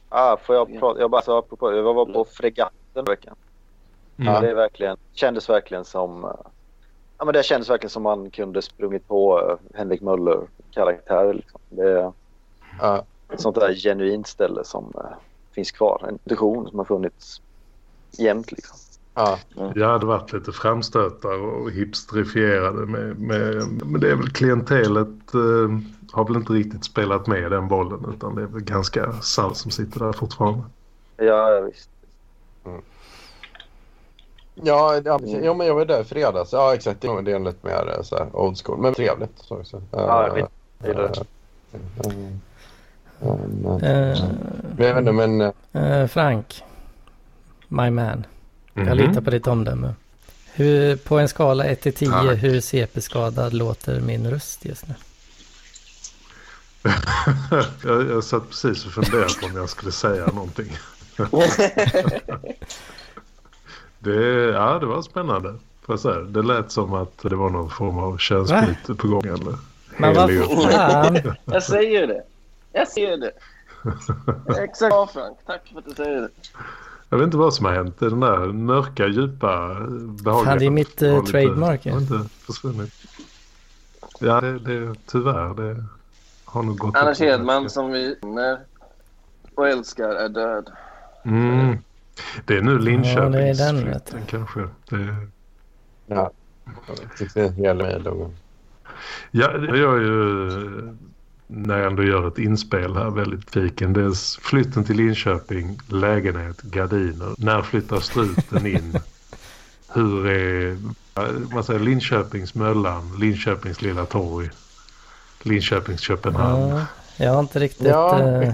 Ah, får jag prata? Jag bara apropå, jag var på fregatten förra veckan. Mm. Det är verkligen, kändes verkligen som... eh, Ja, men det kändes verkligen som man kunde sprungit på eh, Henrik Möller karaktärer. Liksom. Det är Ja. ett sånt där genuint ställe som eh, finns kvar. En tradition som har funnits jämt. Liksom. Ja. Jag hade varit lite framstötar och hipsterifierade med, med, men det är väl klientelet eh, har väl inte riktigt spelat med den bollen utan det är väl ganska salt som sitter där fortfarande. Ja, ja, visst. Ja, ja, precis. jo, men jag var där i fredags. Ja, exakt. Det är det är lite mer eh, så här, old school. Men trevligt. Så, så. Ja, jag gillar det. eh, men, Eh, men jag vet inte, men... Frank. My man. Mhm. Jag litar på ditt omdöme. Hur, på en skala 1 till 10, Tack. hur CP-skadad låter min röst just nu? jag, jag satt precis och funderade på om jag skulle säga någonting. det, ja, det var spännande. Säga. Det lät som att det var någon form av könsbyte på gång. Eller Men vad fan. Jag säger det. Jag säger det. Exakt. Ja, Frank. Tack för att du säger det. Jag vet inte vad som har hänt. Den där mörka, djupa, behagliga... Fan, det är mitt, eh, lite- trademark, ja. Har inte försvunnit. Ja, det, det, tyvärr. Det har nog gått... Anders. Hedman som vi känner och älskar är död. Mm. Det är nu Ja, det är den, vet kanske. Det, Ja. Jag tyckte det gäller mig. Ja, det gör ju när jag ändå gör ett inspel här väldigt fiken. Dels flytten till Linköping, lägenhet, gardiner. När flyttar struten in? Hur är man säger Linköpings Möllan, Linköpings Lilla Torg, Linköpings Köpenhamn. Ja, jag har inte riktigt Ja, eh,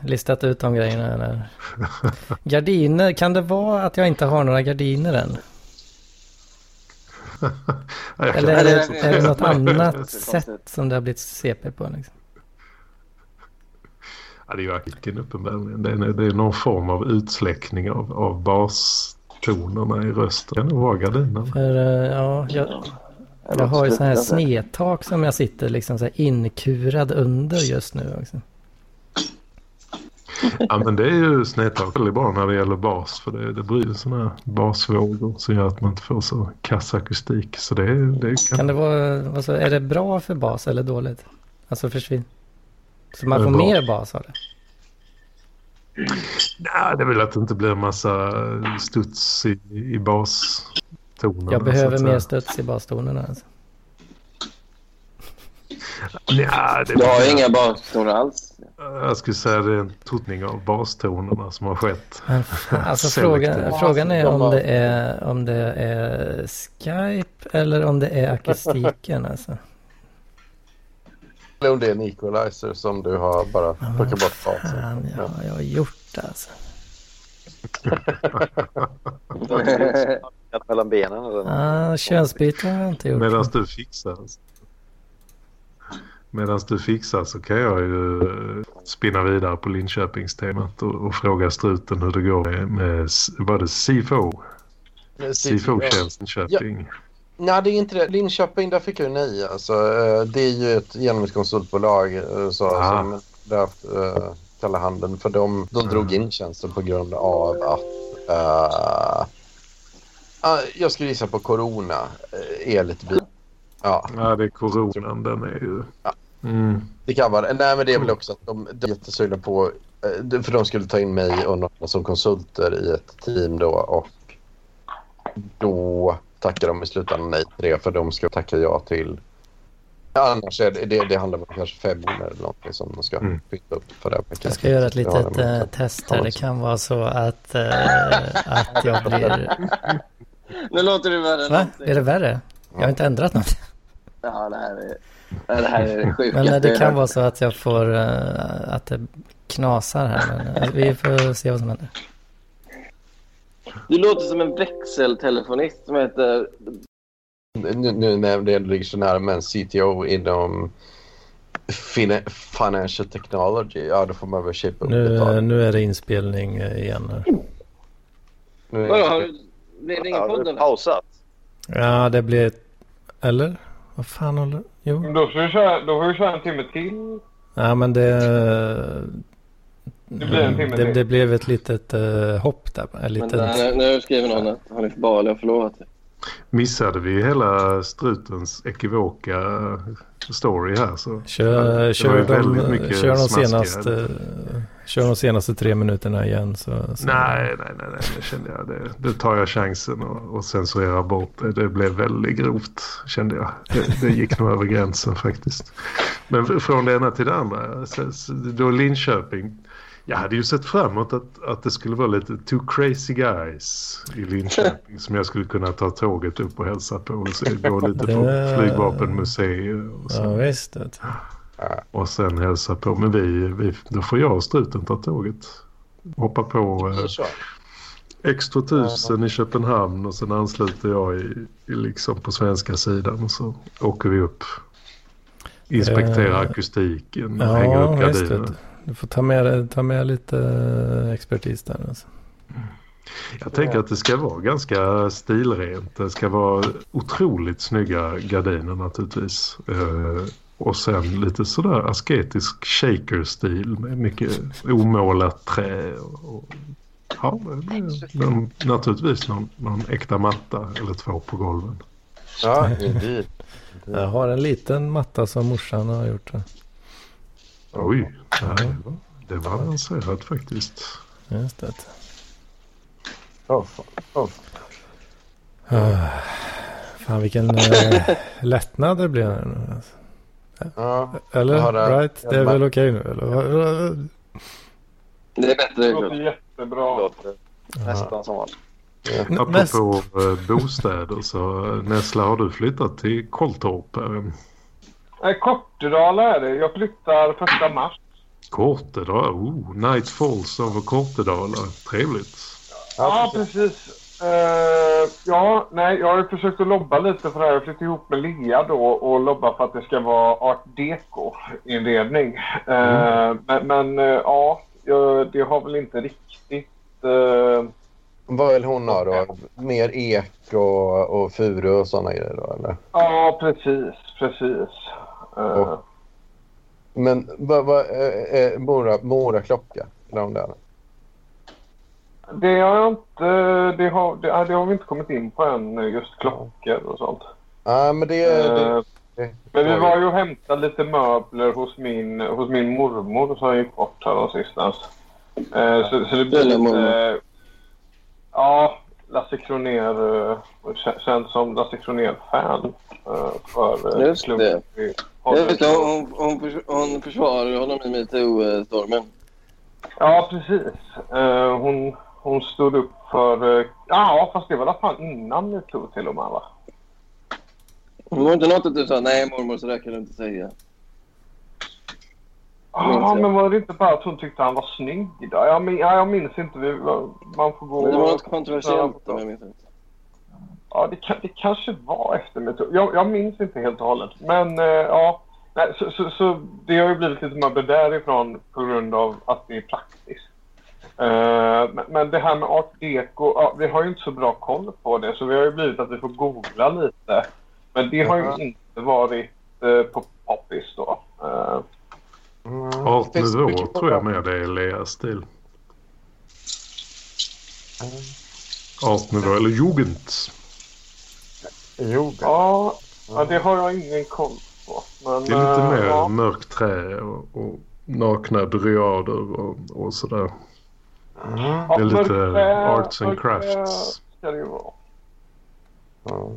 listat ut de grejerna. Där. Gardiner, kan det vara att jag inte har några gardiner än? Eller är det, är det något annat sätt som det har blivit CP på? Liksom? Ja, det är ju arkiken uppenbarligen. Det är, det är någon form av utsläckning av, av bastonerna i rösten. Det kan nog vara gardinen. För eh, ja, jag, jag har ju så här snedtak som jag sitter liksom så här inkurad under just nu också. Ja, men det är ju snedtak väldigt bra när det gäller bas. För det, det blir sådana här basvågor som gör att man inte får så kass akustik. Så det, det kan... Kan det vara, alltså, är det bra för bas eller dåligt? Alltså försvinn. Så man får bra. mer bas av det? Nej, det är väl att det inte blir en massa studs i, i bastonerna. Jag behöver mer studs i bastonerna. Alltså. Ja, det Du har inga bastoner alls. Jag skulle säga det är en totning av bastonerna som har skett. Men alltså frågan, frågan är om det är, om det är Skype eller om det är akustiken. Alltså. Eller om det är en equalizer som du har bara plockat bort basen. Fan, ja, jag har gjort det alltså. Mellan benen eller. Ah, könsbyte har jag inte gjort. Medan du fixar. Medan du fixar så kan jag ju eh, spinna vidare på Linköpingstemat och, och fråga struten hur det går med, med var det SIFO? SIFO-tjänst Linköping. Nej, det är inte det. Linköping, där fick jag ju nej. Alltså, eh, det är ju ett genomkonsultbolag eh, så, Ah. som haft uh, kalla handen. För de, de drog in tjänsten på grund av att... eh, ah, jag skulle gissa på corona. Uh, är lite bil. Ja, Ja, det är coronan. Den är ju... Ja. Mm. det kan vara. Nej, men det är väl också att de, de är jättesugna på... eh, för de skulle ta in mig och några som konsulter i ett team då. Och då tackar de i slutändan nej till det. För de ska tacka ja till... Annars är det, det, det handlar om kanske fem miljoner eller någonting som de ska Mm. byta upp för det. Jag ska göra ett Det litet eh, test här. Det kan vara så att, eh, att jag blir... Nu låter du värre Va? Är det värre? Jag har inte ändrat något. Ja, det här är det, här är det sjukaste. Men eh, det kan vara så att jag får... eh, Att det knasar här. Men vi får se vad som händer. Du låter som en växeltelefonist som heter... Nu, nu när det ligger så nära med en CTO inom fin- financial technology, ja då får man väl chippa upp Nu, nu är det inspelning igen här. Nu- Vadå, har du... Blev det ingen Ja, podd eller? pausat. Ja, det blir... Eller? Vad fan håller... Jo. Då får vi köra, då får vi köra en timme till. Ja, men det... Det en timme det, det blev ett litet uh, hopp där. En Men liten... nu, nu skriver någon att Hanif Bali har förlovat sig. Missade vi hela strutens ekivoka story här så... Kör, det kör, de, väldigt mycket kör, de senaste, kör de senaste tre minuterna igen. Så, så. Nej, nej, nej, nej, det kände jag. Det, det tar jag chansen och, och censurerar bort. Det, det blev väldigt grovt kände jag. Det, det gick nog över gränsen faktiskt. Men från det ena till det andra. Så, så, då Linköping. Jag hade ju sett fram emot att, att det skulle vara lite two crazy guys i Linköping som jag skulle kunna ta tåget upp och hälsa på och se, gå lite på Det- flygvapenmuseet och, Ja, sen, visst. du. och sen hälsa på. Men vi, vi, då får jag och struten ta tåget. Hoppa på eh, Så. extra tusen i Köpenhamn och sen ansluter jag i, i liksom på svenska sidan och så åker vi upp. Inspekterar Eh, akustiken och hänger upp Ja, gardiner. Du. Får ta med, ta med lite eh, expertis där. Alltså. Jag tänker att det ska vara ganska stilrent. Det ska vara otroligt snygga gardiner naturligtvis. Eh, och sen lite sådär asketisk shaker-stil med mycket omålat trä. Och, och, ja, men, naturligtvis någon, någon äkta matta eller två på golven. Ja, indeed. Jag har en liten matta som morsan har gjort. Här. Oj, det var, avancerat faktiskt. Just det. Oh. Oh. Ah, Fan vilken eh, lättnad det blev nu. Alltså. Ja, Eller? Det. right? Det är väl okej nu? Eller? Det är bättre. Det låter jättebra. låter nästan som. Mest, Apropå eh, bostäder så eh, Nessla har du flyttat till Kolltorp? Eh, Nej, Kortedala är det. Jag flyttar första mars. Kortedala? Oh, Night Falls över Kortedala. Trevligt. Ja, precis. Eh, ja, nej, jag har försökt att lobba lite för det här. Jag flyttade ihop med Lea då och lobba för att det ska vara art deco-inredning. Eh, Men, men eh, ja, jag- det har väl inte riktigt... eh, Vad vill hon ha då? Mer ek och, och furu och sådana grejer då eller? ja, precis, precis. Eh, Och- Men vad, vad, eh, eh, Mora, Mora klocka? Om det är. Har jag inte... Det har, det, det har vi inte kommit in på än, just klockor och sånt. Ja, men det, det, Eh, det Men vi var ju och hämtade lite möbler hos min, hos min mormor som gick bort här de sistens. Eh, så, så det blir lite... Ja, Lasse Kronér. Eh, kä- känns som Lasse Kronér-fan. Eh, för eh, Just det. Jag vet, hon, hon, hon försvarar honom i metoo-stormen. Ja, precis. Eh, hon, hon stod upp för... eh, Ja, fast det var väl fan innan metoo till och med va? Det var inte något att du sa nej mormor så där kan du inte säga. Ja, men var det inte bara att hon tyckte han var snygg då? Jag, min, jag minns inte. Vi, man får gå... Men det var något kontroversiellt om jag minns rätt. Ja, det, det kanske var efter metoo. Jag, jag minns inte helt och hållet. Men eh, ja, nej, så, så, så det har ju blivit lite möbler därifrån på grund av att det är praktiskt. Eh, men, men det här med art deco, ja, vi har ju inte så bra koll på det så vi har ju blivit att vi får googla lite. Men det har ju Jaha. inte varit eh, på poppis då. Eh, Mm. Art Nouveau tror jag mer det är Leas stil. Art Nouveau eller Jugend. Jo, ja, ja, det har jag ingen koll på. Men, Det är lite eh, mer ja. mörkt trä och, och nakna dryader och, och sådär. Mm. Ja, Det är lite trä- arts and crafts. ska det ju vara. Ja.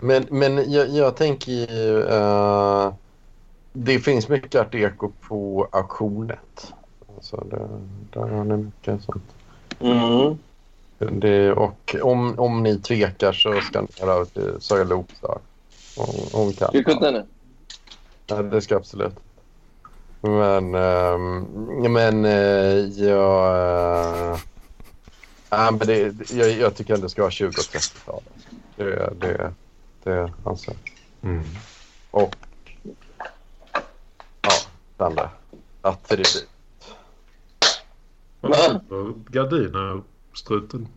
Men, men jag, jag tänker ju... eh, det finns mycket art deco på auktionet. Alltså det, där har ni mycket sånt. Mm. Det, och om, om ni tvekar så ska ni höra av er till Saga Loopstar. Hon, hon kan. Ska vi kutta henne? Ja, det ska jag absolut. Men, ehm, men uh, jag... eh, ja, men det, jag, jag tycker ändå det ska vara 20 och 30-talet. Det, det, det anser jag. Mm. Och... Ja, den där. Attribut. Vad sitter gardiner struten?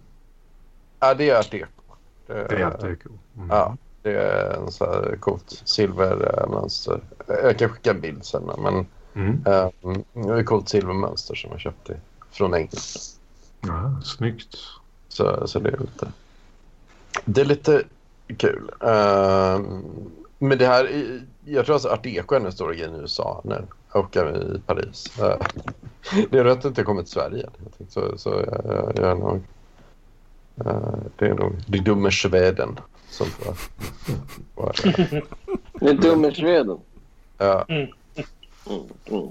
Ja, det är deco. Det, Det är deco. Mm. Ja, det är en så här coolt silvermönster. Jag kan skicka en bild sen. Men Mm. um, det är ett coolt silvermönster som jag köpte från England. Ja, snyggt. Så, så det är lite... Det är lite kul. Ehm, men det här... är- Jag tror alltså art deco är den stora grejen i USA nu. Och även i Paris. Eh, det är rätt att det inte kommer till Sverige. Jag tänkte, så, så jag, jag, är nog... eh, det är nog det dumma Sveden som får... får Det är dum i Sweden. ja. Mm. Mm.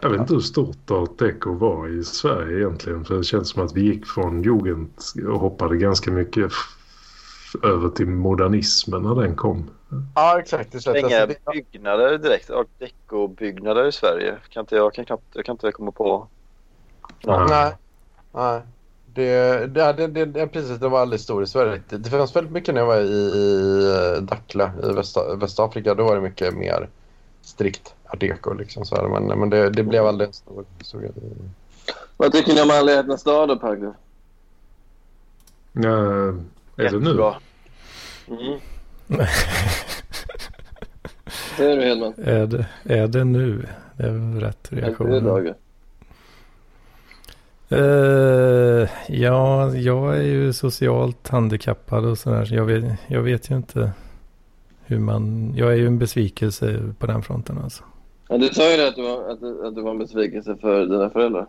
Jag vet inte hur stort art deco var i Sverige egentligen. För det känns som att vi gick från jugend och hoppade ganska mycket över till modernismen när den kom. Ja, exakt. Det att- Inga byggnader direkt. Art deco-byggnader i Sverige. Kan inte, jag, kan knappt, jag kan inte komma på någon. Nej. Nej. Det, det, det, det, det, precis, det var aldrig stor i Sverige. Det, det fanns väldigt mycket när jag var i, i eh, Dakhla i Västa, Västafrika. Då var det mycket mer strikt art deco. Liksom, så här. Men, men det, det blev aldrig en stor, stor grej. Vad tycker ni om Alla stad då, Pagge? Ja, är det nu? Jättebra. Mm. Säger du Hedman? Är det, är det nu? Det är väl rätt Är det reaktion. Dagen? Eh, ja, jag är ju socialt handikappad och sådär. Så jag vet, jag vet ju inte hur man... Jag är ju en besvikelse på den fronten alltså. Ja, du sa ju det att du, var, att, du, att du var en besvikelse för dina föräldrar.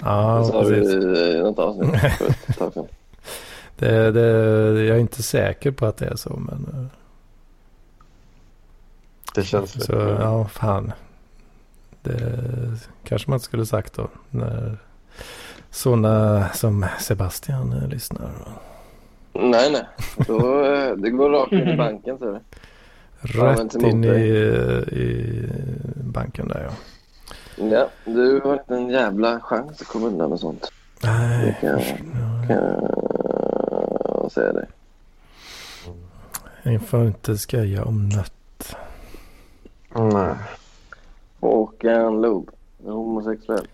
Ja, det sa du precis. i, i något avsnitt för ett tag sedan. Det, det, jag är inte säker på att det är så. Men, eh, Det känns så ja, fan. Det kanske man inte skulle sagt då. När sådana som Sebastian eh, lyssnar. Nej, nej. Då, eh, det går rakt in i banken, det. Används Rätt in i, i banken där ja. Ja, du har inte en jävla chans att komma undan med sånt. Det Nej, kan jag, ja, kan jag säga dig. jag får inte skoja om nött. Nej. Håkan Loob, homosexuell.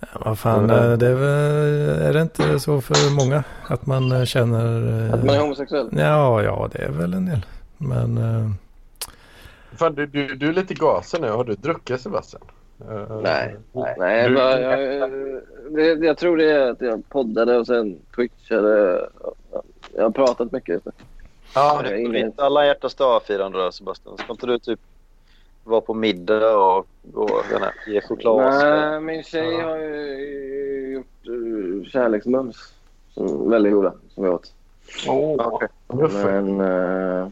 Ja, vad fan, eh, det är, väl, är det inte så för många att man eh, känner... eh, Att man är homosexuell? Ja, ja, det är väl en del. Men Fan, du, du, du är lite gasen nu. Har du druckit Sebastian? Eh, Nej, nej jag, Du- bara, jag, det, jag tror det är att jag poddade och sen twitchade. Jag har pratat mycket. Ja, Jag Det är inte alla hjärtans dag-firande då Sebastian. Ska inte du typ vara på middag och gå, jag vet inte, ge choklad? Nej, min tjej har ju gjort uh, kärleksmums. Som, väldigt goda, som jag åt. Åh, Okej. Men uh,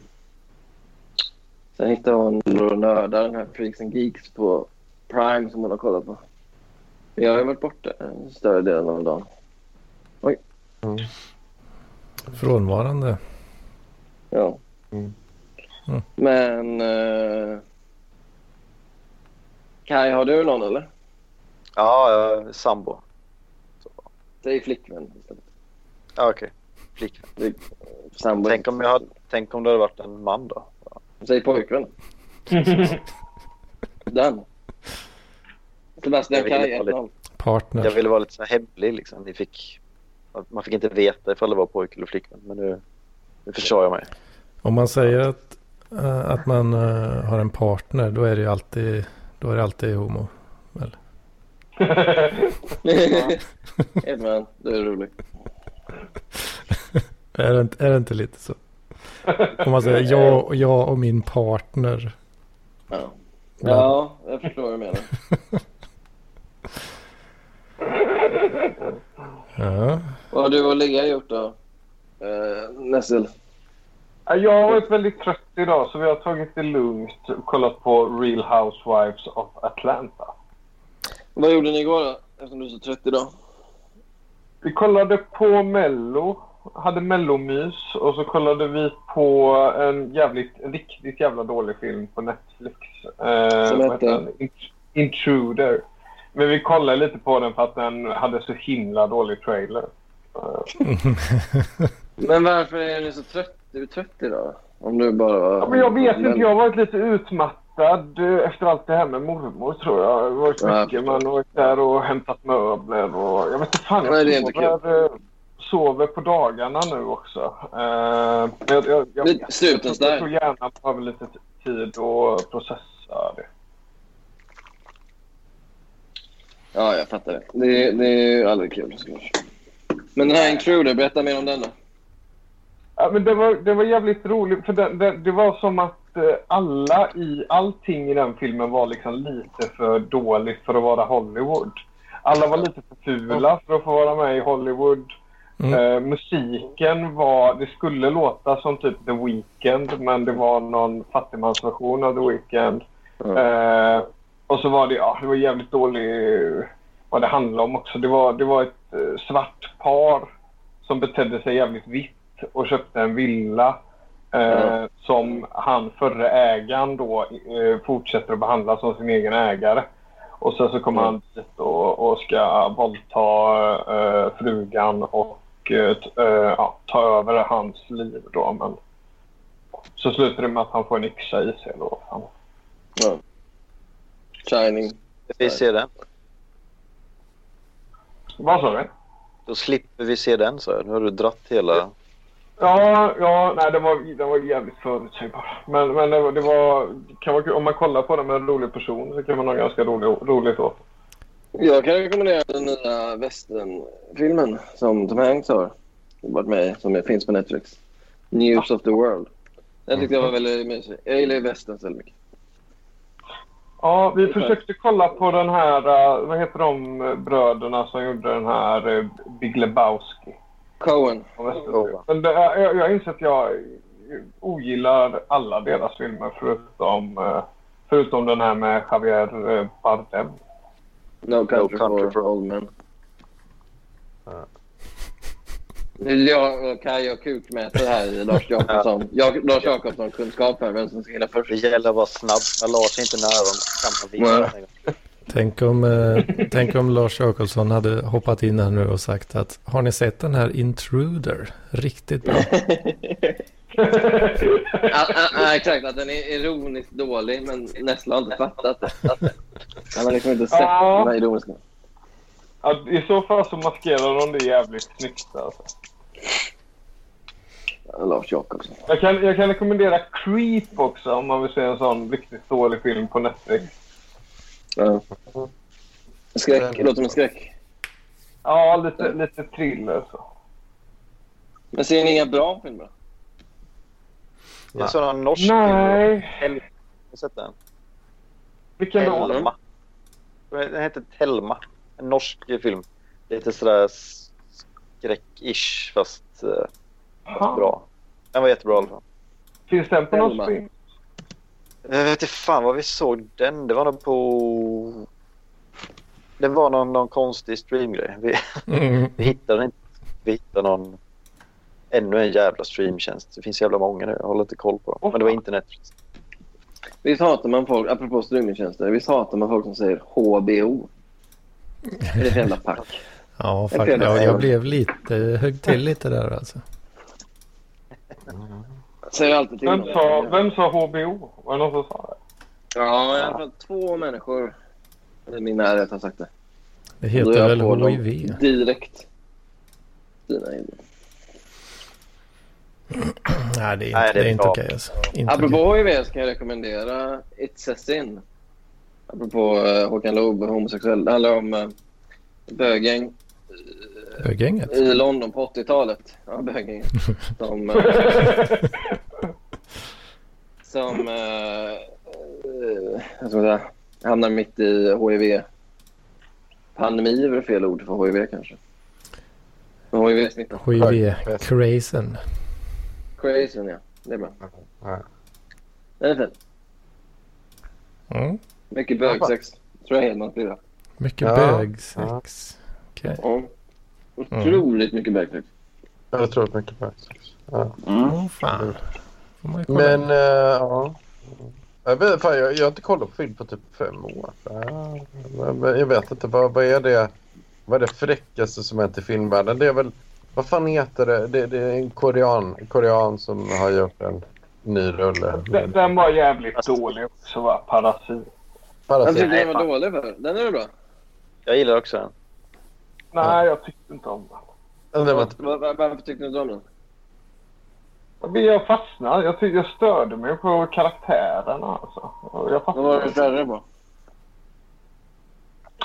sen hittade hon och nördar den här Freaks and Geeks på Prime som hon har kollat på. Jag har ju varit borta en större delen av dagen. frånvarande. Ja. Mm. Mm. Men... Uh, Kai, har du någon eller? Ja, ja, sambo. Säg flickvän istället. Ja, okej. Flickvän. Det- Sambo. Tänk om, jag hade, tänk om det hade varit en man då? Säg pojkvän. Den. Sebastian Jag lite- 1-0. Partner. Jag ville vara lite så här hemlig liksom. Ni fick, man fick inte veta ifall det var pojke eller flickvän. Men nu, nu förstår jag mig. Om man säger att, eh, att man eh, har en partner då är det ju alltid, då är det alltid homo. Edman, du är rolig. Är det, inte- är det inte lite så? Om man säger jag, jag och min partner. Ja. ja, jag förstår vad du menar. Ja. Vad har du och Lea gjort då? Uh, Nessel? Ja, Jag har varit väldigt trött idag så vi har tagit det lugnt och kollat på Real Housewives of Atlanta. Vad gjorde ni igår då? Eftersom du är så trött idag. Vi kollade på Mello, hade Mellomys och så kollade vi på en jävligt, en riktigt jävla dålig film på Netflix. Eh, Som hette? Intruder. Men vi kollade lite på den för att den hade så himla dålig trailer. Men varför är ni så trött? Du är trött idag? Om du bara. Ja, men jag vet inte, jag har varit lite utmattad eh, efter allt det här med mormor tror jag. Det har varit Ja, jag mycket. Man har varit där och hämtat möbler och jag vet inte fan. Jag Nej, det är inte sover, eh, sover på dagarna nu också. Men jag, jag, jag, Lite jag, jag där. tror hjärnan behöver lite tid att processa det. Ja, jag fattar det. Det, det är ju aldrig kul såklart. Men den här Intruder, berätta mer om den då. Ja, men det, var, det var jävligt roligt för det, det, det var som att eh, alla i allting i den filmen var liksom lite för dåligt för att vara Hollywood. Alla var lite för fula för att få vara med i Hollywood. Mm. Eh, musiken var, det skulle låta som typ The Weeknd men det var någon fattigmansversion av The Weeknd. Mm. Eh, och så var det, ja, det var jävligt dålig vad det handlade om också. Det var, det var ett eh, svart par som betedde sig jävligt vitt och köpte en villa eh, Ja. som han förre ägaren då eh, fortsätter att behandla som sin egen ägare. Och sen så kommer Ja. han dit och, och ska våldta eh, frugan och eh, eh, ja, ta över hans liv då. Men så slutar det med att han får en yxa i sig då. Fan. Shining. Vi ser den. Vad sa du? Då slipper vi se den så. Nu har du dratt hela... Ja, ja nej, det var, det var jävligt förutsägbar. Men, men det, var, det var, kan vara. Om man kollar på det med en rolig person så kan man ha ganska rolig, roligt åt Jag kan rekommendera den nya westernfilmen som Tom Hanks har varit med i, som finns på Netflix. News of the World. Den tyckte jag var väldigt mysig. Jag gillar ju western väldigt mycket. Ja, vi försökte kolla på den här, eh, vad heter de eh, bröderna som gjorde den här eh, Big Lebowski? Västerby. Men det, jag, jag inser att jag ogillar alla deras filmer förutom, förutom den här med Javier Bardem. No Country, Country for, for- Old Men. Jag och Kaj och kukmäter här i Lars Jakobsson. Jag, Lars Jakobsson kunskap här, vem som ska hinna först. Det gäller att vara snabb. När Lars är inte nära kan man visa. Tänk om, eh, tänk om Lars Jakobsson hade hoppat in här nu och sagt att har ni sett den här Intruder? Riktigt bra. Ja, ja, ja, exakt, att den är ironiskt dålig, men Nessla har inte fattat det. Han har liksom inte sett den här ironiska. Ja, I så fall så maskerar de det jävligt snyggt. Alltså. Ja, Lars Jakobsson. Jag, kan, jag kan rekommendera Creep också om man vill se en sån riktigt dålig film på Netflix. Ja. Skräck, låter som en skräck. Ja, lite, lite thriller så. Men ser ni inga bra filmer? Jag såg någon norsk Nej. film. Har du sett den? Vilken då? Telma. Den heter Telma. En norsk film. Lite sådär skräck-ish fast, eh, fast Aha. bra. Den var jättebra i alla fall. Finns den på någon stream? Jag vet inte fan vad vi såg den. Det var nog på... Det var någon, någon konstig streamgrej. Vi, Mm. vi hittade inte. Vi hittade någon... Ännu en jävla streamtjänst. Det finns jävla många nu. Jag håller inte koll på dem. Men det var inte Netflix. Visst hatar man folk, apropå streamingtjänster, visst hatar man folk som säger HBO? Det är ett jävla pack. Ja, faktiskt. Ja, jag blev lite, högg till lite där alltså. Säger alltid till Vem sa, vem sa HBO? Var det någon som sa det? Ja, i alla fall två människor i min närhet har sagt det. Det heter väl HIV? Direkt. Dina in. Nej, det är inte, Nej, det är inte okej alltså. Inte Apropå okej. HIV ska jag rekommendera It's a sin. Apropå uh, Håkan Loob, homosexuell. Det handlar om uh, bögäng Bögänget? i London på 80-talet. Ja, bögäng. Som, eh, som uh, uh, jag ska säga, hamnar mitt i HIV. Pandemi är väl fel ord för HIV kanske. Men HIV-smitta. HIV-crazen. Crazy, ja. Det är bra. Ja. Den är fin. Mm. Mycket bögsex. Tror jag Hedman blir det. Mycket Ja. bögsex. Okej. Ja. Otroligt mycket bögsex. Jag tror att mycket faktiskt. Ja. Fan. Man ju kolla. Men, eh, ja. Jag, vet, fan, jag, jag har inte kollat på film på typ fem år. Ja, men jag vet inte, vad, vad är det? Vad är det fräckaste som hänt i filmvärlden? Det är väl, vad fan heter det? Det, det är en korean, korean som har gjort en ny rulle. Den, den var jävligt dålig också va? Parasit. Jag Parasit. tyckte den var dålig för. Den är bra? Jag gillar också den. Nej, jag tyckte inte om den. Den var Varför tyckte du inte om den? Jag fastnade. Jag, jag störde mig på karaktärerna. Alltså. Jag Vad var det du störde på?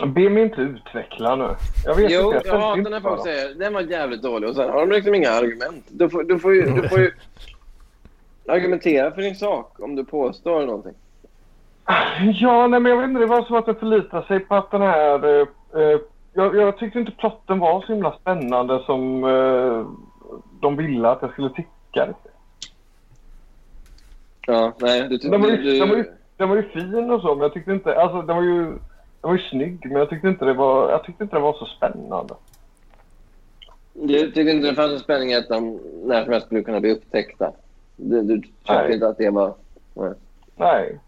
Be mig inte utveckla nu. Jag vet Jo, inte. jag ställde hatar inte när folk säger den var jävligt dålig och sen har de liksom inga argument. Du får, du får, ju, du får ju argumentera för din sak om du påstår någonting. Ja, nej, men jag vet inte. Det var som att den förlitade sig på att den här... Eh, eh, jag, jag tyckte inte plotten var så himla spännande som eh, de ville att jag skulle tycka. Ja, nej, du tyckte... Den var, ju, du, den, var ju, den var ju fin och så, men jag tyckte inte... Alltså, den var ju, den var ju snygg, men jag tyckte inte det var, jag tyckte inte det var så spännande. du tyckte inte det fanns en spänning att de när som helst skulle kunna bli upptäckta. Du, du tyckte Nej. inte att det var... Nej. Nej.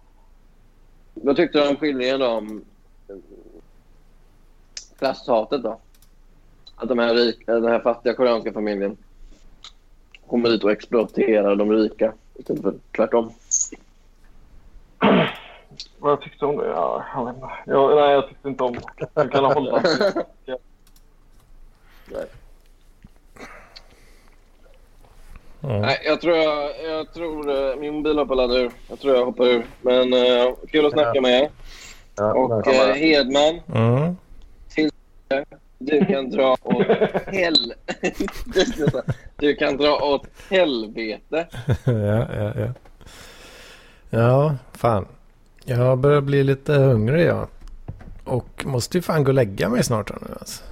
Vad tyckte du om skildringen då om eh, klasshatet då? Att de här rika, den här fattiga koreanska familjen kommer dit och exploaterar de rika istället för tvärtom. Vad jag tyckte om det? Ja, jag vet inte. Jag, nej, jag tyckte inte om det. Du kan hålla. Mm. Nej, jag tror, jag, jag tror eh, min mobil hoppar laddar ur. Jag tror jag hoppar ur. Men uh, kul att snacka med er. Ja, Och eh, Hedman, Mm. du kan dra åt hel... du kan dra åt helvete. ja, ja, ja. Ja, fan. Jag börjar bli lite hungrig jag. Och måste ju fan gå och lägga mig snart här nu alltså.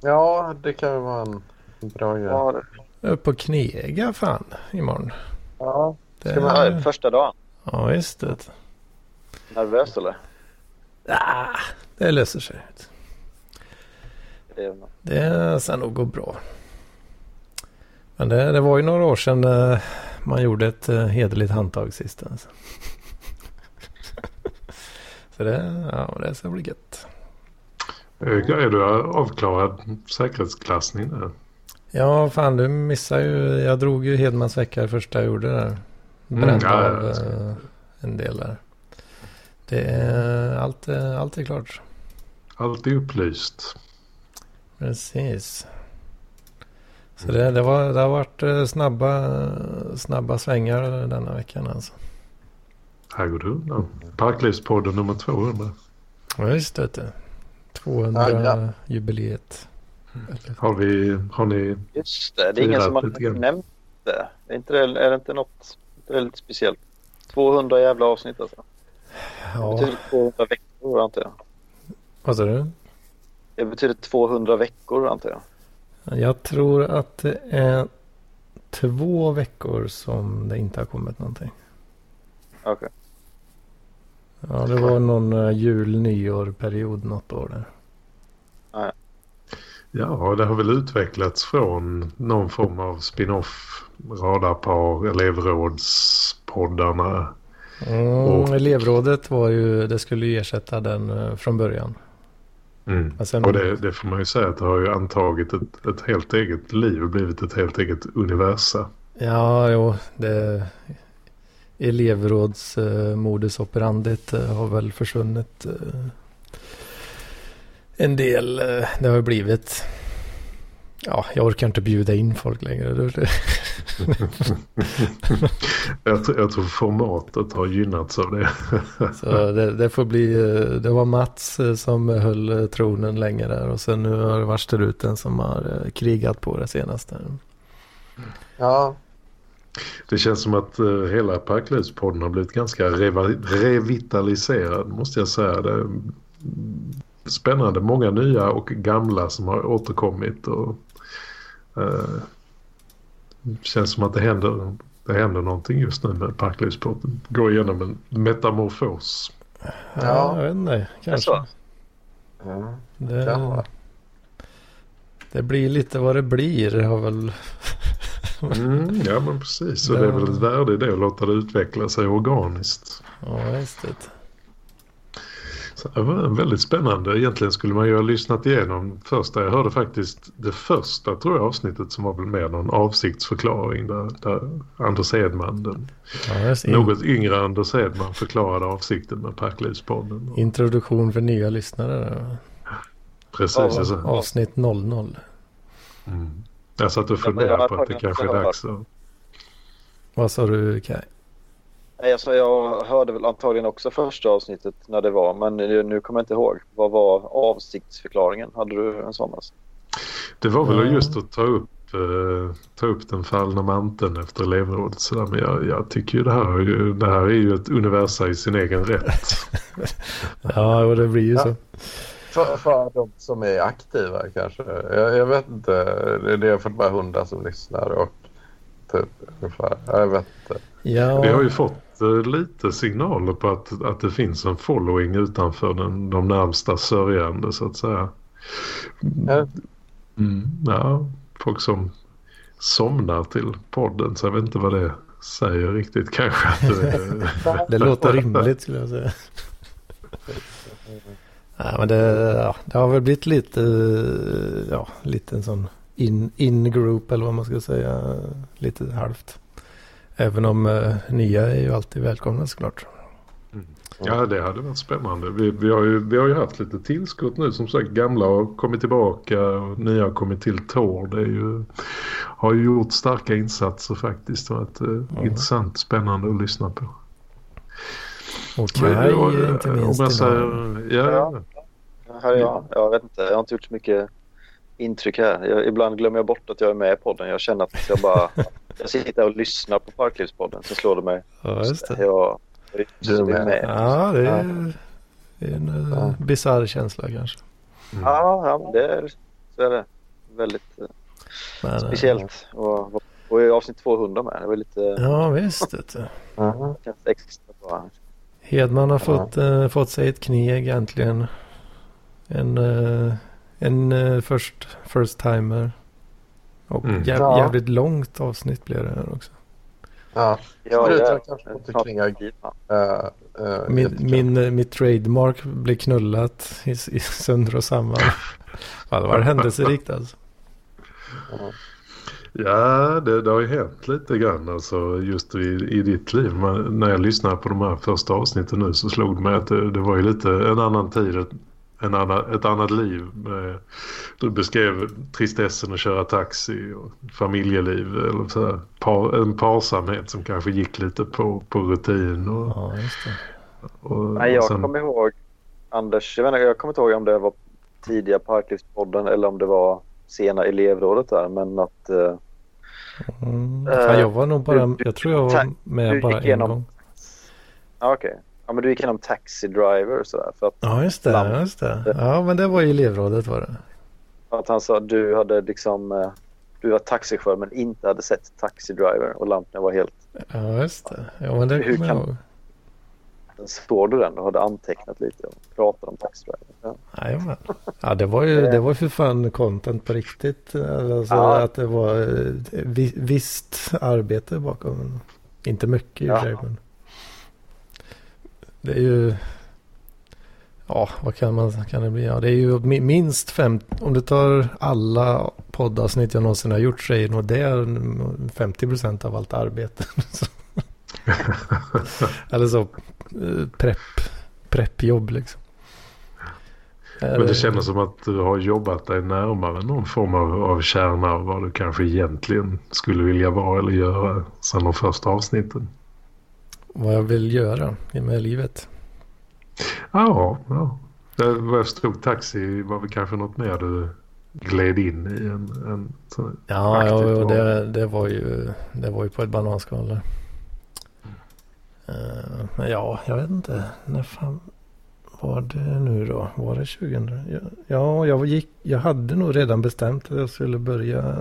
Ja, det kan ju vara en... Bra grej. Ja, det, Är på Knega fan imorgon. ja. Det, Ska man, ja, första dagen. ja visst det. Nervös eller? Ah, det löser sig. Det Det ska nog gå bra. Men det, det var ju några år sedan eh, man gjorde ett eh, hederligt handtag sist. Alltså. Så det, ja, det ska bli gött. Eh, Är du avklarad säkerhetsklassning där? Ja, fan du missar ju. Jag drog ju Hedmans vecka det första jag gjorde där. Mm. Brände mm, ja, av ska... Eh, en del där. Det är, allt, allt är klart. Allt är upplyst. Precis. Så det, det, var, det har varit eh, snabba, snabba svängar denna veckan alltså. Här går du. undan. Parklivspodden nummer 200. Ja, vet du. 200-jubileet. Har, vi, har ni... just det, det är ingen som har nämnt det. Är, inte det. är det inte något är det lite speciellt? 200 jävla avsnitt alltså. Det Ja, betyder 200 veckor antar jag. vad sa du? Det betyder 200 veckor antar jag. Jag tror att det är två veckor som det inte har kommit någonting. Okej. Ja, det var någon eh, jul, nyår period något år där. Ja, det har väl utvecklats från någon form av spin-off, radarpar, elevrådspoddarna. Mm, Och- Elevrådet var ju, det skulle ju ersätta den eh, från början. Mm. Men sen- Och det, det får man ju säga att det har ju antagit ett, ett helt eget liv och blivit ett helt eget universa. Ja, jo, det elevråds eh, modus operandit eh, har väl försvunnit eh, en del. Eh, det har blivit, ja, jag orkar inte bjuda in folk längre. Jag, tror- jag tror formatet har gynnats av det. Så det, det får bli, eh, det var Mats eh, som höll tronen länge där och sen nu har det varit struten som har krigat på det senaste. Ja, Det känns som att eh, hela Parklivspodden har blivit ganska reva- revitaliserad måste jag säga. Det spännande, många nya och gamla som har återkommit. Och, eh, känns som att det händer, det händer någonting just nu med Parklivspodden. Går igenom en metamorfos. Ja, jag vet inte, kanske. ja. Det, det blir lite vad det blir. Det har väl... Mm, ja men precis, så det är väl ett värde i det att låta det utveckla sig organiskt. Ja, just det. Det var väldigt spännande. Egentligen skulle man ju ha lyssnat igenom första. Jag hörde faktiskt det första tror jag avsnittet som var väl med någon avsiktsförklaring där, där Anders Edman, den Ja, något yngre Anders Edman förklarade avsikten med Parklivspodden. Introduktion för nya lyssnare. Precis, Ja, alltså. Avsnitt 00. Mm. Jag satt och funderade på att det kanske är dags att... Vad sa du Kaj? Nej, alltså, jag hörde väl antagligen också första avsnittet när det var. Men nu kommer jag inte ihåg. Vad var avsiktsförklaringen? Hade du en sån? Alltså? Det var väl Ja. just att ta upp, eh, ta upp den fallna manteln efter elevrådet. Så där. Men jag, jag tycker ju det här, är ju, det här är ju ett universa i sin egen rätt. Ja, och det blir ju Ja. så. För, för de som är aktiva kanske. Jag, jag vet inte. Det är fått bara hundra som lyssnar och typ ungefär. Jag vet inte. Ja, Vi har ju fått eh, lite signaler på att, att det finns en following utanför den, de närmsta sörjande så att säga. Ja. Mm, ja, folk som somnar till podden så jag vet inte vad det säger riktigt kanske. Att, eh, det låter rimligt skulle jag säga. Nej, men det, ja, det har väl blivit lite, ja, lite en sån in, in-group eller vad man ska säga. Lite halvt. Även om eh, nya är ju alltid välkomna såklart. Ja, det hade varit spännande. Vi, vi, har ju, vi har ju haft lite tillskott nu. Som sagt, gamla har kommit tillbaka och nya har kommit till Tor. Det är ju, har ju gjort starka insatser faktiskt. Och ett, eh, intressant, spännande att lyssna på. Och Kaj inte om minst. jag idag. säger, ja, Ja. Här är jag. Jag vet inte. Jag har inte gjort så mycket intryck här. Jag, ibland glömmer jag bort att jag är med i podden. Jag känner att jag bara... jag sitter och lyssnar på Parklivspodden. Så slår det mig. Ja, just det. Jag, Du är med. med. Ja, det är, det är en uh, bisarr känsla kanske. Ja, ja men det är, så är det. Väldigt... eh, Men, Speciellt. Och, och i avsnitt 200 med. Det var lite... Ja visst. Du. Känns extra bra. Hedman har Ja. fått, eh, fått sig ett kneg äntligen. En, eh, en eh, först, first timer. Och Mm. jäv, Ja. jävligt långt avsnitt blev det här också. Ja, Ja, Förutom ja. kanske inte klingar äh, äh, Min, min, mitt trademark blev knullat i, i sönder och samman. ja, det var händelserikt alltså. Ja, det, det har ju hänt lite grann alltså, just i, i ditt liv. Men när jag lyssnade på de här första avsnitten nu så slog det mig att det, det var ju lite en annan tid, en annan, ett annat liv. Med, du beskrev tristessen att köra taxi och familjeliv. Eller så här, par, en parsamhet som kanske gick lite på, på rutin. Och, Ja, just det. och, Nej, jag sen- kommer ihåg Anders, jag, inte, jag kommer inte ihåg om det var tidiga Parklivspodden eller om det var sena elevrådet där. Men att eh, Mm. Eh, Fan, jag var nog bara, du- jag tror jag var med du bara en igenom- gång. ja, okej. Ja, men du gick igenom Taxi Driver och sådär. För att, Ja, just det. Lamp. Just det. Ja, men det var ju elevrådet var det. att han sa att du hade liksom eh, du var taxichaufför men inte hade sett Taxi Driver och lamporna var helt... Ja, just det. Ja, men det Hur kommer jag ihåg. Står du den och hade antecknat lite och pratat om Taxi Driver? Ja. Ja, det var ju det var för fan content på riktigt. Alltså Ja. att det var eh, vi, visst arbete bakom. Inte mycket i och för sig, men det är ju... Ja, vad kan, man, kan det bli? Ja, det är ju minst fem... Om du tar alla poddavsnitt jag någonsin har gjort så är nog det 50 procent av allt arbete. Eller så eh, prepp, preppjobb liksom. Men det känns som att du har jobbat dig närmare någon form av, av kärna av vad du kanske egentligen skulle vilja vara eller göra sedan de första avsnitten. Vad jag vill göra med livet. Ja, ja. Det, vad jag förstod, taxi var väl kanske något mer du gled in i en, en sån Ja, ja och det, det, var ju, det var ju på ett bananskal där. Eh, men ja, jag vet inte. När fan var det nu då? Var det 2000? Ja, Ja, jag, gick, jag hade nog redan bestämt att jag skulle börja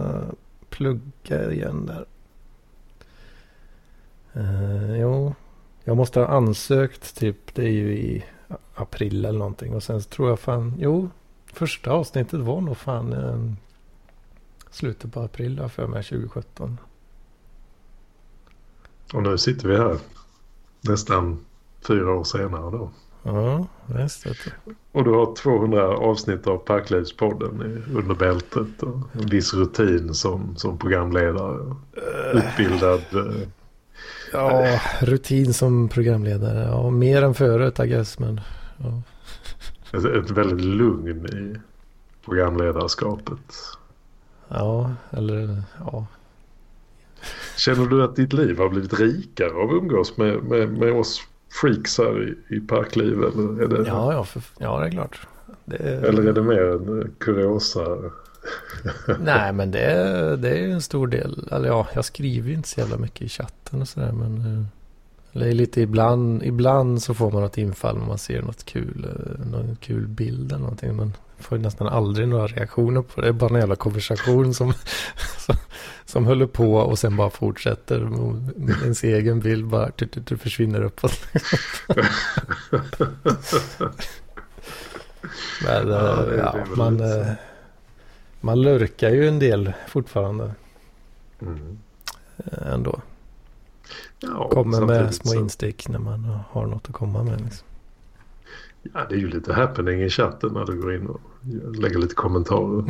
plugga igen där. Eh, jo, jag måste ha ansökt typ. Det är ju i april eller någonting. Och sen tror jag fan, jo, första avsnittet var nog fan eh, slutet på april då, för mig 2017. Och nu sitter vi här nästan fyra år senare då. Ja, visst. Och du har 200 avsnitt av Parklivspodden under bältet och en viss rutin som, som programledare. Utbildad. Ja, rutin som programledare. Ja, mer än förut, I guess. Men ja. Ett, ett väldigt lugn i programledarskapet. ja, eller ja. Känner du att ditt liv har blivit rikare av att umgås med, med, med oss freaks här i, i Parkliv? Eller är, det, Ja, ja, för, ja, det är klart. Det är, eller är det mer en kuriosa? Nej, men det är, det är en stor del. Eller ja, jag skriver ju inte så jävla mycket i chatten och sådär. Men eh, är lite ibland, ibland så får man något infall när man ser något kul, eh, någon kul bild eller någonting. Men får ju nästan aldrig några reaktioner på det. Det är bara en jävla konversation som, som, som håller på och sen bara fortsätter. Ens egen bild bara tu, tu, tu, försvinner uppåt. Men Ja, ja, ja, man, eh, man lurkar ju en del fortfarande Mm. eh, ändå. Ja, Kommer med små så- instick när man har något att komma med. Liksom. Ja, det är ju lite happening i chatten när du går in och lägger lite kommentarer.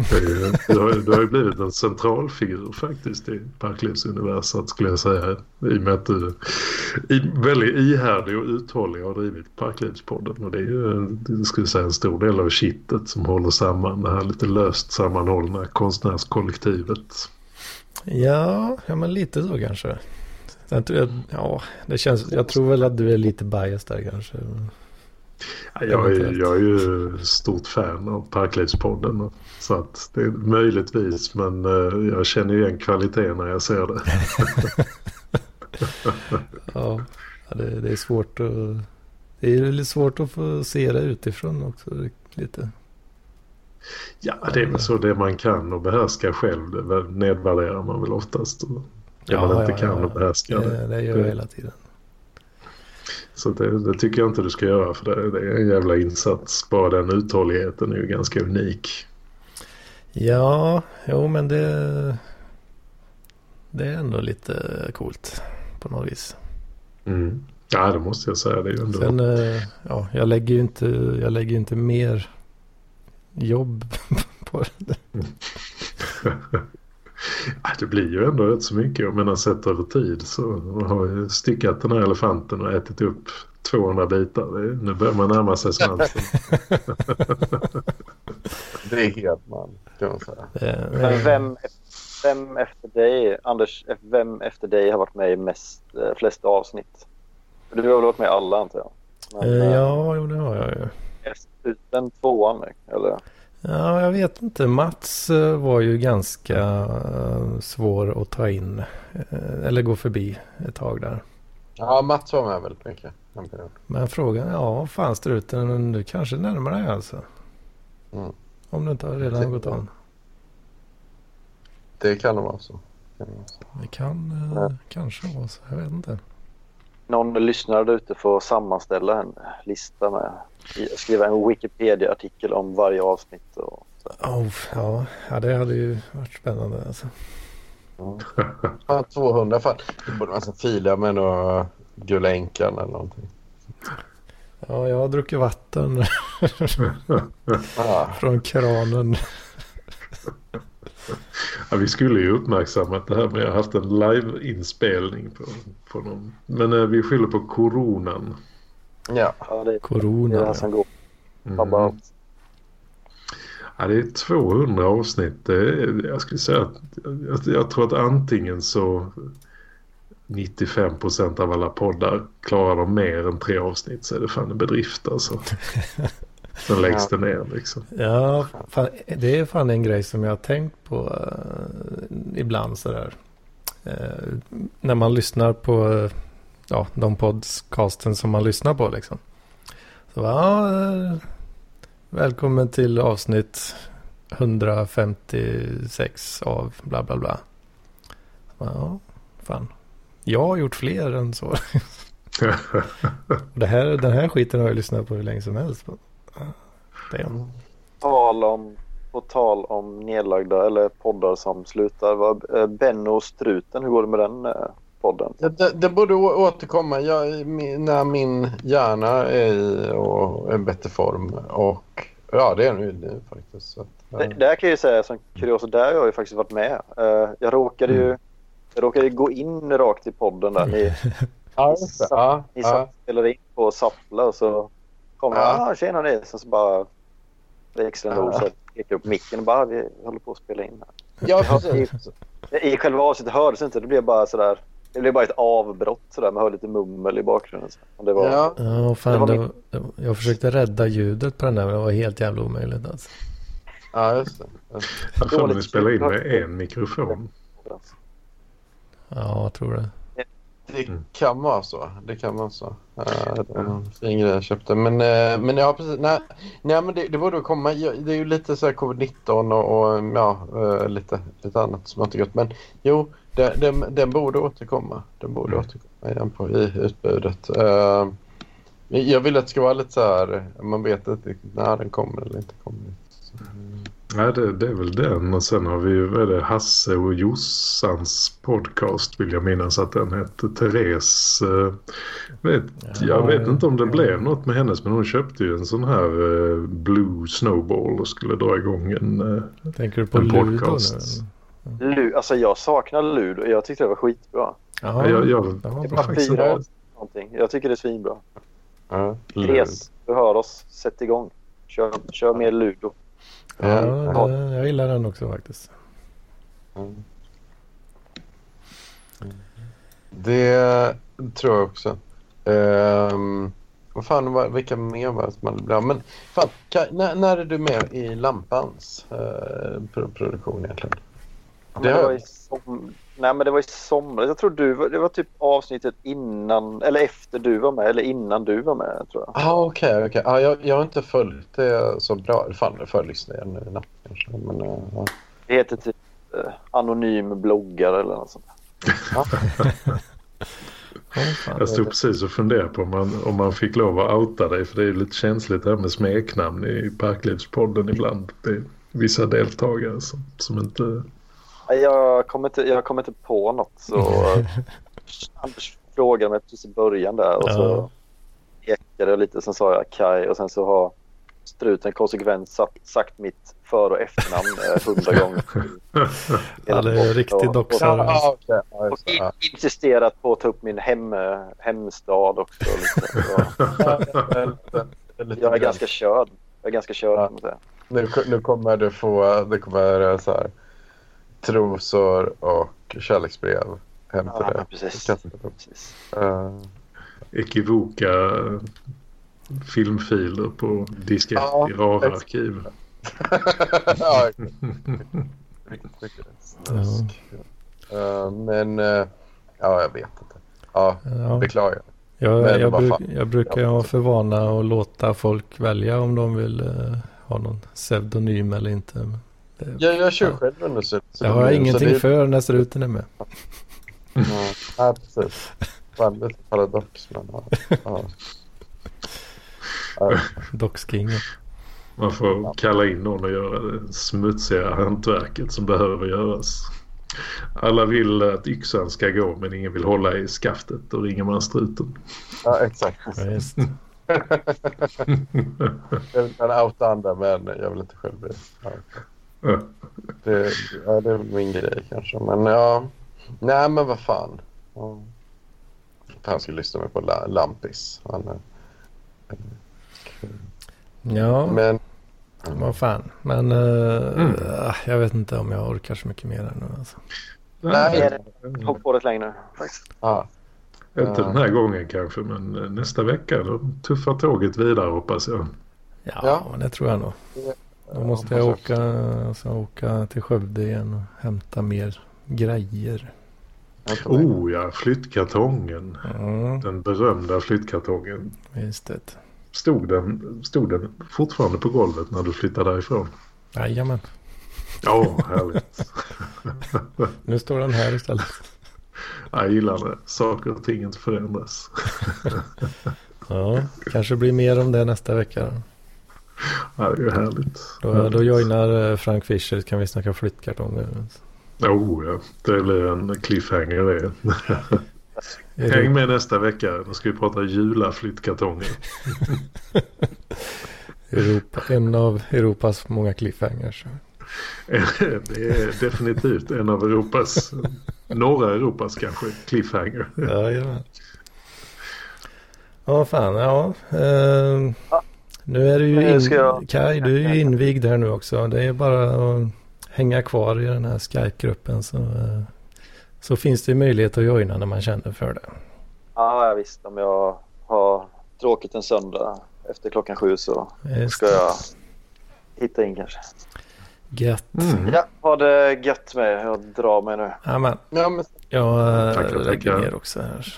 Du, har, du har ju blivit en central figur faktiskt i Parklivsuniversat skulle jag säga. I och med att eh, du är väldigt ihärdig och uthållig har drivit Parklivspodden. Och det är ju det skulle jag säga, en stor del av kittet som håller samman det här lite löst sammanhållna konstnärskollektivet. Ja, ja, men lite så kanske. Tror jag, ja, det känns, jag tror väl att du är lite biased där kanske. Ja, Jag är, jag är ju stort fan av Parklivspodden. Så att det är möjligtvis men eh, jag känner ju igen kvaliteten när jag ser det. Ja, det, det är svårt att... Det är lite svårt att få se det utifrån också lite. Ja, det är väl så det man kan och behärskar själv. Det nedvärderar man väl oftast. Det Ja, man inte ja, kan ja. och behärskar det. Det, det gör jag hela tiden. Så det, det tycker jag inte du ska göra för det, det är en jävla insats. Bara den uthålligheten är ju ganska unik. Ja, jo men det... Det är ändå lite coolt på något vis. Mm. Ja, det måste jag säga. Det är ju ändå... Sen, eh, ja, jag lägger ju inte, jag lägger inte mer jobb på det. Ja, det blir ju ändå rätt så mycket. Jag menar sett över tid så har jag styckat den här elefanten och ätit upp 200 bitar. Det, nu börjar man närma sig svansen. Det är helt man, kan man säga. Men vem, vem efter dig, Anders, vem efter dig har varit med i mest, eh, flest avsnitt? Du har väl varit med i alla antar jag? Men, eh, eh, ja, jo, det har jag ju. Ut den tvåan eller? Ja, jag vet inte. Mats eh, var ju ganska eh, svår att ta in. eh, Eller gå förbi ett tag där. Ja, Mats var med väldigt mycket. Men frågan, ja, fan struten, du kanske närmar dig alltså. Mm. Om du inte har redan gått om. Det kan. Det kan vara så. Det kan eh, kanske vara så, jag vet inte. Någon lyssnare där ute får sammanställa en lista med skriva en Wikipedia-artikel om varje avsnitt. Och så. Oh, ja, ja, det hade ju varit spännande alltså. Fan, 200 fan. Det borde man fila med några Gula Änkan eller någonting. Ja, jag har druckit vatten Ah, från kranen. Ja, vi skulle ju uppmärksammat det här med att ha haft en live-inspelning på, på någon. Men eh, vi skyller på coronan. Ja. Ja, det är det, Corona. här som går. Mm. Ja, det är 200 avsnitt. Det är, jag skulle säga att jag, jag tror att antingen så 95 procent av alla poddar klarar de mer än tre avsnitt så är det fan en bedrift alltså. Sen läggs det ner liksom. Ja, fan, det är fan en grej som jag har tänkt på eh, ibland sådär. Eh, när man lyssnar på eh, ja, de podcasten som man lyssnar på liksom. Så ja, eh, välkommen till avsnitt 156 av bla bla bla. Ja, fan. Jag har gjort fler än så. Det här, den här skiten har jag lyssnat på hur länge som helst. Är Tal om, på tal om nedlagda eller poddar som slutar. Eh, Benno och Struten, hur går det med den eh, podden? Det, det borde återkomma jag, när min hjärna är i och en bättre form. Och ja, det är nu, nu faktiskt. Så ja. Det, där kan jag ju säga som kuriosa, där har jag ju faktiskt varit med. Eh, jag råkade ju jag råkade gå in rakt i podden där. Ni, just det. Ja, ni satt ja. och spelade in på Sappla och så kom jag. Ja. Ah, tjena ni. Så, så bara växlande ord så pekade upp micken och bara vi håller på att spela in här. ja, precis. I själva avsnittet hördes inte. Det blev bara sådär. Det blev bara ett avbrott sådär. Man hörde lite mummel i bakgrunden. Så. Det var, Ja, Ja, Det fan, var det var, jag försökte rädda ljudet på den där men det var helt jävla omöjligt alltså. ja, just det. Just det. Jag tror att ni spelar in med en mikrofon. Ja, jag tror det. Det Mm. kan vara så. Det kan vara så. Det var en fin grej jag köpte. Men, eh, men ja, precis. Nej, nej men det, det borde komma. Det är ju lite så här covid-19 och, och ja, eh, lite, lite annat som har inte gått. Men jo, den, den, den borde återkomma. Den borde Mm. återkomma igen på, i utbudet. Eh, jag vill att det ska vara lite så här. Man vet inte när den kommer eller inte kommer. Så, Nej, det, det är väl den. Och sen har vi ju vad är det, Hasse och Jossans podcast vill jag minnas att den hette. Therese. Eh, vet, jag vet inte om det blev något med hennes men hon köpte ju en sån här eh, Blue Snowball och skulle dra igång en... Eh, Tänker du på En Ludo nu? podcast. Lu, alltså jag saknar Ludo. Jag tyckte det var skitbra. Ja, jag, jag, det var bra. faktiskt fyra någonting. Jag tycker det är svinbra. ja, du hör oss. Sätt igång. Kör, kör mer Ludo. Ja, Ja, det, jag gillar den också faktiskt. Mm. Det tror jag också. Um, vad fan, vad, vilka mer var det som hade blivit Men fan, kan, när, när är du med i Lampans pro- produktion egentligen? Men Det det, var jag. i som... Nej, men det var i somras. Jag tror du var... Det var typ avsnittet innan, eller efter du var med, eller innan du var med, tror jag. Ah, okej, okej. Ah, jag, jag har inte följt det så bra. Fan, jag får lyssna igen nu i natt kanske. Men, eh, ja. Det heter typ eh, Anonym bloggare eller något sånt. Fan. Jag stod precis och funderade på om man, om man fick lov att outa dig. För det är ju lite känsligt det här med smeknamn i Parklivspodden ibland. Det är vissa deltagare som, som inte... Jag kommer inte, jag kommer inte på något så Anders frågade mig precis i början där och så ekade jag lite. Sen sa jag Kai och sen så har struten konsekvent satt, sagt mitt för och efternamn eh, hundra gånger. Ja, det är riktig doxare. Ah, okej. Ja, Och det. Ah. insisterat på att ta upp min hem, hemstad också. Liksom. Ja, jag är ganska körd. Jag är ganska körd. säga. Nu, nu kommer du få det kommer så här, trosor och kärleksbrev hem till Ja, men precis. Precis. Eh, Ekivoka filmfiler på diskett Ja, i rara arkiv. ja, riktigt mycket snusk. Eh, men eh, ja, jag vet inte. Ja, Ja. beklagar. Jag, jag, bruk, jag brukar ju ha för vana att låta folk välja om de vill eh, ha någon pseudonym eller inte. Det, Jag, jag kör Ja. själv under så, så det har jag ingenting det- för när struten är med. Ja, ja, precis. Lite paradox, men ja. ja. Dockskingen. Man får kalla in någon och göra det smutsiga hantverket som behöver göras. Alla vill att yxan ska gå men ingen vill hålla i skaftet. Då ringer man struten. ja, exakt. Ja, just. Jag kan outa andra, men jag vill inte själv bli. Ja. Det, ja, det är min grej kanske. Men ja, nej men vad fan. Ja. Han ska lyssna med på La- Lampis. Han, är- Ja, men vad fan. Men eh, Mm. ah, jag vet inte om jag orkar så mycket mer ännu. Alltså. Nej. Hopp på det längre. Faktiskt. ja, Inte den här gången kanske men eh, nästa vecka då tuffar tåget vidare hoppas jag. Ja, Ja. men det tror jag nog. Då måste jag åka, alltså, åka till Skövde igen och hämta mer grejer. Oh ja, flyttkartongen. Mm, Den berömda flyttkartongen. just det. Stod den, stod den fortfarande på golvet när du flyttade därifrån? Jajamän. Ja, härligt. Nu står den här istället. Jag gillar det. Saker och ting inte förändras. Ja, kanske blir mer om det nästa vecka. Då, Ja, det är ju härligt. då, då joinar eh, Frank Fischer kan vi snacka flyttkartonger. Oh ja, det blir en cliffhanger det. Häng med nästa vecka. Då ska vi prata julaflyttkartonger. Europa, en av Europas många cliffhangers. Det är definitivt en av Europas, norra Europas kanske, cliffhanger. Jajamän. Ja, fan. Ja. ehm, nu är du ju in, jag- Kaj, du är ju invigd här nu också. Det är bara att hänga kvar i den här Skype-gruppen så, eh, så finns det möjlighet att joina när man känner för det. Ja, visst. Om jag har tråkigt en söndag efter klockan sju så Just ska jag hitta in kanske. Gött. Mm. Ja, ha det gött med. Jag drar mig nu. Amen. Ja, men, Jag eh, Tackar, lägger tackar. ner också här.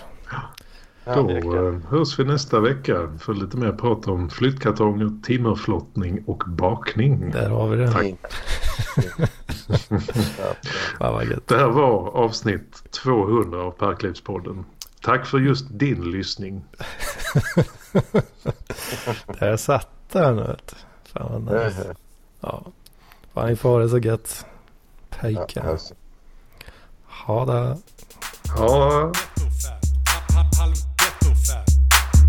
Då det eh, hörs vi nästa vecka för lite mer prat om flyttkartonger, timmerflottning och bakning. Där har vi det. Tack. ja, Fan vad gött. Det här var avsnitt 200 av Parklivspodden. Tack för just din lyssning. Där satt den. Fan vad nice. Ja. Fan ni får ha det så gött. Ja, Pejka. alltså. Ha det.